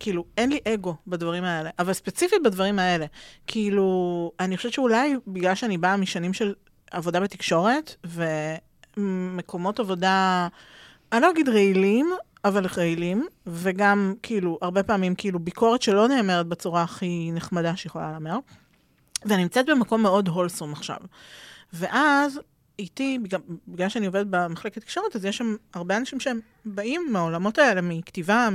כאילו, אין לי אגו בדברים האלה, אבל ספציפית בדברים האלה. כאילו, אני חושבת שאולי בגלל שאני באה משנים של עבודה בתקשורת, ומקומות עבודה, אני לא אגיד רעילים, אבל רעילים, וגם, כאילו, הרבה פעמים, כאילו, ביקורת שלא נאמרת בצורה הכי נחמדה שיכולה להיאמר. ואני נמצאת במקום מאוד הולסום עכשיו. ואז, איתי, בגלל, בגלל שאני עובדת במחלקת תקשורת, אז יש שם הרבה אנשים שהם באים מהעולמות האלה, מכתיבה,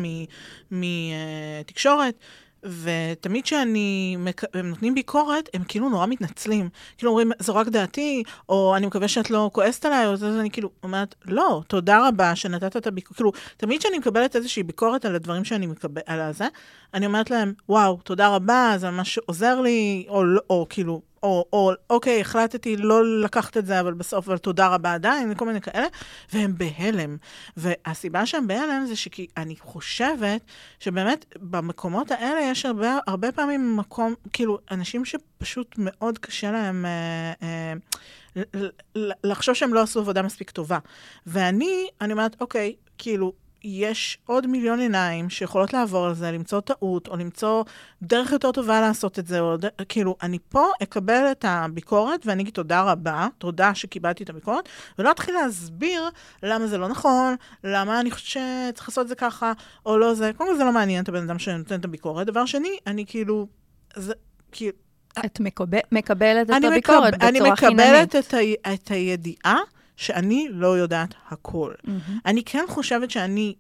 מתקשורת, ותמיד כשאני, הם נותנים ביקורת, הם כאילו נורא מתנצלים. כאילו אומרים, זו רק דעתי, או אני מקווה שאת לא כועסת עליי, או זה, אני כאילו אומרת, לא, תודה רבה שנתת את הביקורת. כאילו, תמיד כשאני מקבלת איזושהי ביקורת על הדברים שאני מקבלת, על הזה, אני אומרת להם, וואו, תודה רבה, זה ממש עוזר לי, או, או, או כאילו, או, או אוקיי, החלטתי לא לקחת את זה, אבל בסוף, אבל תודה רבה עדיין, כל מיני כאלה, והם בהלם. והסיבה שהם בהלם זה שכי אני חושבת שבאמת במקומות האלה יש הרבה, הרבה פעמים מקום, כאילו, אנשים שפשוט מאוד קשה להם... אה, אה, לחשוב שהם לא עשו עבודה מספיק טובה. ואני, אני אומרת, אוקיי, כאילו, יש עוד מיליון עיניים שיכולות לעבור על זה, למצוא טעות, או למצוא דרך יותר טובה לעשות את זה, או ד... כאילו, אני פה אקבל את הביקורת, ואני אגיד תודה רבה, תודה שקיבלתי את הביקורת, ולא אתחיל להסביר למה זה לא נכון, למה אני חושבת שצריך לעשות את זה ככה, או לא זה. קודם כל זה לא מעניין את הבן אדם שנותן את הביקורת. דבר שני, אני כאילו, זה, כאילו... את מקבל, מקבלת את הביקורת מקב... בצורה חיננית. אני מקבלת את, ה... את הידיעה. שאני לא יודעת הכל. Mm-hmm. אני כן חושבת שאני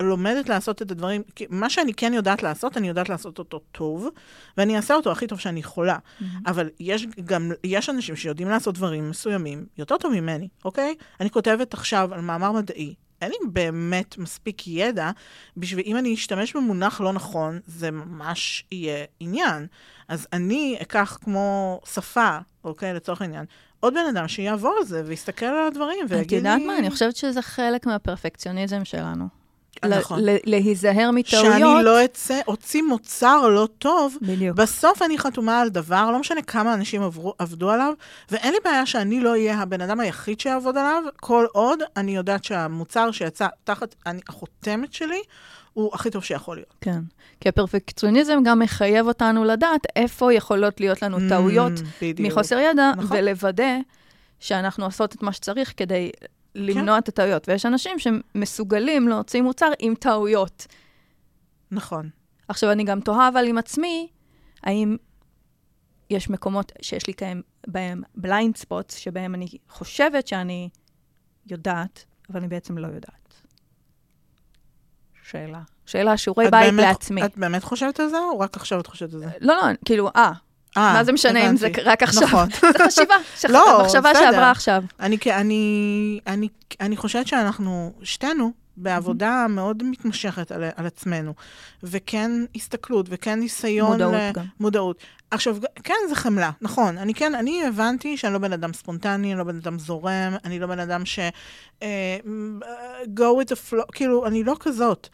לומדת לעשות את הדברים, מה שאני כן יודעת לעשות, אני יודעת לעשות אותו טוב, ואני אעשה אותו הכי טוב שאני יכולה. Mm-hmm. אבל יש גם, יש אנשים שיודעים לעשות דברים מסוימים יותר טוב ממני, אוקיי? אני כותבת עכשיו על מאמר מדעי. אין לי באמת מספיק ידע בשביל, אם אני אשתמש במונח לא נכון, זה ממש יהיה עניין. אז אני אקח כמו שפה, אוקיי, לצורך העניין, עוד בן אדם שיעבור על זה ויסתכל על הדברים ויגיד לי... את יודעת מה? אני חושבת שזה חלק מהפרפקציוניזם שלנו. נכון. להיזהר מטעויות. שאני לא אצא, אוציא מוצר לא טוב. בדיוק. בסוף אני חתומה על דבר, לא משנה כמה אנשים עברו, עבדו עליו, ואין לי בעיה שאני לא אהיה הבן אדם היחיד שיעבוד עליו, כל עוד אני יודעת שהמוצר שיצא תחת אני, החותמת שלי, הוא הכי טוב שיכול להיות. כן. כי הפרפקציוניזם גם מחייב אותנו לדעת איפה יכולות להיות לנו mm, טעויות בדיוק. מחוסר ידע, נכון. ולוודא שאנחנו עושות את מה שצריך כדי למנוע כן. את הטעויות. ויש אנשים שמסוגלים להוציא מוצר עם טעויות. נכון. עכשיו, אני גם תוהה אבל עם עצמי, האם יש מקומות שיש לי כאלה, בהם blind spots, שבהם אני חושבת שאני יודעת, אבל אני בעצם לא יודעת. שאלה. שאלה, שיעורי בית באמת, לעצמי. את באמת חושבת על זה, או רק עכשיו את חושבת על זה? לא, לא, כאילו, אה. אה, מה זה משנה. אם זה רק עכשיו? נכון. זה חשיבה. לא, מחשבה. שעברה עכשיו. אני, אני, אני, אני חושבת שאנחנו, שתינו, בעבודה mm-hmm. מאוד מתמשכת על, על עצמנו, וכן הסתכלות, וכן ניסיון... מודעות ל... גם. מודעות. עכשיו, כן, זה חמלה, נכון. אני כן, אני הבנתי שאני לא בן אדם ספונטני, אני לא בן אדם זורם, אני לא בן אדם ש... Uh, go with the flow, כאילו, אני לא כזאת.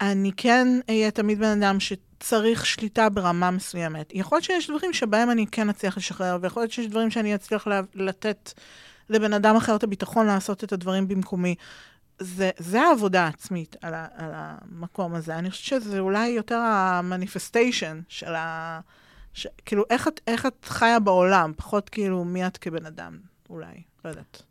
אני כן אהיה תמיד בן אדם שצריך שליטה ברמה מסוימת. יכול להיות שיש דברים שבהם אני כן אצליח לשחרר, ויכול להיות שיש דברים שאני אצליח לתת לבן אדם אחר את הביטחון לעשות את הדברים במקומי. זה, זה העבודה העצמית על, ה, על המקום הזה. אני חושבת שזה אולי יותר המניפסטיישן של ה... ש, כאילו, איך את, איך את חיה בעולם, פחות כאילו מי את כבן אדם, אולי, לא יודעת.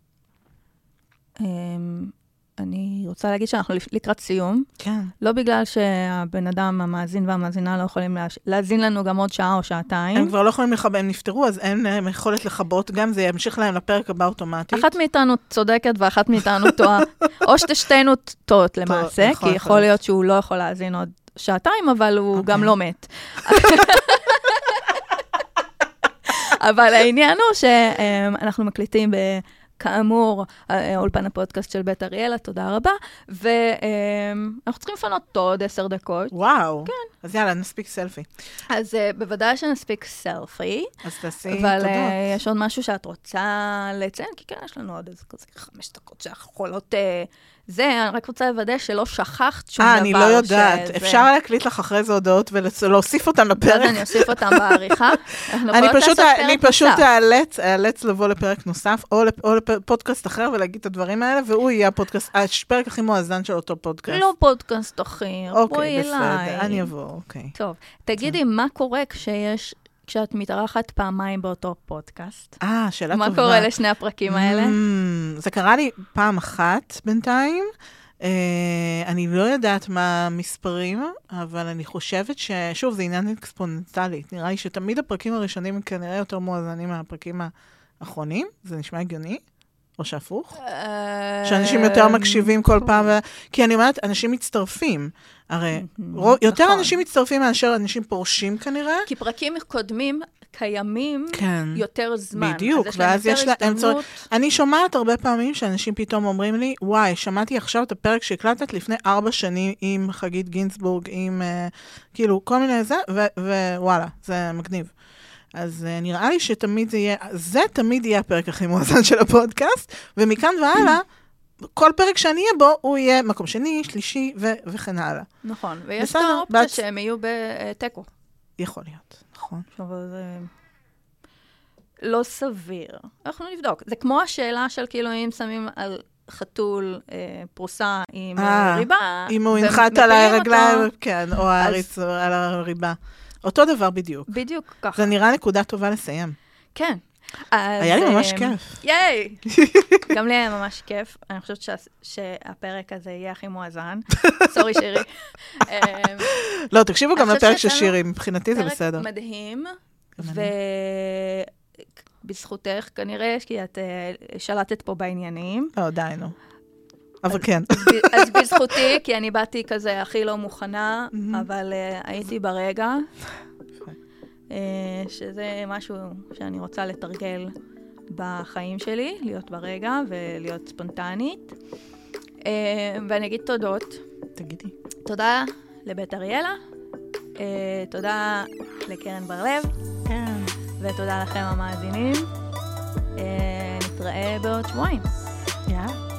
אני רוצה להגיד שאנחנו לקראת סיום. כן. לא בגלל שהבן אדם, המאזין והמאזינה לא יכולים לה... להאזין לנו גם עוד שעה או שעתיים. הם כבר לא יכולים לכבות, הם נפטרו, אז אין להם יכולת לכבות, גם זה ימשיך להם לפרק הבא אוטומטית. אחת מאיתנו צודקת ואחת מאיתנו טועה. או שתשתינו טועות למעשה, נכון, כי יכול להיות שהוא לא יכול להאזין עוד שעתיים, אבל הוא. גם אוקיי. לא מת. אבל העניין הוא שאנחנו מקליטים ב... כאמור, אה, אולפן הפודקאסט של בית אריאלה, תודה רבה. ואנחנו צריכים לפנות עוד עשר דקות. וואו. כן. אז יאללה, נספיק סלפי. אז uh, בוודאי שנספיק סלפי. אז תעשי תודות. אבל יש עוד משהו שאת רוצה לציין? כי כן, יש לנו עוד איזה כזה חמש דקות שאנחנו יכולות... זה, אני רק רוצה לוודא שלא שכחת שום 아, דבר. אה, אני לא יודעת. שזה... אפשר להקליט לך אחרי זה הודעות ולהוסיף אותן לפרק. אז אני אוסיף אותן בעריכה. אני פשוט, אני פשוט אאלץ, אאלץ לבוא לפרק נוסף, או, לפ, או לפודקאסט אחר ולהגיד את הדברים האלה, והוא יהיה הפודקאסט, הפרק הכי מואזן של אותו פודקאסט. לא פודקאסט אחר, אוקיי, בואי אליי. אוקיי, בסדר, אני אבוא, אוקיי. טוב, תגידי, מה קורה כשיש כשאת מתארחת פעמיים באותו פודקאסט. אה, שאלה מה טובה. מה קורה לשני הפרקים האלה? Mm, זה קרה לי פעם אחת בינתיים. Uh, אני לא יודעת מה המספרים, אבל אני חושבת ש... שוב, זה עניין אקספוננציאלי. נראה לי שתמיד הפרקים הראשונים כנראה יותר מואזנים מהפרקים האחרונים, זה נשמע הגיוני. או שהפוך? אה, שאנשים יותר מקשיבים כל פעם, ו... כי אני אומרת, אנשים מצטרפים. הרי רוב, יותר נכון. אנשים מצטרפים מאשר אנשים פורשים כנראה. כי פרקים קודמים קיימים כן. יותר זמן. בדיוק, אז להם ואז יש לה- הם הזדמנות. אני שומעת הרבה פעמים שאנשים פתאום אומרים לי, וואי, שמעתי עכשיו את הפרק שהקלטת לפני ארבע שנים עם חגית גינזבורג, עם אה, כאילו כל מיני זה, ווואלה, זה מגניב. אז אה, נראה לי שתמיד זה יהיה, זה תמיד יהיה הפרק הכי מואזן של הפודקאסט, ומכאן והלאה, כל פרק שאני אהיה בו, הוא יהיה מקום שני, שלישי ו- וכן הלאה. נכון, ויש את האופציה בת- שהם יהיו בתיקו. יכול להיות, נכון. אבל זה לא סביר. אנחנו נבדוק. זה כמו השאלה של כאילו אם שמים על חתול אה, פרוסה עם אה, אה, ריבה, אם הוא ינחת על הרגליים, כן, או או על הריבה. אותו דבר בדיוק. בדיוק ככה. זה נראה נקודה טובה לסיים. כן. אז, היה לי ממש אה, כיף. ייי! גם לי היה ממש כיף. אני חושבת שה- שהפרק הזה יהיה הכי מואזן. סורי, שירי. אה, לא, תקשיבו גם לפרק של שירי, מבחינתי זה פרק בסדר. מדהים, גם ובזכותך כנראה, כי את אה, שלטת פה בעניינים. לא, די, נו. אבל כן. אז בזכותי, כי אני באתי כזה הכי לא מוכנה. אבל אה, הייתי ברגע, אה, שזה משהו שאני רוצה לתרגל בחיים שלי, להיות ברגע ולהיות ספונטנית. אה, ואני אגיד תודות. תגידי. תודה לבית אריאלה, תודה לקרן בר-לב, כן. ותודה לכם המאזינים. אה, נתראה בעוד שבועיים. יאללה.